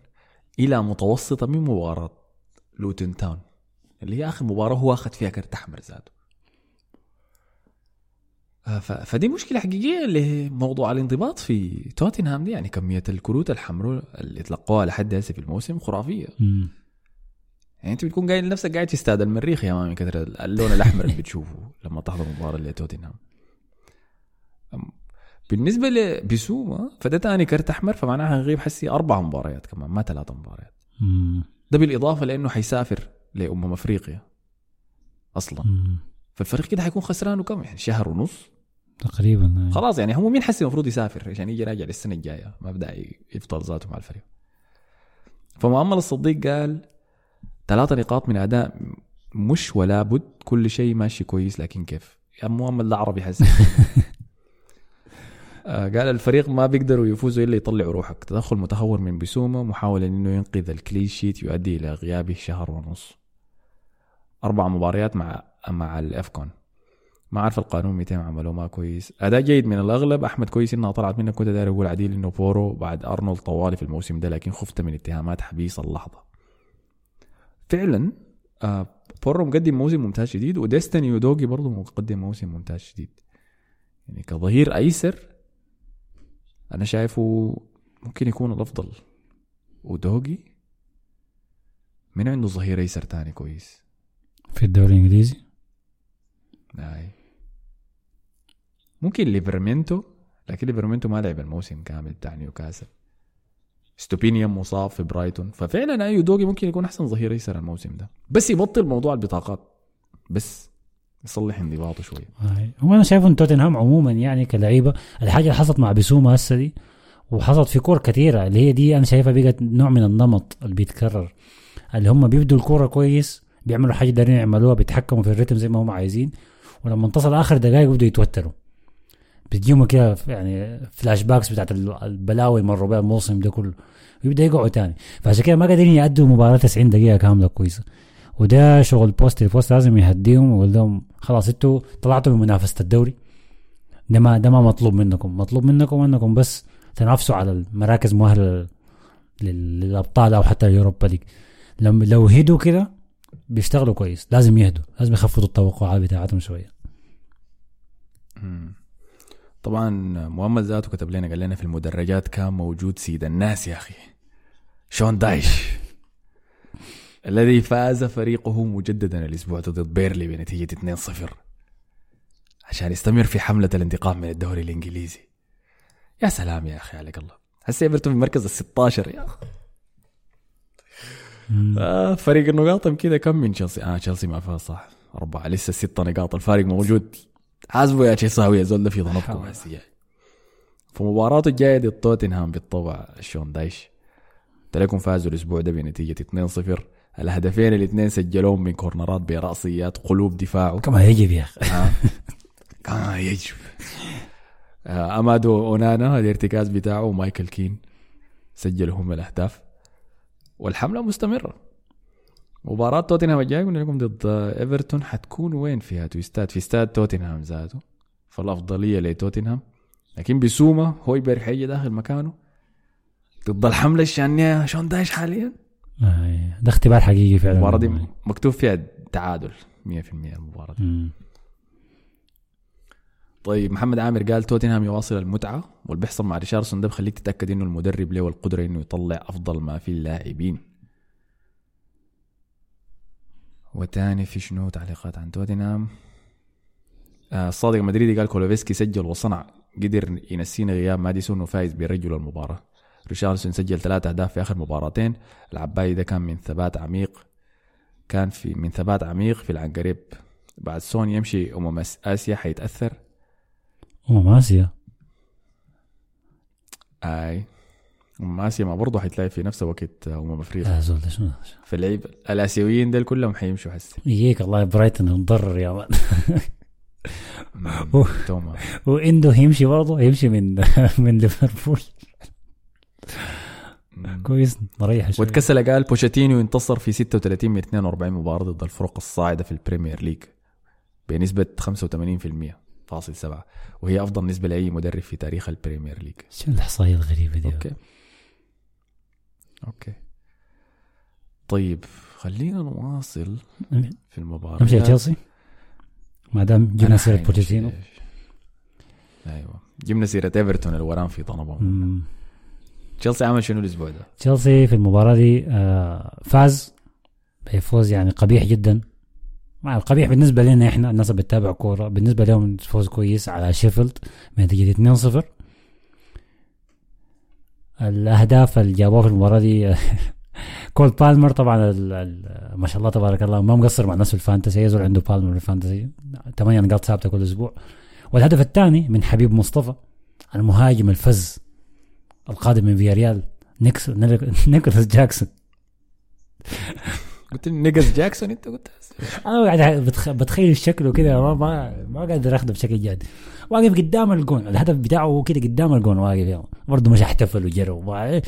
إلى متوسطة من مباراة لوتن تاون اللي هي آخر مباراة هو أخذ فيها كرت أحمر ذاته. آه، ف... فدي مشكلة حقيقية لموضوع الانضباط في توتنهام دي يعني كمية الكروت الحمراء اللي تلقوها لحد هسه في الموسم خرافية. يعني انت بتكون قاعد نفسك قاعد في استاد المريخ يا مان من كثر اللون الأحمر اللي بتشوفه لما تحضر مباراة لتوتنهام بالنسبة لبسوما فده تاني كرت أحمر فمعناها هيغيب حسي أربع مباريات كمان ما ثلاث مباريات. ده بالإضافة لأنه حيسافر لأمم أفريقيا أصلا. فالفريق كده حيكون خسرانه كم؟ يعني شهر ونص. تقريبا خلاص يعني هو مين حسي المفروض يسافر عشان يجي راجع للسنة الجاية؟ ما بدأ يفضل ذاته مع الفريق. فمؤمل الصديق قال ثلاثة نقاط من أداء مش ولا بد كل شيء ماشي كويس لكن كيف؟ يا مؤمل ده عربي حسن. آه، قال الفريق ما بيقدروا يفوزوا إلا يطلعوا روحك. تدخل متهور من بسومه محاوله إنه ينقذ ال clean sheet يؤدي إلى غيابه شهر ونص. أربع مباريات مع مع ال AFCON. ما عارف القانون 200 عملوه ما كويس. أداء جيد من الأغلب. أحمد كويس إنها طلعت منك كنت داير أقول عديل إنه بورو بعد أرنولد طوالي في الموسم ده لكن خفت من اتهامات حبيس اللحظة. فعلا آه بورو مقدم موسم ممتاز شديد وديستني أودوجي برضه مقدم موسم ممتاز شديد. يعني كظهير أيسر أنا شايفه ممكن يكون الأفضل. أودوجي من عنده ظهير أيسر تاني كويس. في الدوري الإنجليزي؟ أي. ممكن ليفرمنتو لكن ليفرمنتو ما لعب الموسم كامل بتاع نيوكاسل. ستوبينيان مصاب في برايتون. ففعلا أودوجي ممكن يكون أحسن ظهير ايسر الموسم ده. بس يبطل موضوع البطاقات. بس يصلح انضباطه شوية. هو أنا شايف إن توتنهام عموما يعني كلعيبه الحاجة اللي حصلت مع بسوما هسه دي وحصلت في كور كثيره اللي هي دي أنا شايفها بقت نوع من النمط اللي بيتكرر. اللي هم بيبدوا الكورة كويس بيعملوا حاجة دايرين يعملوها بيتحكموا في ال rhythm زي ما هم عايزين ولما تصل آخر دقائق بيبدوا يتوتروا. بتجيهم كده يعني flashbacks بتاعت البلاوي اللي مروا بها الموسم ده كله. ويبدأ يقعوا تاني. فعشان كده ما قادرين يأدوا مباراة 90 دقيقة كاملة كويسة. وده شغل بوست البوست لازم يهديهم ويقول لهم خلاص أنتوا طلعتوا من منافسة الدوري. ده ما ده ما مطلوب منكم. مطلوب منكم انكم بس تنافسوا على المراكز مؤهلة لل- للأبطال أو حتى اليوروبا ليج لو هدوا كده بيشتغلوا كويس. لازم يهدوا. لازم يخفضوا التوقعات بتاعتهم شوية. طبعا مؤمل ذاته كتب لنا قال لنا في المدرجات كان موجود سيد الناس يا أخي. شون دايش؟ الذي فاز فريقه مجددا الأسبوع ضد بيرلي بنتيجة 2-0 عشان يستمر في حملة الانتقام من الدوري الإنجليزي. يا سلام يا أخي عليك الله. هسه إيفرتون في المركز ال 16 يا أخي. آه فريق النقاط كده كم من تشيلسي؟ آه تشيلسي ما فاز صح. أربعة لسه ستة نقاط. الفارق موجود حاسبوا يا تشيلساوي يا زول في جاي. في مباراته الجاية ضد توتنهام بالطبع شون دايش؟ تلاقيكم فازوا الأسبوع ده بنتيجة 2-0 الهدفين الاثنين سجلوهم من كورنرات برأسيات قلوب دفاعه كما يجب يا أخي. آه. كما يجب. آه، أمادو أونانا الارتكاز بتاعه ومايكل كين سجلوا هم الأهداف. والحملة مستمرة. مباراة توتنهام الجاي قلنا لكم ضد إيفرتون حتكون وين فيها تويستات؟ في استاد توتنهام ذاته فالأفضلية لتوتنهام. لكن بسوما هويبرغ حيجي داخل مكانه ضد الحملة الشانية شون دايش حاليا؟ آه، ده اختبار حقيقي فعلا. المباراة دي مكتوب فيها تعادل 100% المباراة دي. طيب محمد عامر قال توتنهام يواصل المتعة واللي بيحصل مع ريشارسون ده بخليك تتأكد إنه المدرب له القدرة إنه يطلع أفضل ما في اللاعبين. وتاني في شنو تعليقات عن توتنهام؟ آه الصادق المدريدي قال كولوسيفسكي سجل وصنع قدر ينسينا غياب ماديسون وفايز برجل المباراة ريشارلسون سجل ثلاثة أهداف في آخر مباراتين. العباي ده كان من ثبات عميق كان في من ثبات عميق في العنقريب. بعد سون يمشي أمم آس- آسيا حيتأثر. امم اسيا أي. أمم اسيا ما برضه حيتلاقي في نفس وقت امم أفريقيا. يا زول ده شنو؟ في اللعيبة الآسيويين دول كلهم حيمشوا هسه يجيك الله برايتون مضرر يا man. واندو هيمشي برضه هيمشي من من ليفربول. كويس نريح شوي واتكسل قال بوتشيتينو ينتصر في 36 من 42 مباراة ضد الفرق الصاعدة في البريمير ليج بنسبة 85% فاصل سبعة. وهي أفضل نسبة لأي مدرب في تاريخ البريمير ليج. شنو الاحصائيه الغريبة دي؟ okay. okay. طيب خلينا نواصل في المباراة نمشي تشيلسي؟ ما دام جبنا سيرة بوتشيتينو. أيوه. جبنا سيرة إيفرتون الوران في طنبة. مم. تشيلسي عمل شنو الأسبوع ده؟ تشيلسي في المباراة دي آه، فاز بفوز يعني قبيح جدا. مع القبيح بالنسبة لنا إحنا الناس اللي بتتابع كورة. بالنسبة لهم فوز كويس على شيفيلد بنتيجة 2-0 الأهداف اللي جابوها في المباراة دي. كول بالمر طبعا ما شاء الله تبارك الله ما مقصر مع الناس في ال fantasy أي زول عنده بالمر في ال fantasy ثمانية نقاط ثابتة كل أسبوع. والهدف الثاني من حبيب مصطفى المهاجم الفذ القادم من فياريال نيكس نيكولاس جاكسون. قلت لي نيجز جاكسون انت قلت أنا قاعد بتخ... بتخيل شكله كده ما ما, ما قادر اخده بشكل جاد. واقف قدام الجون. الهدف بتاعه هو كده قدام الجون واقف. يعني. برضه مش احتفل وجرى. وما-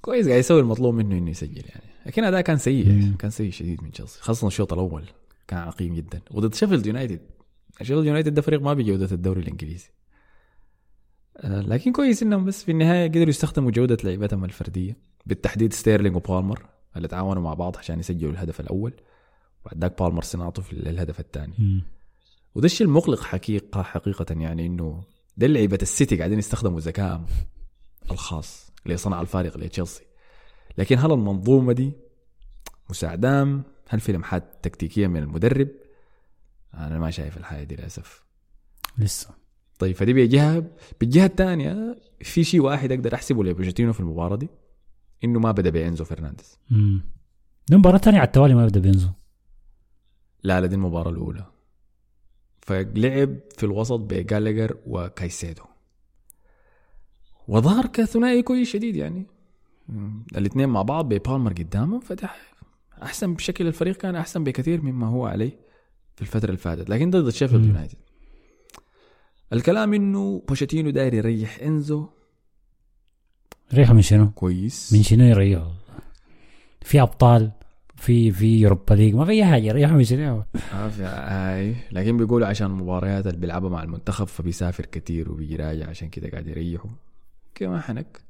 كويس قاعد يسوي المطلوب منه إنه يسجل يعني. لكن أداء كان سيء. كان سيء شديد من تشيلسي. خاصة الشوط الأول كان عقيم جدا. وضد شيفيلد يونايتد. شيفيلد يونايتد ده فريق ما بجوده الدوري الإنجليزي. آه، لكن كويس إنهم بس في النهاية قدروا يستخدموا جودة لعيبتهم الفردية. بالتحديد ستيرلينج وبالمر. اللي تعاونوا مع بعض عشان يسجلوا الهدف الأول. وبعد ذاك بالمر صناعته في الهدف الثاني. وده الشيء المقلق حقيقة حقيقة يعني إنه ده لعيبة السيتي قاعدين يستخدموا ذكائهم الخاص لصنع الفارق لتشيلسي. لكن هل المنظومة دي مساعدام؟ هل في لمحات تكتيكية من المدرب؟ أنا ما شايف الحاجة دي للأسف. لسه. طيب فدي بجهة بالجهة الثانية في شيء واحد أقدر أحسبه لبوجيتينو في المباراة دي إنه ما بدأ بإنزو فرنانديز. مم. دي مباراة تانية على التوالي ما يبدا بإنزو لا لا دي المباراة الأولى. فلعب في الوسط بجالاجر وكايسيدو وظهر كثنائي كويس شديد يعني. الاثنين مع بعض ببالمر قدامهم فده أحسن بشكل الفريق كان أحسن بكثير مما هو عليه في الفترة اللي فاتت لكن ضد شيفيلد. يونايتد. الكلام إنه بوتشيتينو داير يريح إنزو. ريحه من شنو؟ كويس. من شنو يريحه؟ في أبطال. في في اوروبا ليج ما في أي حاجة ريحه من شنو؟ آه في هاي لكن بيقولوا عشان المباريات اللي بيلعبها مع المنتخب فبيسافر كتير وبيجي راجع عشان كده قاعد يريحوا. كما حنك.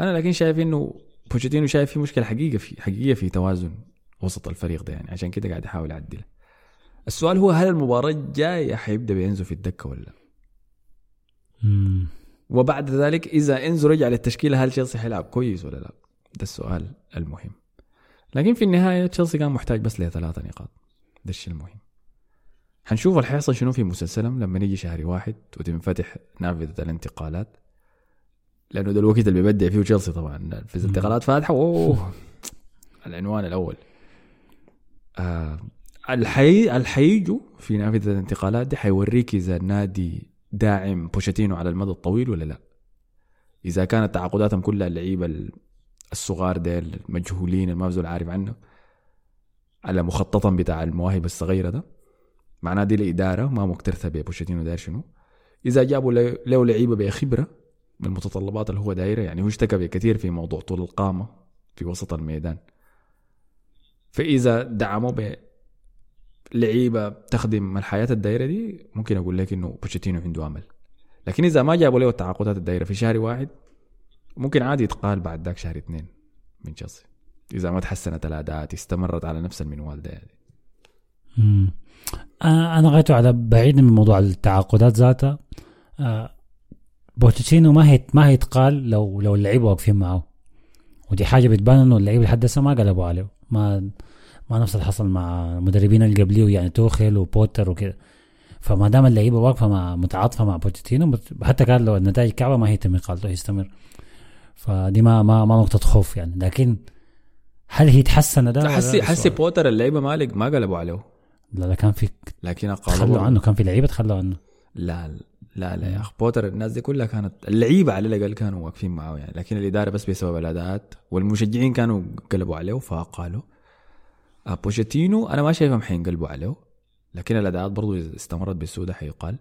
أنا لكن شايف إنه بوتشيتينو شايف في مشكلة حقيقة في حقيقيه في توازن وسط الفريق ده يعني عشان كده قاعد يحاول يعدله. السؤال هو هل المباراة الجاية حيبدأ بإنزو في الدكة ولا لا؟ مم. وبعد ذلك إذا إنزو رجع للتشكيلة هل تشيلسي حيلعب كويس ولا لا؟ ده السؤال المهم. لكن في النهاية تشيلسي كان محتاج بس لثلاثة نقاط. ده الشيء المهم. حنشوف اللي حيحصل شنو في مسلسلهم لما نيجي شهر واحد وتنفتح نافذة الانتقالات. لأنه ده الوقت اللي بيبدع فيه تشيلسي طبعا. في الانتقالات فاتحة أوه. العنوان الأول. آه الحي الحيجوا في نافذة الانتقالات دي حيوريك إذا النادي داعم بوشيتينو على المدى الطويل ولا لا. إذا كانت تعاقداتهم كلها اللعيبة ال- الصغار ديل المجهولين ما بزول عارف عنه على مخطط بتاع المواهب الصغيرة ده. معناه دي الإدارة ما مكترثه ببوتشيتينو داير شنو؟ إذا جابوا له لعيبة بخبرة من المتطلبات اللي هو دايره يعني هو اشتكى بكثير في موضوع طول القامة في وسط الميدان. فإذا دعموا ب لعيبه تخدم الحاجة الدايرة دي ممكن أقول لك إنه بوتشيتينو عنده أمل. لكن إذا ما جابوا له التعاقدات الدايرة في شهر واحد ممكن عادي يتقال بعد ذاك شهر اثنين من تشيلسي إذا ما تحسنت الأداءات استمرت على نفس المنوال ده يعني. أنا غايته على بعيد من موضوع التعاقدات ذاتها آه، بوتشينو ما هي ما هيتقال لو لو اللعيبه واقفين معه. ودي حاجة بتبان إنه اللعيبه لحد هسه ما قلبوا عليه. ما ما نفس اللي حصل مع المدربين اللي قبليه يعني توخيل وبوتر وكده. فما دام اللعيبة واقفة مع متعاطفة مع بوتشيتينو بت- حتى كان لو النتائج كعبة ما هيتم اقالته يستمر فدي ما ما ما نقطة خوف يعني. لكن هل هي تحسن ده؟ حسي؟ حسي بوتر اللعيبة مالك ما قلبوا عليه. لا لا كان في لكن تخلوا عنه كان في لعيبة تخلوا عنه. لا لا لا يا اخ بوتر الناس دي كلها كانت اللعيبة على الأقل كانوا واقفين معه يعني. لكن الإدارة بس بسبب الأداءات والمشجعين كانوا قلبوا عليه فقالوا آه، بوشيتينو أنا ما شايفهم حينقلبوا عليه. لكن الأداءات برضو استمرت بالسودة حيقال.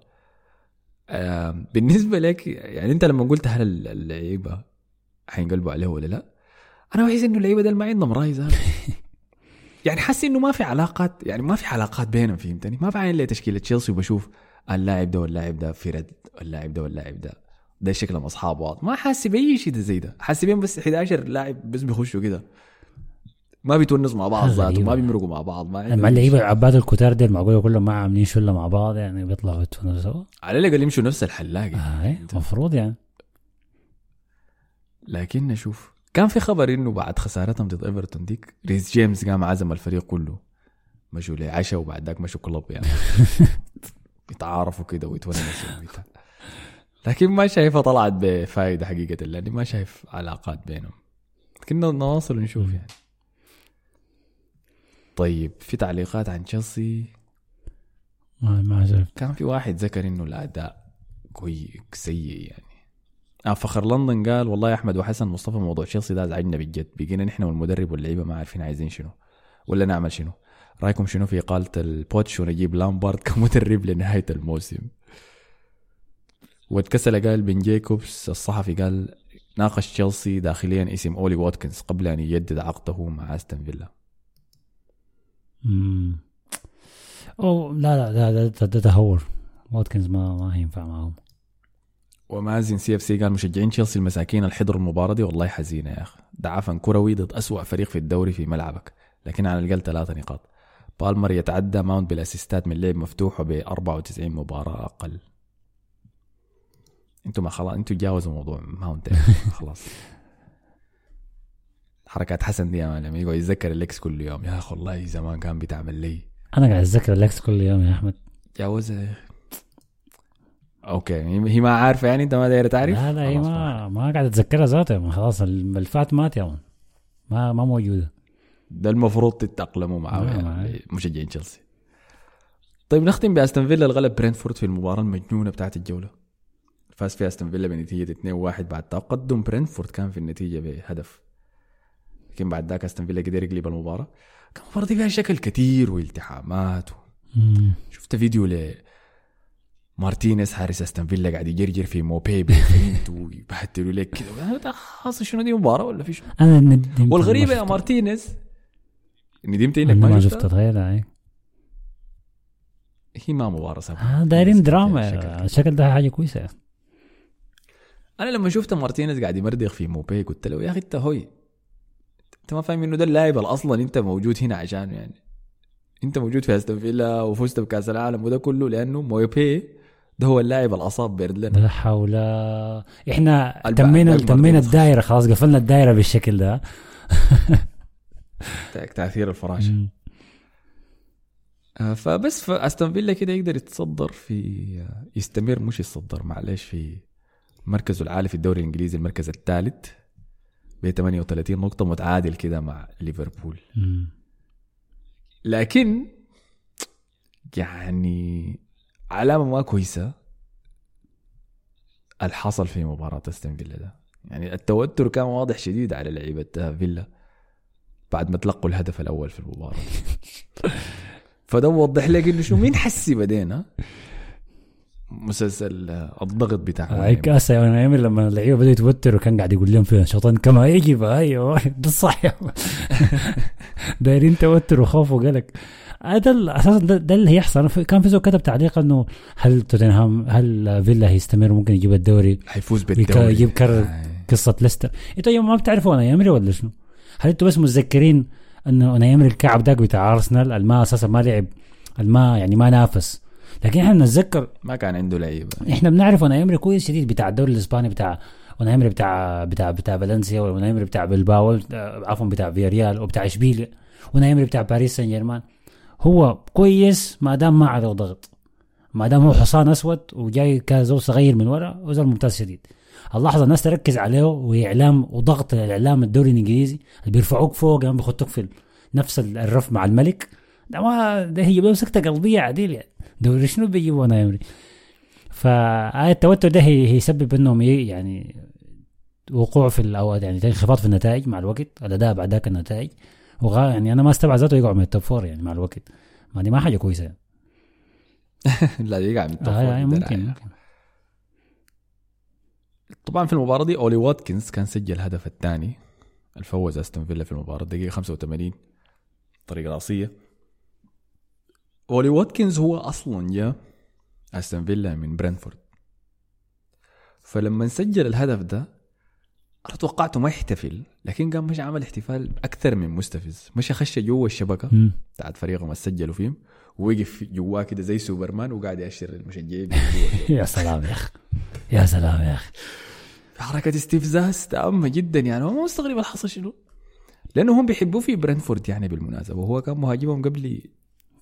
آه، بالنسبة لك يعني أنت لما قلت هل اللعيبة حينقلبوا عليه ولا لا؟ أنا بحس إنه اللعيبة دول ما عندهم راي يعني حاسس إنه ما في علاقات يعني ما في علاقات بينهم فهمتني؟ ما بعين لي تشكيلة. تشيلسي وبشوف اللاعب ده واللاعب ده في رد واللاعب ده واللاعب ده. ده شكلهم أصحاب بعض. ما حاسس بأي شيء ده زي ده. حاسس بين بس 11 لاعب بس بيخشوا كده. ما بيتونسوا مع بعض ذاته. ما بيمرقوا مع بعض ما مع اللعيبة عباد الكتار دي معقولة كلهم ما عاملين شلة مع بعض؟ يعني بيطلعوا يتفنوا سوا على الأقل يمشوا نفس الحلاقه آه المفروض يعني. لكن نشوف. كان في خبر إنه بعد خسارتهم ضد إيفرتون ديك ريس جيمس قام عزم الفريق كله. مشوا لعشاء وبعد ذاك مشوا كلوب يعني. يتعارفوا كده ويتونسوا. لكن ما شايفها طلعت بفائده حقيقة لأني ما شايف علاقات بينهم. كنا نواصل ونشوف يعني. طيب في تعليقات عن تشيلسي ما ما شايف كان في واحد ذكر إنه الأداء كوي سيء يعني. فخر لندن قال والله يا أحمد وحسن مصطفى موضوع تشيلسي ده أزعجنا بجد. بقينا نحن والمدرب واللعيبة ما عارفين عايزين شنو ولا نعمل شنو. رأيكم شنو في قالة البوتش ونجيب لامبارد كمدرب لنهاية الموسم؟ واتكسل قال بن جيكوبس الصحفي قال ناقش تشيلسي داخليا اسم أولي واتكنز قبل أن يجدد عقده مع أستون فيلا. مم. أو لا لا ده, ده, تهور. واتكنز ما ما هينفع معهم. ومازن CFC قال مشجعين تشيلسي المساكين اللي حضروا المباراة دي. والله حزينة يا أخي. ضعف كروي ضد أسوأ فريق في الدوري في ملعبك. لكن على الأقل ثلاثة نقاط. بالمر يتعدى ماونت بالأسيستات من لعب مفتوح وب 94 مباراة أقل. أنتوا ما خلاص أنتوا تجاوزوا موضوع ماونت. خلاص. حركات حسن دي يا man يقعد يتذكر الليكس كل يوم. يا أخي والله زمان كان بتعمل لي. أنا قاعد أتذكر ال ex كل يوم يا أحمد. أخي okay. هي ما عارفة يعني؟ أنت ما داير تعرف؟ لا لا هي ما ما قاعد اتذكرها ذاتها. خلاص اللي فات مات يا man ما ما موجودة. ده المفروض تتأقلموا معاه يعني. مشجعين تشيلسي طيب نختم بأستون فيلا. الغلب برينفورد في المباراة المجنونة بتاعت الجولة. فاز فيها أستون فيلا بنتيجة 2-1 بعد تقدم. برينفورد كان في النتيجة بهدف. لكن بعد ذاك أستون فيلا قدر يقلب المباراة. كان المباراة دي فيها شكل كثير والتحامات مم. شفت فيديو ل مارتينيز حارس أستون فيلا قاعد يجرجر في موباي بالفينت ويبهدلوا لك ده خلاص شنو دي مباراة ولا في شنو؟ أنا ندمت والغريبة يا. مارتينيز ندمت انك ما, شفتها؟ تخيل هاي هي ما مباراة سهله آه، دايرين دراما. الشكل ده حاجة كويسة. أنا لما شفت مارتينيز قاعد يمردغ في موباي قلت له يا أخي أنت هوي. أنت ما فاهم إنه ده اللاعب أصلا أنت موجود هنا عشانه يعني. أنت موجود في أستون فيلا وفزت بكأس العالم وده كله لأنه موباي ده هو اللاعب اللي اصاب بيرند لينو لا حول. إحنا تمينا تمينا الدائره خلاص قفلنا الدائره بالشكل ده. تأثير الفراشه. آه، فبس فاستون فيلا كده يقدر يتصدر في آه، يستمر مش يتصدر معلش في مركزه العالي في الدوري الإنجليزي المركز الثالث ب 38 نقطة متعادل كده مع ليفربول. لكن يعني علامة ما كويسة الحصل في مباراة أستون فيلا ده. يعني التوتر كان واضح شديد على لعيبة فيلا بعد ما تلقوا الهدف الأول في المباراة. فده وضح لك إنه شنو مين حسي بدينا مسلسل آه، الضغط بتاع هاي كاسة يا ايمن لما اللعيبة بدأوا يتوتروا كان قاعد يقول لهم فيها شيطان كما يجب أيوه ده الصح مان. دايرين توتر وخوف وقلق. هذا ال- أساسا ده, ده اللي هيحصل. كان في زول كتب تعليق إنه هل توتنهام هل فيلا هيستمر؟ ممكن يجيب الدوري. حيفوز بالدوري. يجيب كرر آه. قصة ليستر. أنتوا يوم ما بتعرفوا أوناي إيمري ولا شنو؟ هل أنتوا بس متذكرين إنه أوناي إيمري الكعب داك بتاع أرسنال الما أساسا ما لعب الما يعني ما نافس. لكن إحنا بنتذكر ما كان عنده لعيبة. إحنا بنعرف أوناي إيمري كويس شديد بتاع الدوري الإسباني بتاع وأوناي إيمري بتاع بتاع بتاع فالنسيا وأوناي إيمري بتاع بلباو آه، عفوا بتاع فياريال وبتاع إشبيليا وأوناي إيمري بتاع باريس سان جيرمان. هو كويس ما دام ما عليه ضغط. ما دام هو حصان أسود وجاي كزول صغير من ورا وزول ممتاز شديد. اللحظة الناس تركز عليه وإعلام وضغط الإعلام الدوري الإنجليزي اللي بيرفعوك فوق يعني بيخطوك في نفس الرف مع الملك. ده ما ده هي سكته قلبية عديل يعني دوري شنو بيجيبوا أنا يمري فالتوتر ده هي- هيسبب إنهم ي- يعني وقوع في الأوقات يعني انخفاض في النتائج مع الوقت الاداء بعد ذاك النتائج. وغا يعني أنا ما استبعد ذاته يقعوا من ال top four يعني مع الوقت. ما دي ما حاجة كويسة. يعني. لا يقع من ال top آه four يعني ممكن يعني. ممكن. طبعا في المباراة دي أولي واتكنز كان سجل الهدف الثاني. الفوز أستون فيلا في المباراة. دقيقة 85 طريقه رأسية. أولي واتكنز هو أصلا جاء أستون فيلا من برنتفورد فلما سجل الهدف ده أنا توقعته ما يحتفل لكن قام مشى عمل احتفال أكثر من مستفز. مشى خش جوا الشبكة. بتاعت فريقهم اللي سجلوا فيهم ووقف جواه كده زي سوبرمان وقاعد يأشر المشجعين يا سلام يا أخي. يا سلام يا أخي. حركة استفزاز تامة جدا يعني. هو ما مستغرب اللي حصل شنو. لأنه هم بيحبوه في برنتفورد يعني بالمناسبة. وهو كان مهاجمهم قبل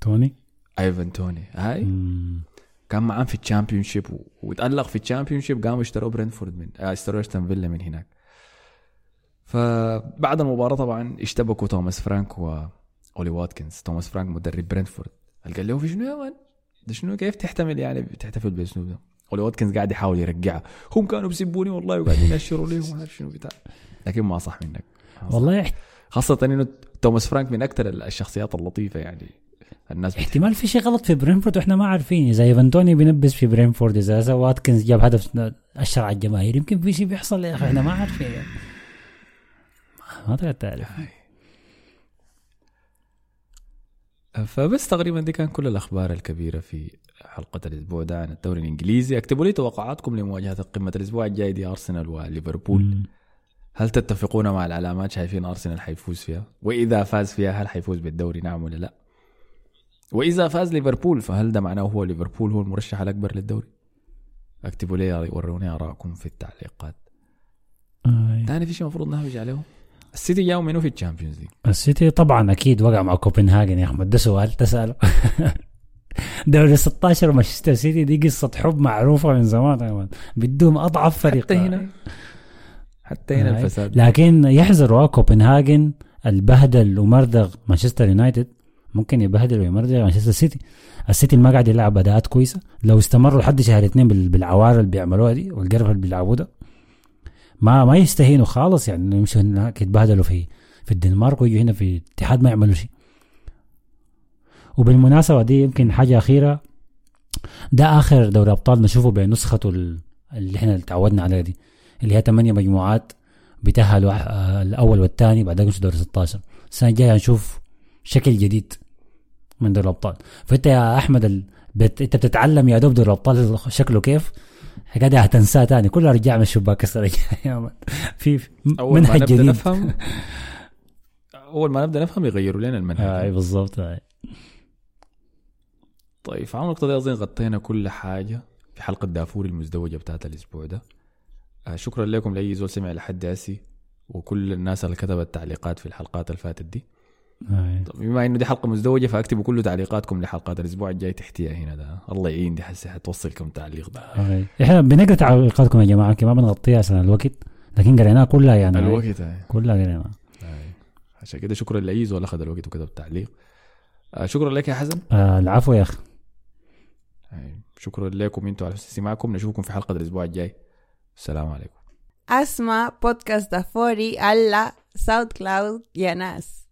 توني؟ إيفان توني. هاي. مم. كان معاهم في ال Championship وتألق في ال Championship قاموا اشتروا برنتفورد من آه، اشتروا أستون فيلا من هناك. فبعد المباراة طبعا اشتبكوا توماس فرانك وأولي واتكنز. توماس فرانك مدرب برنتفورد قال له في شنو يا man؟ ده شنو؟ كيف تحتمل يعني تحتفل باسلوب ده؟ وأولي واتكنز قاعد يحاول يرجعها هم كانوا بيسبوني والله وقاعدين يأشروا لي وما عارف شنو بتاع. لكن ما صح منك. والله خاصة إنه توماس فرانك من أكثر الشخصيات اللطيفة يعني. الناس. احتمال في شيء غلط في برينفورد وإحنا ما عارفين. إذا ايفان توني بينبس في برينفورد إذا واتكنز جاب هدف اشر على الجماهير يمكن في شيء بيحصل يا أخي إحنا ما عارفين. يعني. ما تقدر تعرف فبس تقريبا دي كان كل الأخبار الكبيرة في حلقة الأسبوع ده عن الدوري الإنجليزي. اكتبوا لي توقعاتكم لمواجهة قمة الأسبوع الجاي دي أرسنال وليفربول. هل تتفقون مع العلامات شايفين أرسنال حيفوز فيها؟ وإذا فاز فيها هل حيفوز بالدوري نعم ولا لا؟ وإذا فاز ليفربول فهل ده معناه هو ليفربول هو المرشح الأكبر للدوري؟ اكتبوا لي وروني آرائكم في التعليقات. ثاني في شيء المفروض نهبج عليه السيتي جاوا منو في ال Champions League. السيتي طبعا أكيد وقع مع كوبنهاجن يا أحمد. ده سؤال تسأله. دوري 16 مانشستر سيتي دي قصة حب معروفة من زمان. يا. بدهم اضعف فريق. حتى هنا. حتى هنا آي. الفساد. لكن يحذروا كوبنهاجن البهدل ومردغ مانشستر يونايتد. ممكن يبهدل ويمردغ مانشستر سيتي. السيتي ما قاعد يلعب أداءات كويسة. لو استمروا لحد شهر اثنين بال- بالعوار اللي بيعملوها دي والقرف اللي بيلعبوه ده ما ما يستهينوا خالص يعني يمشوا هناك يتبهدلوا في في الدنمارك ويجوا هنا في الاتحاد ما يعملوا شيء. وبالمناسبة دي يمكن حاجة أخيرة. ده آخر دوري أبطال نشوفه بنسخته ال- اللي إحنا تعودنا عليها دي اللي هي ثمانيه مجموعات بيتاهلوا آه، الأول والثاني بعدين يمشوا دوري 16 السنة الجاية هنشوف شكل جديد من دوري الأبطال. فأنت يا أحمد ال... بت... أنت بتتعلم يا دوب دوري الأبطال شكله كيف؟ قاعد هتنساه تاني كله رجع من الشباك السنة. في منهج جديد نفهم أول ما نبدأ نفهم يغيروا لنا المنهج أي بالضبط آي. طيب في عمل النقطة دي أظن غطينا كل حاجة في حلقة دافور المزدوجة بتاعت الأسبوع ده آه شكرا لكم لأي زول سمع لحد هسي وكل الناس اللي كتبت تعليقات في الحلقات اللي فاتت دي. طب بما إنه دي حلقة مزدوجة فأكتبوا كل تعليقاتكم لحلقات الأسبوع الجاي تحتيها هنا ده الله يعين دي حسي حتوصل كم تعليق ده آي. إحنا بنقرأ تعليقاتكم يا جماعة كمان ما بنغطيها عشان الوقت لكن قريناها كلها يعني الوقت هاي. كلها قريناها هاي. عشان كده شكرا لأي زول أخذ الوقت وكتب تعليق آه شكرا لك يا حسن آه العفو يا أخي هاي. شكرا لكم أنتوا على حسن استماعكم نشوفكم في حلقة الأسبوع الجاي السلام عليكم Asma Podcast Dafori alla SoundCloud y a Nas.